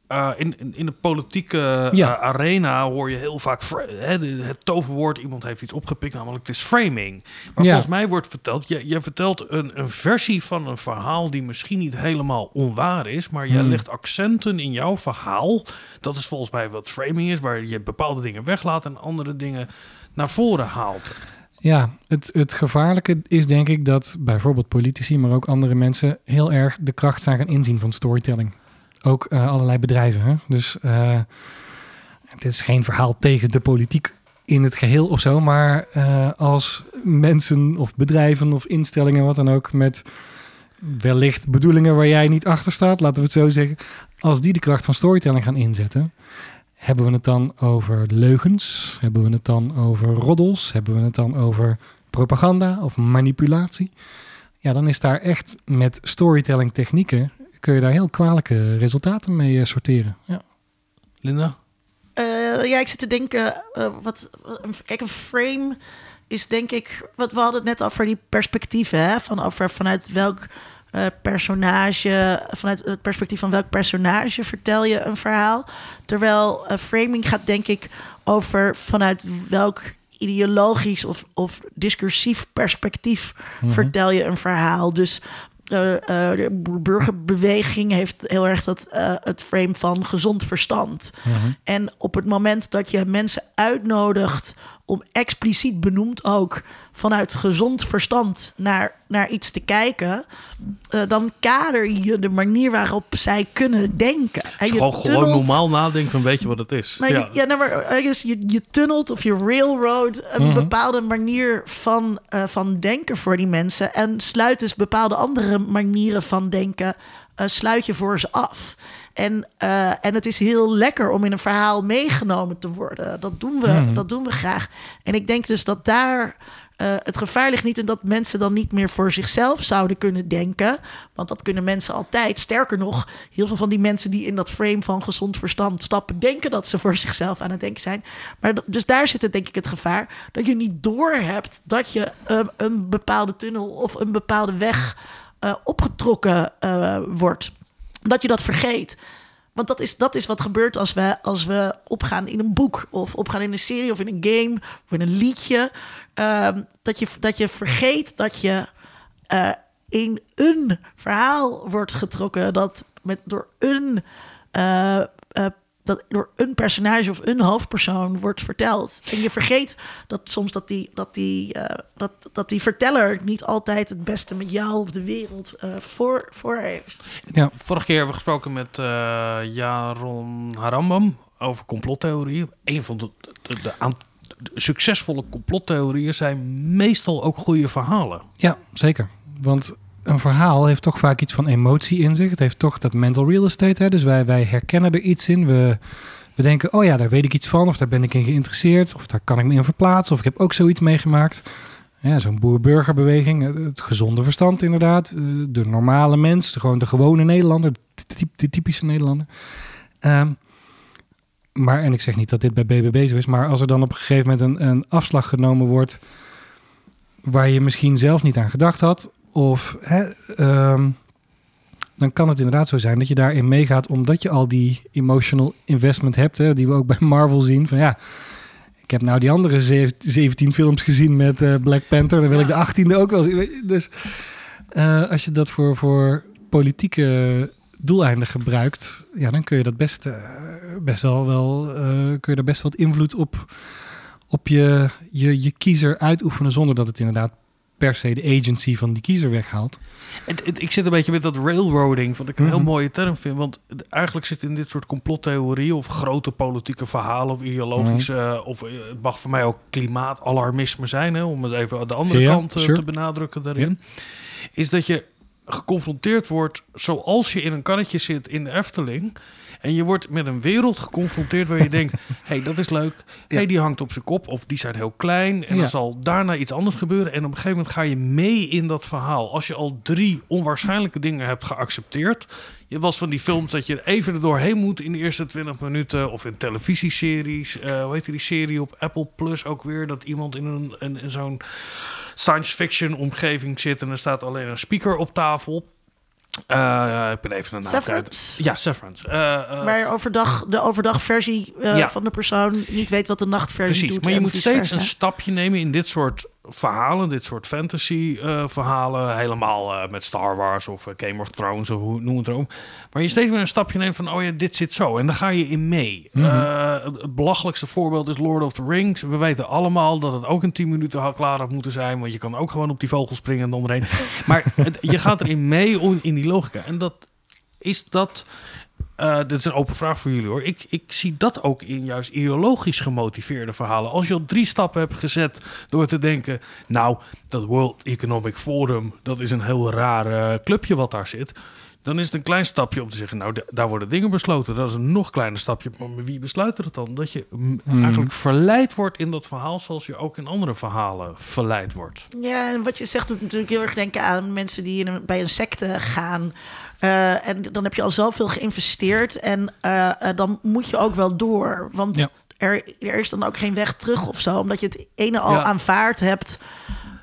Speaker 2: eh, in, in, in de politieke
Speaker 5: Ja.
Speaker 2: eh, arena hoor je heel vaak fra- hè, de- het toverwoord. Iemand heeft iets opgepikt, namelijk het is framing. Maar
Speaker 5: Ja.
Speaker 2: volgens mij wordt verteld, je, je vertelt een, een versie van een verhaal die misschien niet helemaal onwaar is, maar je
Speaker 5: Hmm.
Speaker 2: legt accenten in jouw verhaal. Dat is volgens mij wat framing is, waar je bepaalde dingen weglaat en andere dingen naar voren haalt.
Speaker 5: Ja, het, het gevaarlijke is denk ik dat bijvoorbeeld politici, maar ook andere mensen heel erg de kracht zijn gaan inzien van storytelling. Ook eh, allerlei bedrijven. Hè? Dus eh het is geen verhaal tegen de politiek in het geheel of zo, maar eh, als mensen of bedrijven of instellingen, wat dan ook, met wellicht bedoelingen waar jij niet achter staat, laten we het zo zeggen, als die de kracht van storytelling gaan inzetten, hebben we het dan over leugens? Hebben we het dan over roddels? Hebben we het dan over propaganda of manipulatie? Ja, dan is daar echt met storytelling technieken kun je daar heel kwalijke resultaten mee eh, sorteren. Ja.
Speaker 2: Linda?
Speaker 1: Eh, ja, ik zit te denken, eh, wat, kijk, een frame is denk ik, wat we hadden het net over die perspectieven, hè? Van over vanuit welk eh, personage, vanuit het perspectief van welk personage vertel je een verhaal. Terwijl framing gaat denk ik over vanuit welk ideologisch of, of discursief perspectief
Speaker 5: Mhm.
Speaker 1: vertel je een verhaal. Dus de burgerbeweging heeft heel erg dat, eh, het frame van gezond verstand.
Speaker 5: Mhm.
Speaker 1: En op het moment dat je mensen uitnodigt om expliciet benoemd ook vanuit gezond verstand naar, naar iets te kijken, eh, dan kader je de manier waarop zij kunnen denken. En je
Speaker 2: Gewoon, gewoon
Speaker 1: tunnelt-
Speaker 2: normaal nadenken, dan weet je wat het is.
Speaker 1: maar
Speaker 2: ja.
Speaker 1: je, ja, nou, maar ergens je, je tunnelt of je railroad een
Speaker 5: Mhm.
Speaker 1: bepaalde manier van, eh, van denken voor die mensen. En sluit dus bepaalde andere manieren van denken, eh, sluit je voor ze af. En, eh, en het is heel lekker om in een verhaal meegenomen te worden. Dat doen we,
Speaker 5: Mhm.
Speaker 1: dat doen we graag. En ik denk dus dat daar eh, het gevaar ligt niet in dat mensen dan niet meer voor zichzelf zouden kunnen denken. Want dat kunnen mensen altijd. Sterker nog, heel veel van die mensen die in dat frame van gezond verstand stappen, denken dat ze voor zichzelf aan het denken zijn. Maar dus daar zit het denk ik het gevaar dat je niet doorhebt dat je eh, een bepaalde tunnel of een bepaalde weg opgetrokken wordt. Dat je dat vergeet. Want dat is, dat is wat gebeurt als we, als we opgaan in een boek of opgaan in een serie of in een game of in een liedje. Ehm, dat, je, dat je vergeet dat je eh, in een verhaal wordt getrokken dat met, door een. eh, dat door een personage of een hoofdpersoon wordt verteld. En je vergeet dat soms dat die, dat die, eh, dat, dat die verteller niet altijd het beste met jou of de wereld eh, voor, voor heeft.
Speaker 5: Ja,
Speaker 2: Vorige keer hebben we gesproken met eh, Jaron Harambam over complottheorieën. Een van de, de, de aan- de succesvolle complottheorieën zijn meestal ook goede verhalen.
Speaker 5: ja, zeker. Want een verhaal heeft toch vaak iets van emotie in zich. Het heeft toch dat mental real estate. Hè? Dus wij, wij herkennen er iets in. We, we denken, oh ja, daar weet ik iets van. Of daar ben ik in geïnteresseerd. Of daar kan ik me in verplaatsen. Of ik heb ook zoiets meegemaakt. Ja, Zo'n boer-burgerbeweging. Het gezonde verstand inderdaad. eh, De normale mens. Gewoon de gewone Nederlander. De typische Nederlander. Ehm, maar, en ik zeg niet dat dit bij BBB zo is. Maar als er dan op een gegeven moment een, een afslag genomen wordt... waar je misschien zelf niet aan gedacht had... of hè, ehm, dan kan het inderdaad zo zijn dat je daarin meegaat... omdat je al die emotional investment hebt... Hè, die we ook bij Marvel zien. Van ja, ik heb nou die andere zev- 17 films gezien met eh, Black Panther... dan wil ik de 18e ook wel zien. Dus eh, als je dat voor, voor politieke doeleinden gebruikt... ja, dan kun je dat best, eh, best wel, wel kun je daar best wat invloed op op je, je, je kiezer uitoefenen zonder dat het inderdaad per se de agency van die kiezer weghaalt.
Speaker 2: Het, het- ik zit een beetje met dat railroading, wat ik een heel
Speaker 5: Mhm.
Speaker 2: mooie term vind. Want eigenlijk zit in dit soort complottheorieën of grote politieke verhalen of ideologische,
Speaker 5: Mhm.
Speaker 2: eh, of eh, het mag voor mij ook klimaatalarmisme zijn, hè, om het even aan de andere
Speaker 5: Ja,
Speaker 2: kant eh,
Speaker 5: sure.
Speaker 2: te benadrukken daarin. Is dat je geconfronteerd wordt zoals je in een karretje zit in de Efteling. En je wordt met een wereld geconfronteerd waar je denkt: hé, hey, dat is leuk. Hé, hey, die hangt op zijn kop. Of die zijn heel klein. En
Speaker 5: Ja.
Speaker 2: dan zal daarna iets anders gebeuren. En op een gegeven moment ga je mee in dat verhaal. Als je al drie onwaarschijnlijke dingen hebt geaccepteerd. Je was van die films dat je er even er doorheen moet in de eerste 20 minuten. Of in televisieseries. eh hoe heet die serie op Apple Plus ook weer? Dat iemand in, een, in, in zo'n science fiction omgeving zit. En er staat alleen een speaker op tafel. Eh, ik ben even een naam? Ja, Severance. Eh, eh,
Speaker 1: Maar overdag, de overdagversie eh
Speaker 2: Ja.
Speaker 1: van de persoon niet weet wat de nachtversie
Speaker 2: Precies,
Speaker 1: doet.
Speaker 2: maar je moet steeds een stapje nemen in dit soort verhalen, dit soort fantasy eh, verhalen, helemaal eh, met Star Wars of eh, Game of Thrones of hoe noem het erom. Maar je steeds weer een stapje neemt van, oh ja, dit zit zo. En dan ga je in mee.
Speaker 5: Mhm.
Speaker 2: Het belachelijkste voorbeeld is Lord of the Rings. We weten allemaal dat het ook in 10 minuten klaar had moeten zijn, want je kan ook gewoon op die vogel springen en dan erheen. maar het- je gaat erin mee in die logica. En dat is dat. Eh, dit is een open vraag voor jullie hoor. Ik, ik zie dat ook in juist ideologisch gemotiveerde verhalen. Als je al drie stappen hebt gezet door te denken... nou, dat World Economic Forum... dat is een heel raar eh, clubje wat daar zit... dan is het een klein stapje om te zeggen... nou, da- daar worden dingen besloten. Dat is een nog kleiner stapje. Maar wie besluit het dan? Dat je mm,
Speaker 5: Hmm.
Speaker 2: eigenlijk verleid wordt in dat verhaal... zoals je ook in andere verhalen verleid wordt.
Speaker 1: Ja, en wat je zegt doet natuurlijk heel erg denken aan mensen die in een, bij een secte gaan. Eh, en dan heb je al zoveel geïnvesteerd en eh, eh, dan moet je ook wel door. Want
Speaker 5: Ja.
Speaker 1: er, er is dan ook geen weg terug of zo, omdat je het ene al
Speaker 2: Ja.
Speaker 1: aanvaard hebt.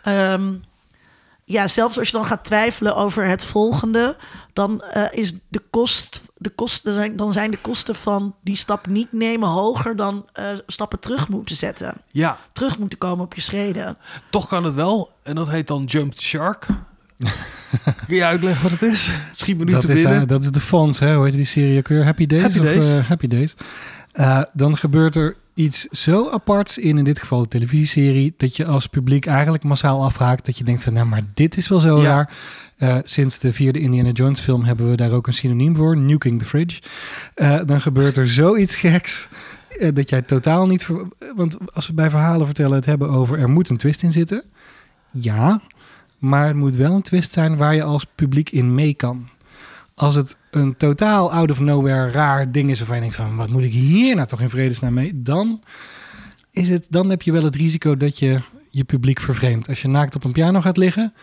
Speaker 1: Ehm, ja, zelfs als je dan gaat twijfelen over het volgende, dan is de kost, de kosten zijn, dan zijn de kosten van die stap niet nemen hoger dan stappen terug moeten zetten.
Speaker 2: Ja,
Speaker 1: Terug moeten komen op je schreden.
Speaker 2: toch kan het wel. En dat heet dan Jump the Shark. Kun je uitleggen wat het is? Schiet me nu
Speaker 5: Dat
Speaker 2: te
Speaker 5: is,
Speaker 2: binnen.
Speaker 5: eh, dat is de fonds, hè? Hoe heet die serie ook weer? Happy Days?
Speaker 2: Happy
Speaker 5: of,
Speaker 2: Days.
Speaker 5: eh, Happy Days. Eh, dan gebeurt er iets zo aparts in, in dit geval de televisieserie, dat je als publiek eigenlijk massaal afhaakt. Dat je denkt van, nou, maar dit is wel zo
Speaker 2: Ja.
Speaker 5: raar. Sinds de vierde Indiana Jones film hebben we daar ook een synoniem voor, nuking the fridge. Dan gebeurt er zoiets geks. dat jij totaal niet... ver- Want als we bij verhalen vertellen het hebben over er moet een twist in zitten. Ja, maar het moet wel een twist zijn waar je als publiek in mee kan. Als het een totaal out of nowhere raar ding is waarvan je denkt van wat moet ik hier nou toch in vredesnaam mee, dan is het, dan heb je wel het risico dat je je publiek vervreemdt. Als je naakt op een piano gaat liggen,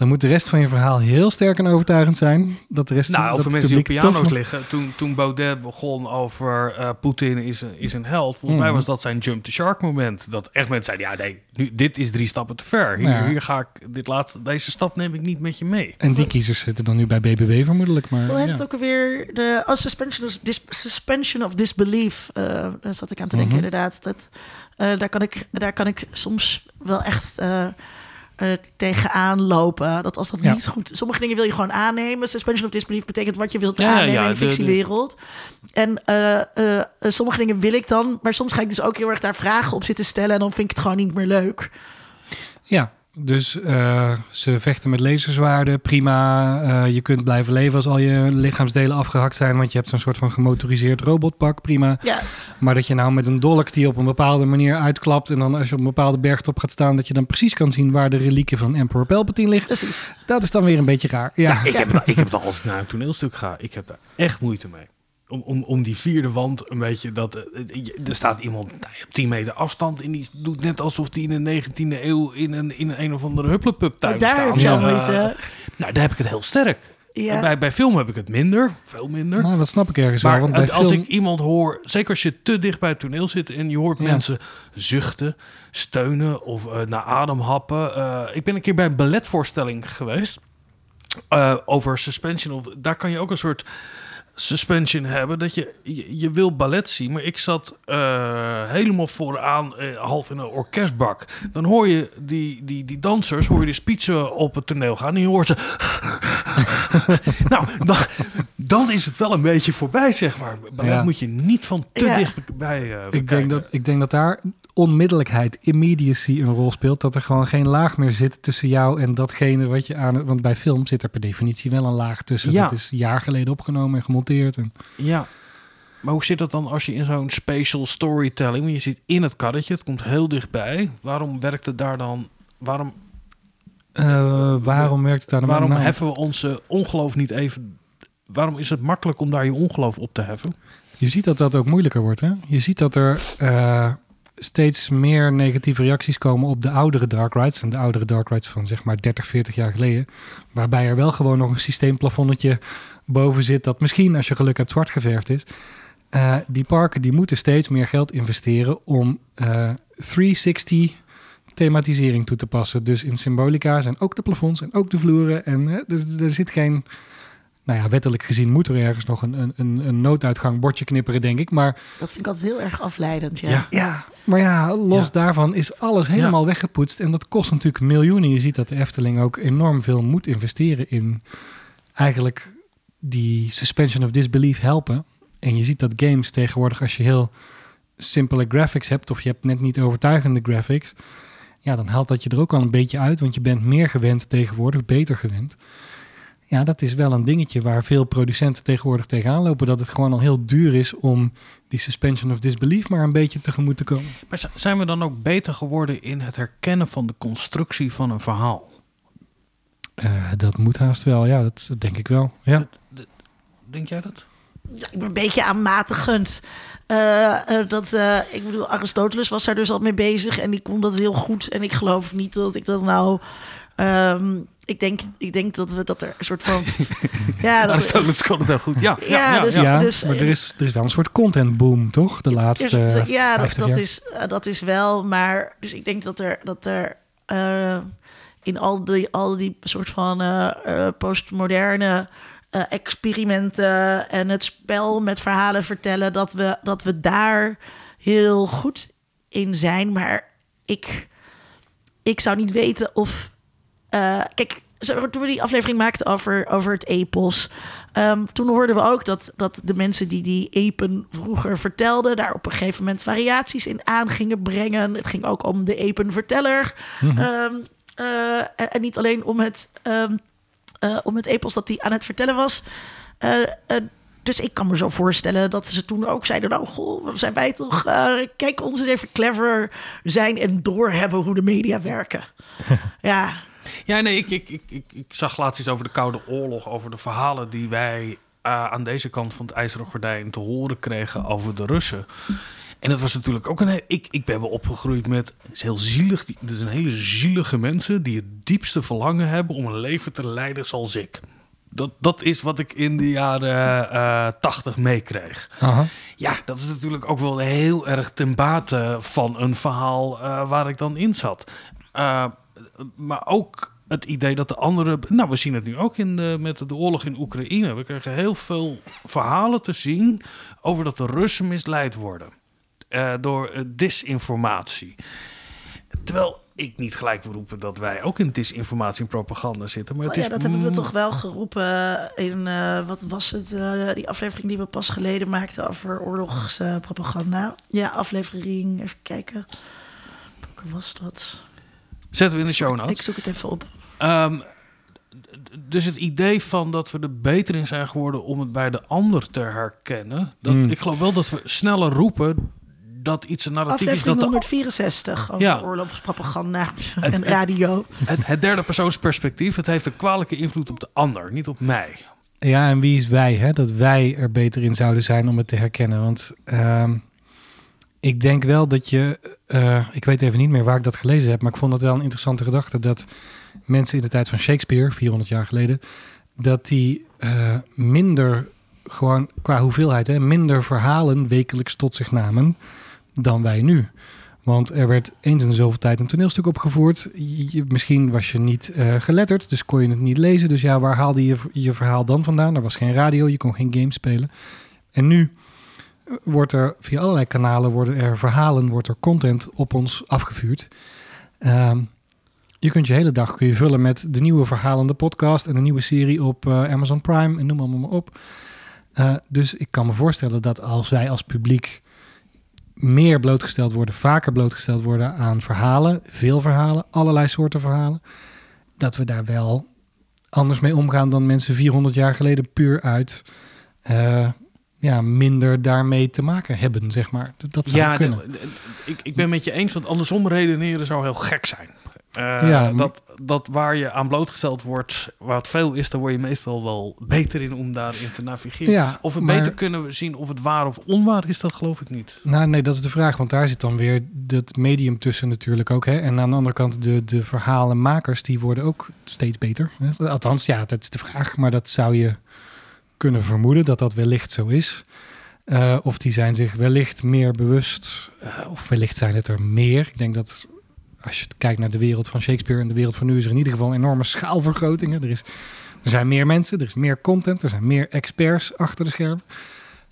Speaker 5: dan moet de rest van je verhaal heel sterk en overtuigend zijn. Dat de rest
Speaker 2: Nou, over mensen die op
Speaker 5: toch
Speaker 2: piano's liggen. Toen, toen Baudet begon over eh, Poetin is een, is een held. Volgens mij
Speaker 5: Mhm.
Speaker 2: was dat zijn jump the shark moment. Dat echt mensen zeiden, ja nee, nu, dit is drie stappen te ver. Hier,
Speaker 5: Ja.
Speaker 2: hier ga ik, dit laatste, deze stap neem ik niet met je mee.
Speaker 5: En die kiezers zitten dan nu bij BBB vermoedelijk. Maar,
Speaker 1: Hoe heet
Speaker 5: ja.
Speaker 1: het ook alweer? De oh, suspension, of dis- suspension of disbelief. eh, daar zat ik aan te denken,
Speaker 5: Mhm.
Speaker 1: inderdaad. Dat, eh, daar, kan ik, daar kan ik soms wel echt eh, tegenaan lopen. Dat als dat
Speaker 5: Ja.
Speaker 1: niet goed... Sommige dingen wil je gewoon aannemen. Suspension of disbelief betekent wat je wilt
Speaker 2: Ja,
Speaker 1: aannemen
Speaker 2: ja,
Speaker 1: in de fictiewereld. En eh, eh, sommige dingen wil ik dan... Maar soms ga ik dus ook heel erg daar vragen op zitten stellen... en dan vind ik het gewoon niet meer leuk.
Speaker 5: Ja, dus eh, ze vechten met laserzwaarden, prima. Eh, je kunt blijven leven als al je lichaamsdelen afgehakt zijn, want je hebt zo'n soort van gemotoriseerd robotpak, prima.
Speaker 1: Ja,
Speaker 5: Maar dat je nou met een dolk die op een bepaalde manier uitklapt en dan als je op een bepaalde bergtop gaat staan, dat je dan precies kan zien waar de relieken van Emperor Palpatine liggen,
Speaker 1: precies.
Speaker 5: dat is dan weer een beetje raar. Ja,
Speaker 2: Ik heb, dat, ik heb dat als ik naar een toneelstuk ga, ik heb daar echt moeite mee. Om, om, om die vierde wand een beetje dat. eh, je- Er staat iemand op 10 meter afstand en die doet net alsof die in de 19e eeuw in een, in een, een of andere hupplepup tuin
Speaker 1: Oh, daar
Speaker 2: staat.
Speaker 1: heb je
Speaker 5: Ja.
Speaker 2: Eh, nou, daar heb ik het heel sterk.
Speaker 1: Ja.
Speaker 2: Bij, bij film heb ik het minder, veel minder.
Speaker 5: nou, dat snap ik ergens wel. Want bij
Speaker 2: als
Speaker 5: film,
Speaker 2: ik iemand hoor, zeker als je te dicht bij het toneel zit en je hoort
Speaker 5: Ja.
Speaker 2: mensen zuchten, steunen of eh, naar adem happen. Eh, ik ben een keer bij een balletvoorstelling geweest eh, over suspension. Of, daar kan je ook een soort suspension hebben dat je, je, je wil ballet zien, maar ik zat eh, helemaal vooraan, eh, half in een orkestbak. Dan hoor je die, die, die dansers, hoor je de spitsen op het toneel gaan en je hoort ze nou, dan, dan is het wel een beetje voorbij, zeg maar. Ballet
Speaker 5: Ja.
Speaker 2: moet je niet van te
Speaker 1: Ja.
Speaker 2: dichtbij eh
Speaker 5: ik, denk dat, ik denk dat daar onmiddellijkheid, immediacy een rol speelt. Dat er gewoon geen laag meer zit tussen jou en datgene wat je aan... Want bij film zit er per definitie wel een laag tussen.
Speaker 2: Ja.
Speaker 5: Dat is jaar geleden opgenomen en gemonteerd. En,
Speaker 2: Ja. Maar hoe zit dat dan als je in zo'n spatial storytelling... je zit in het karretje, het komt heel dichtbij. Waarom werkt het daar dan... Waarom,
Speaker 5: Eh, waarom werkt het daar dan
Speaker 2: waarom
Speaker 5: nou?
Speaker 2: heffen we onze ongeloof niet even... Waarom is het makkelijk om daar je ongeloof op te heffen?
Speaker 5: Je ziet dat dat ook moeilijker wordt. Hè? Je ziet dat er eh, steeds meer negatieve reacties komen op de oudere dark rides. En de oudere dark rides van zeg maar 30, 40 jaar geleden. Waarbij er wel gewoon nog een systeemplafonnetje boven zit. Dat misschien, als je geluk hebt, zwart geverfd is. Eh, die parken die moeten steeds meer geld investeren om eh 360 thematisering toe te passen. Dus in symbolica zijn ook de plafonds en ook de vloeren. En eh, er, er zit geen... Nou ja, wettelijk gezien moet er ergens nog een, een, een, een nooduitgang bordje knipperen, denk ik. Maar
Speaker 1: Dat vind ik altijd heel erg afleidend. Ja.
Speaker 2: Ja.
Speaker 5: ja, maar ja, los
Speaker 2: Ja.
Speaker 5: daarvan is alles helemaal weggepoetst. En dat kost natuurlijk miljoenen. Je ziet dat de Efteling ook enorm veel moet investeren in eigenlijk die suspension of disbelief helpen. En je ziet dat games tegenwoordig, als je heel simpele graphics hebt, of je hebt net niet overtuigende graphics, ja, dan haalt dat je er ook al een beetje uit, want je bent meer gewend tegenwoordig, beter gewend. Ja, dat is wel een dingetje waar veel producenten tegenwoordig tegenaan lopen. Dat het gewoon al heel duur is om die suspension of disbelief maar een beetje tegemoet te komen.
Speaker 2: Maar zijn we dan ook beter geworden in het herkennen van de constructie van een verhaal?
Speaker 5: Eh, dat moet haast wel, ja, dat, dat denk ik wel. Ja.
Speaker 2: Denk jij dat?
Speaker 1: Ja, ik ben een beetje aanmatigend. Eh, eh, dat, eh, ik bedoel, Aristoteles was daar dus al mee bezig en die kon dat heel goed. En ik geloof niet dat ik dat nou. ehm, ik, denk, ik denk dat we dat er een soort van. ja, dat,
Speaker 2: Aristoteles kon het heel goed. Ja, ja,
Speaker 1: Ja,
Speaker 2: ja,
Speaker 1: dus-
Speaker 2: ja.
Speaker 1: Dus,
Speaker 5: maar er is, er is wel een soort content boom, toch? De laatste
Speaker 1: ja, dat,
Speaker 5: 50
Speaker 1: dat,
Speaker 5: jaar.
Speaker 1: is, eh, dat is wel. Maar dus ik denk dat er, dat er eh, in al die, al die soort van eh, eh, postmoderne eh, experimenten en het spel met verhalen vertellen, dat we, dat we daar heel goed in zijn. Maar ik, ik zou niet weten of. Eh, kijk, toen we die aflevering maakten over, over het epos. ehm, toen hoorden we ook dat, dat de mensen die die epen vroeger vertelden. daar op een gegeven moment variaties in aan gingen brengen. Het ging ook om de epenverteller. Eh, en, en niet alleen om het, ehm, eh, om het epos dat hij aan het vertellen was. Dus ik kan me zo voorstellen dat ze toen ook zeiden: Nou, goh, zijn wij toch? kijk, ons eens even clever zijn en doorhebben hoe de media werken. ja,
Speaker 2: Ja, nee, ik, ik, ik, ik, ik zag laatst iets over de Koude Oorlog, over de verhalen die wij eh, aan deze kant van het IJzeren Gordijn te horen kregen over de Russen. En dat was natuurlijk ook een. Ik, ik ben wel opgegroeid met. Het is heel zielig. Er zijn hele zielige mensen die het diepste verlangen hebben om een leven te leiden zoals ik. Dat, dat is wat ik in de jaren eh, tachtig meekreeg.
Speaker 5: Aha.
Speaker 2: Ja, dat is natuurlijk ook wel heel erg ten bate van een verhaal eh, waar ik dan in zat. Uh, maar ook het idee dat de andere... Nou, we zien het nu ook in de, met de oorlog in Oekraïne. We krijgen heel veel verhalen te zien over dat de Russen misleid worden. Uh, door uh, disinformatie. Terwijl ik niet gelijk wil roepen dat wij ook in disinformatie en propaganda zitten. Maar het is
Speaker 1: ja, dat hebben we toch wel geroepen in, uh, wat was het, uh, die aflevering die we pas geleden maakten over oorlogspropaganda. ja, aflevering, even kijken. Welke was dat?
Speaker 2: Zetten we in de show notes.
Speaker 1: Ik zoek het even op.
Speaker 2: Um, dus het idee van dat we er beter in zijn geworden om het bij de ander te herkennen. Dat,
Speaker 5: Hmm.
Speaker 2: Ik geloof wel dat we sneller roepen dat iets een narratief is.
Speaker 1: Aflevering
Speaker 2: Dat de,
Speaker 1: 164 over
Speaker 2: Ja.
Speaker 1: oorlogspropaganda
Speaker 2: Het-
Speaker 1: en radio.
Speaker 2: het, het derde persoonsperspectief, het heeft een kwalijke invloed op de ander, niet op mij.
Speaker 5: Ja, en wie is wij? Hè? Dat wij er beter in zouden zijn om het te herkennen. Want ehm, ik denk wel dat je... eh, ik weet even niet meer waar ik dat gelezen heb... maar ik vond dat wel een interessante gedachte... dat mensen in de tijd van Shakespeare, 400 jaar geleden... dat die eh, minder, gewoon qua hoeveelheid... Hè, minder verhalen wekelijks tot zich namen dan wij nu. Want er werd eens in zoveel tijd een toneelstuk opgevoerd. Je, misschien was je niet uh, geletterd, dus kon je het niet lezen. Dus ja, waar haalde je je verhaal dan vandaan? Er was geen radio, je kon geen game spelen. En nu wordt er via allerlei kanalen worden er verhalen, wordt er content op ons afgevuurd. Um, je kunt je hele dag kun je vullen met de nieuwe verhalende podcast en een nieuwe serie op uh, Amazon Prime en noem allemaal maar op. Uh, dus ik kan me voorstellen dat als wij als publiek meer blootgesteld worden, vaker blootgesteld worden aan verhalen, veel verhalen, allerlei soorten verhalen, dat we daar wel anders mee omgaan dan mensen 400 jaar geleden puur uit uh, ja, minder daarmee te maken hebben, zeg maar. Dat, dat zou
Speaker 2: ja,
Speaker 5: kunnen.
Speaker 2: de, de, ik, ik ben met je eens, want andersom redeneren zou heel gek zijn. Uh,
Speaker 5: Ja,
Speaker 2: dat, dat waar je aan blootgesteld wordt, het veel is, daar word je meestal wel beter in om daarin te navigeren.
Speaker 5: Ja,
Speaker 2: of we
Speaker 5: maar-
Speaker 2: beter kunnen zien of het waar of onwaar is, dat geloof ik niet.
Speaker 5: Nou, nee, dat is de vraag. Want daar zit dan weer dat medium tussen natuurlijk ook. Hè? En aan de andere kant, de, de verhalenmakers, die worden ook steeds beter. Hè? Althans, ja, dat is de vraag. Maar dat zou je kunnen vermoeden dat dat wellicht zo is. Eh, of die zijn zich wellicht meer bewust. eh, of wellicht zijn het er meer. Ik denk dat als je kijkt naar de wereld van Shakespeare en de wereld van nu... is er in ieder geval een enorme schaalvergroting. Hè? Er, is, er zijn meer mensen, er is meer content, er zijn meer experts achter de schermen.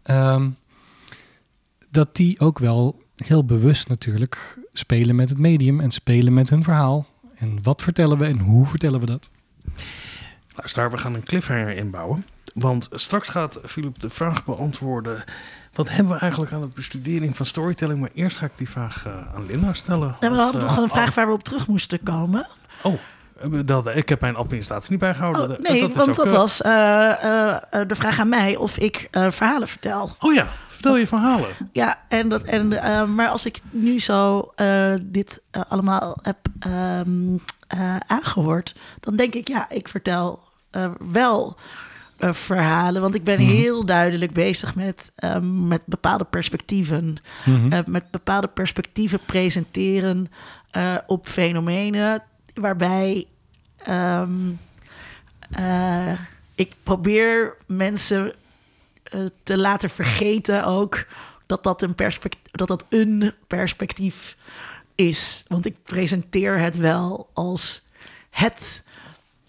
Speaker 5: Ehm, dat die ook wel heel bewust natuurlijk spelen met het medium en spelen met hun verhaal. En wat vertellen we en hoe vertellen we dat?
Speaker 2: Luister, we gaan een cliffhanger inbouwen. Want straks gaat Philip de vraag beantwoorden... wat hebben we eigenlijk aan het bestudering van storytelling? Maar eerst ga ik die vraag uh, aan Linda stellen.
Speaker 1: En we hadden
Speaker 2: uh,
Speaker 1: nog een vraag
Speaker 2: af-
Speaker 1: waar we op terug moesten komen.
Speaker 2: Oh, dat, ik heb mijn administratie niet bijgehouden.
Speaker 1: Oh, nee,
Speaker 2: dat
Speaker 1: want dat
Speaker 2: eh,
Speaker 1: was uh, uh, de vraag aan mij of ik uh, verhalen vertel.
Speaker 2: Oh ja, vertel je verhalen.
Speaker 1: Ja, en dat, en, maar als ik nu zo dit allemaal heb um, aangehoord, dan denk ik, ja, ik vertel wel uh, verhalen. Want ik ben
Speaker 5: Mhm.
Speaker 1: heel duidelijk bezig met, um, met bepaalde perspectieven.
Speaker 5: Mhm.
Speaker 1: Uh, met bepaalde perspectieven presenteren uh, op fenomenen waarbij um, uh, ik probeer mensen te laten vergeten ook dat dat een perspectief, dat dat een perspectief is. Want ik presenteer het wel als het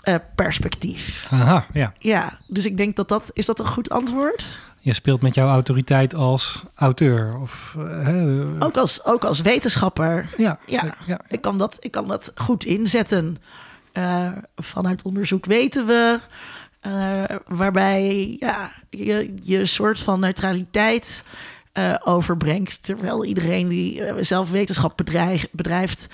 Speaker 1: uh, perspectief.
Speaker 5: Aha, ja.
Speaker 1: Ja, dus ik denk dat dat... Is dat een goed antwoord?
Speaker 5: Je speelt met jouw autoriteit als auteur. Of, uh, hè,
Speaker 1: Ook als, ook als wetenschapper.
Speaker 5: ja,
Speaker 1: Ja,
Speaker 5: ja.
Speaker 1: ik kan dat, ik kan dat goed inzetten. Uh, vanuit onderzoek weten we... Waarbij ja, je, je soort van neutraliteit overbrengt. Terwijl iedereen die zelf wetenschap bedrijf, bedrijft...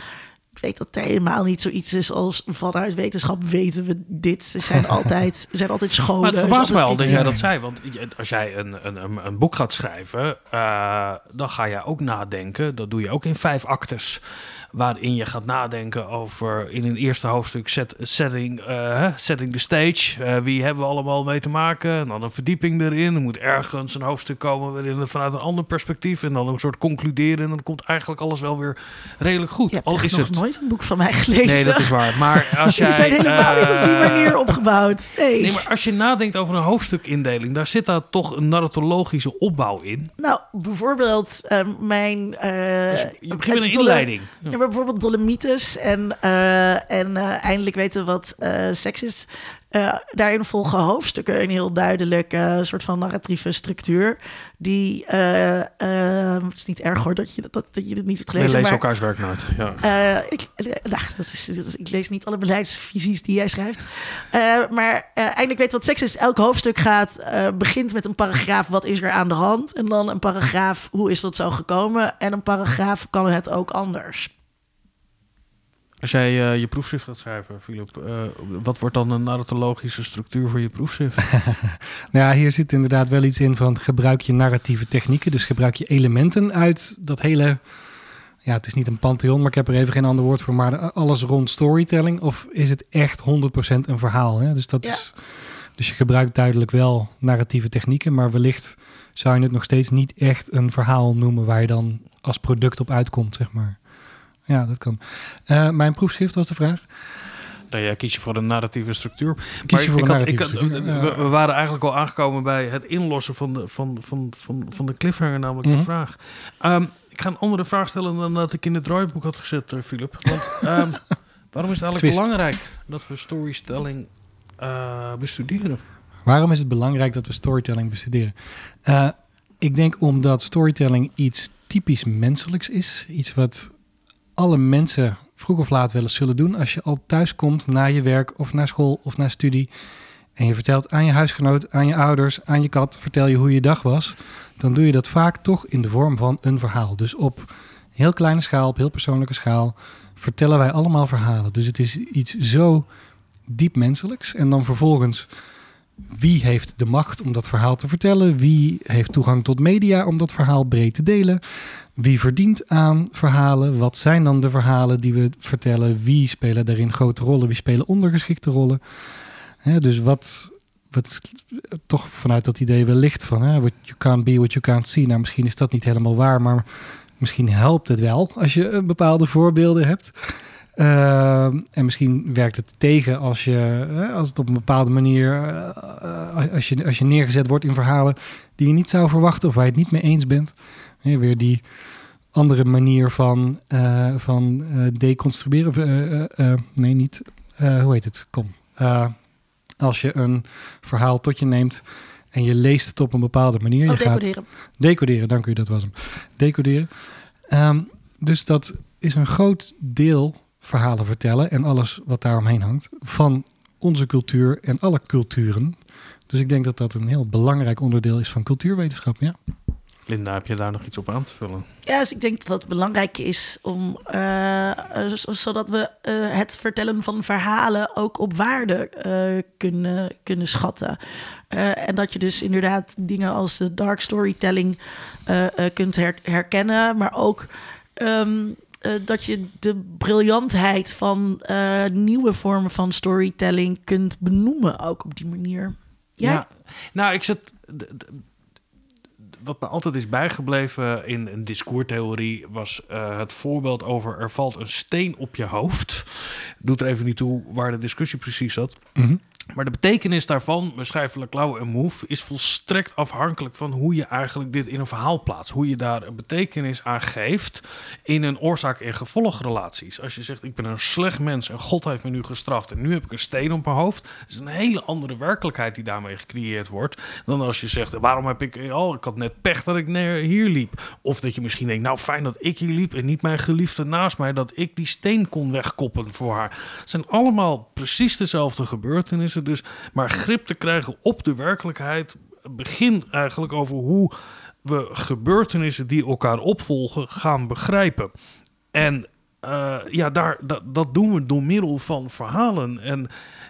Speaker 1: weet dat er helemaal niet zoiets is als vanuit wetenschap weten we dit. Ze zijn altijd, zijn altijd scholen.
Speaker 2: Maar het
Speaker 1: er
Speaker 2: verbaast
Speaker 1: altijd
Speaker 2: al dat jij dat zei. Want als jij een, een, een, een boek gaat schrijven, eh, dan ga je ook nadenken. Dat doe je ook in vijf actes. Waarin je gaat nadenken over in een eerste hoofdstuk set, setting, eh, hè, setting the stage. Eh, wie hebben we allemaal mee te maken? En dan een verdieping erin. Er moet ergens een hoofdstuk komen waarin het vanuit een ander perspectief. En dan een soort concluderen. En dan komt eigenlijk alles wel weer redelijk goed.
Speaker 1: Je hebt
Speaker 2: al is
Speaker 1: nog
Speaker 2: het.
Speaker 1: Nooit een boek van mij gelezen.
Speaker 2: Nee, dat is waar. Maar als jij.
Speaker 1: Die zijn helemaal niet op die
Speaker 2: eh,
Speaker 1: manier opgebouwd. Nee.
Speaker 2: Nee, maar als je nadenkt over een hoofdstukindeling, daar zit daar toch een narratologische opbouw in.
Speaker 1: Nou, bijvoorbeeld eh, mijn... eh,
Speaker 2: Je begint met een
Speaker 1: Dole-
Speaker 2: inleiding.
Speaker 1: Ja, maar bijvoorbeeld Dolomites en, eh, en eh, eindelijk weten wat eh, seks is. Eh, daarin volgen hoofdstukken een heel duidelijke soort van narratieve structuur. Die, eh, eh, het is niet erg hoor dat je, dat, dat je dit niet hebt
Speaker 2: We
Speaker 1: gelezen.
Speaker 2: lezen
Speaker 1: maar,
Speaker 2: elkaars werk nooit. Ja.
Speaker 1: eh, ik, eh, nou, dat is, dat is- ik lees niet alle beleidsvisies die jij schrijft. Eh, maar eh, eindelijk weet wat seks is. Elk hoofdstuk gaat, eh, begint met een paragraaf. Wat is er aan de hand? En dan een paragraaf. Hoe is dat zo gekomen? En een paragraaf kan het ook anders.
Speaker 2: Als jij eh, je proefschrift gaat schrijven, Philip, eh, wat wordt dan een narratologische structuur voor je proefschrift?
Speaker 5: Nou ja, hier zit inderdaad wel iets in van gebruik je narratieve technieken. Dus gebruik je elementen uit dat hele... Ja, het is niet een pantheon, maar ik heb er even geen ander woord voor. Maar alles rond storytelling. Of is het echt 100% een verhaal? Hè? Dus, dat
Speaker 1: Ja.
Speaker 5: is, dus je gebruikt duidelijk wel narratieve technieken. Maar wellicht zou je het nog steeds niet echt een verhaal noemen... waar je dan als product op uitkomt, zeg maar. Ja, dat kan. Eh, mijn proefschrift was de vraag.
Speaker 2: nou ja, kies je voor een narratieve structuur.
Speaker 5: Kies
Speaker 2: Maar
Speaker 5: je voor
Speaker 2: had- ik
Speaker 5: narratieve
Speaker 2: had-
Speaker 5: structuur?
Speaker 2: we, waren eigenlijk al aangekomen bij het inlossen van de, van, van, van, van de cliffhanger, namelijk
Speaker 5: Mhm.
Speaker 2: de vraag. Ehm, ik ga een andere vraag stellen dan dat ik in het draaiboek had gezet, eh, Philip. Want ehm, waarom is het eigenlijk
Speaker 5: Twist.
Speaker 2: belangrijk dat we storytelling eh, bestuderen?
Speaker 5: Waarom is het belangrijk dat we storytelling bestuderen? Ik denk omdat storytelling iets typisch menselijks is. Iets wat alle mensen vroeg of laat wel eens zullen doen. Als je al thuis komt na je werk of naar school of naar studie. En je vertelt aan je huisgenoot, aan je ouders, aan je kat, vertel je hoe je dag was. Dan doe je dat vaak toch in de vorm van een verhaal. Dus op heel kleine schaal, op heel persoonlijke schaal, vertellen wij allemaal verhalen. Dus het is iets zo diep menselijks. En dan vervolgens wie heeft de macht om dat verhaal te vertellen? Wie heeft toegang tot media om dat verhaal breed te delen? Wie verdient aan verhalen? Wat zijn dan de verhalen die we vertellen? Wie spelen daarin grote rollen? Wie spelen ondergeschikte rollen? Dus wat, wat toch vanuit dat idee wellicht van hè, what you can't be, what you can't see. Nou, misschien is dat niet helemaal waar, maar misschien helpt het wel als je bepaalde voorbeelden hebt. Ehm, en misschien werkt het tegen als, je, als het op een bepaalde manier, eh, als, je, als je neergezet wordt in verhalen die je niet zou verwachten of waar je het niet mee eens bent. Weer die andere manier van, eh, van deconstrueren. Nee, niet. hoe heet het? Kom. Als je een verhaal tot je neemt en je leest het op een bepaalde manier.
Speaker 1: Oh,
Speaker 5: je gaat,
Speaker 1: decoderen.
Speaker 5: Decoderen, dank u, dat was hem. Decoderen. Ehm, dus dat is een groot deel verhalen vertellen en alles wat daaromheen hangt van onze cultuur en alle culturen. Dus ik denk dat dat een heel belangrijk onderdeel is van cultuurwetenschap. Ja.
Speaker 2: Linda, heb je daar nog iets op aan te vullen?
Speaker 1: Ja, dus ik denk dat het belangrijk is om, eh, eh, zodat we eh, het vertellen van verhalen ook op waarde eh, kunnen, kunnen schatten. Eh, en dat je dus inderdaad dingen als de dark storytelling eh, eh, kunt her- herkennen, maar ook ehm, eh, dat je de briljantheid van eh, nieuwe vormen van storytelling kunt benoemen, ook op die manier. Ja,
Speaker 2: Nou, ik d- Wat me altijd is bijgebleven in een discourtheorie was eh, het voorbeeld over er valt een steen op je hoofd. Doet er even niet toe waar de discussie precies zat.
Speaker 5: Mhm.
Speaker 2: Maar de betekenis daarvan, beschrijven Leclau en Move, is volstrekt afhankelijk van hoe je eigenlijk dit in een verhaal plaatst. Hoe je daar een betekenis aan geeft in een oorzaak- en gevolgrelaties. Als je zegt, ik ben een slecht mens en God heeft me nu gestraft en nu heb ik een steen op mijn hoofd. Dat is een hele andere werkelijkheid die daarmee gecreëerd wordt. Dan als je zegt, waarom heb ik, oh, ik had net pech dat ik hier liep. Of dat je misschien denkt, nou fijn dat ik hier liep en niet mijn geliefde naast mij, dat ik die steen kon wegkoppen voor haar. Het zijn allemaal precies dezelfde gebeurtenissen. Dus, maar grip te krijgen op de werkelijkheid begint eigenlijk over hoe we gebeurtenissen die elkaar opvolgen gaan begrijpen. En eh, ja, daar, dat, dat doen we door middel van verhalen. En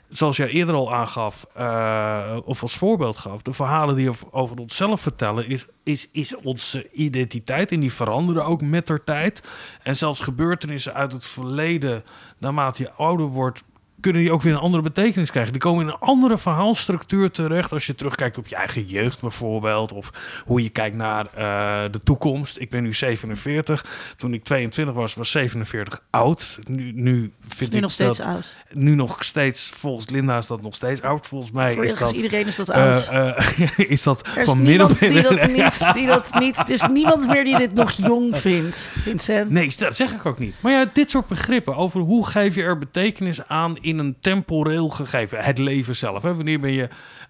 Speaker 2: zoals jij eerder al aangaf, eh, of als voorbeeld gaf, de verhalen die over onszelf vertellen, is, is, is onze identiteit. En die veranderen ook met de tijd. En zelfs gebeurtenissen uit het verleden, naarmate je ouder wordt, kunnen die ook weer een andere betekenis krijgen. Die komen in een andere verhaalstructuur terecht als je terugkijkt op je eigen jeugd bijvoorbeeld. Of hoe je kijkt naar eh, de toekomst. Ik ben nu 47. Toen ik 22 was, was 47 oud. Nu, nu vind
Speaker 1: nu
Speaker 2: ik
Speaker 1: nog steeds
Speaker 2: dat,
Speaker 1: oud.
Speaker 2: nu nog steeds, volgens Linda is dat nog steeds oud. Volgens mij is dat...
Speaker 1: iedereen is dat
Speaker 2: eh,
Speaker 1: oud.
Speaker 2: eh, is dat
Speaker 1: er is
Speaker 2: van
Speaker 1: niemand die dat, niet, die dat niet... Er is niemand meer die dit nog jong vindt, Vincent.
Speaker 2: Nee, dat zeg ik ook niet. Maar ja, dit soort begrippen over hoe geef je er betekenis aan in een temporeel gegeven. Het leven zelf. Hè? Wanneer ben je...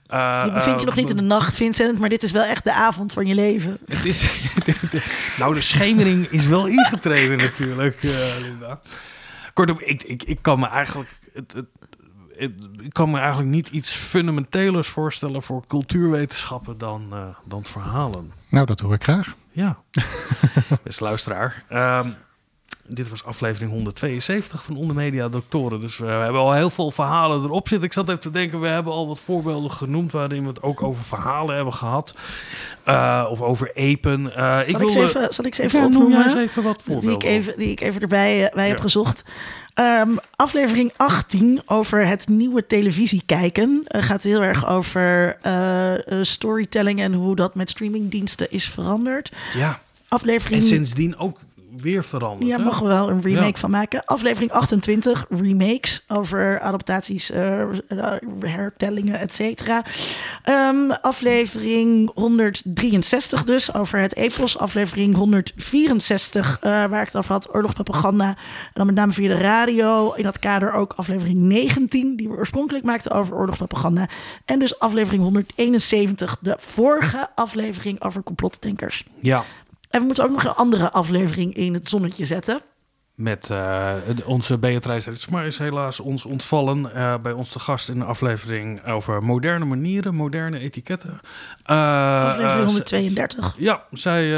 Speaker 2: eh,
Speaker 1: Je bevindt je
Speaker 2: eh,
Speaker 1: nog niet in de nacht, Vincent, maar dit is wel echt de avond van je leven.
Speaker 2: Het is, nou, de schemering is wel ingetreden natuurlijk, eh, Linda. Kortom, ik, ik, ik kan me eigenlijk... Het, het, ik kan me eigenlijk niet iets fundamentelers voorstellen voor cultuurwetenschappen dan, eh, dan verhalen.
Speaker 5: Nou, dat hoor ik graag.
Speaker 2: Ja, beste luisteraar. Ehm, dit was aflevering 172 van Onder Media Doctoren. Dus we hebben al heel veel verhalen erop zitten. Ik zat even te denken, we hebben al wat voorbeelden genoemd... waarin we het ook over verhalen hebben gehad. Eh, of over epen. Eh,
Speaker 1: Zal ik,
Speaker 2: wilde-
Speaker 1: ze even, zal ik ze even
Speaker 2: Ja, noem
Speaker 1: opnoemen?
Speaker 2: jij eens even wat
Speaker 1: die
Speaker 2: voorbeelden.
Speaker 1: ik even, die ik even erbij eh, bij heb gezocht. Ehm, aflevering 18 over het nieuwe televisie kijken. Gaat heel erg over storytelling en hoe dat met streamingdiensten is veranderd.
Speaker 2: Ja,
Speaker 1: Aflevering
Speaker 2: en sindsdien ook weer veranderd.
Speaker 1: Ja,
Speaker 2: hè?
Speaker 1: mogen we wel een remake
Speaker 2: Ja.
Speaker 1: van maken. Aflevering 28, remakes over adaptaties, eh, eh, hertellingen, et cetera. Ehm, aflevering 163 dus, over het epos. Aflevering 164, eh, waar ik het over had, oorlogspropaganda. En dan met name via de radio. In dat kader ook aflevering 19, die we oorspronkelijk maakten over oorlogspropaganda. En dus aflevering 171, de vorige aflevering over complotdenkers.
Speaker 2: Ja,
Speaker 1: En we moeten ook nog een andere aflevering in het zonnetje zetten.
Speaker 2: Met eh, onze Beatrice Ritsma is helaas ons ontvallen. eh, bij ons te gast in de aflevering over moderne manieren, moderne etiketten. Eh,
Speaker 1: Aflevering
Speaker 2: eh,
Speaker 1: 132.
Speaker 2: Ja, zij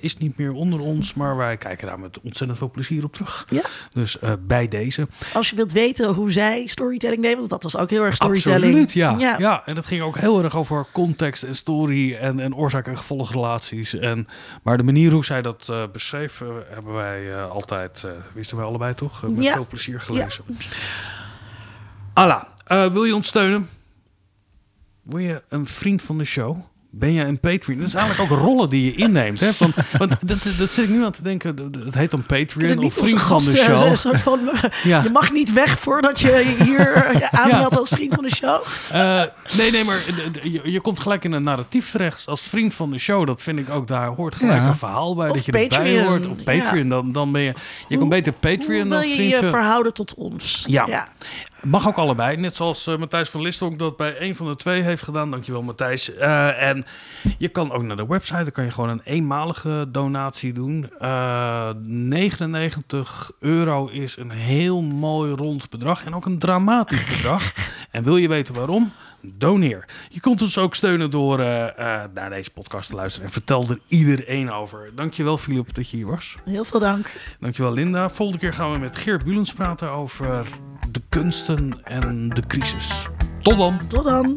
Speaker 2: is niet meer onder ons, maar wij kijken daar met ontzettend veel plezier op terug.
Speaker 1: Ja.
Speaker 2: Dus bij deze.
Speaker 1: Als je wilt weten hoe zij storytelling deden, want dat was ook heel erg storytelling.
Speaker 2: Absoluut, ja.
Speaker 1: ja.
Speaker 2: ja. en het ging ook heel erg over context en story en, en oorzaak- en gevolgrelaties. En, maar de manier hoe zij dat beschreef, hebben wij eh, altijd, eh, wisten wij allebei toch, Eh, met
Speaker 1: Ja.
Speaker 2: veel plezier gelezen. Alla, eh, wil je ons steunen? Word je een vriend van de show? Ben je een Patreon? Dat is eigenlijk ook rollen die je inneemt. Hè? Want, want dat, dat zit ik nu aan te denken. Het heet dan Patreon of vriend van de show.
Speaker 1: een soort van,
Speaker 2: Ja.
Speaker 1: Je mag niet weg voordat je hier aanmeldt als vriend van de show.
Speaker 2: Eh, nee, nee, maar je, je komt gelijk in een narratief terecht. Als vriend van de show, dat vind ik ook, daar hoort gelijk
Speaker 5: Ja.
Speaker 2: een verhaal bij.
Speaker 1: Of
Speaker 2: dat je erbij
Speaker 1: Patreon,
Speaker 2: hoort. Of Patreon, dan, dan ben je... Je kan beter Patreon
Speaker 1: Hoe
Speaker 2: dan
Speaker 1: wil je
Speaker 2: vriend.
Speaker 1: je
Speaker 2: van-
Speaker 1: verhouden tot ons?
Speaker 2: Ja. Mag ook allebei. Net zoals eh, Matthijs van Listonk dat bij een van de twee heeft gedaan. Dankjewel Matthijs. Eh, en je kan ook naar de website. Dan kan je gewoon een eenmalige donatie doen. Eh 99 euro is een heel mooi rond bedrag. En ook een dramatisch bedrag. En wil je weten waarom? Doneer. Je kunt ons ook steunen door eh, eh, naar deze podcast te luisteren. En vertel er iedereen over. Dankjewel Filip dat je hier was.
Speaker 1: Heel veel dank.
Speaker 2: Dankjewel Linda. Volgende keer gaan we met Geert Bulens praten over de kunsten en de crisis. Tot dan!
Speaker 1: Tot dan.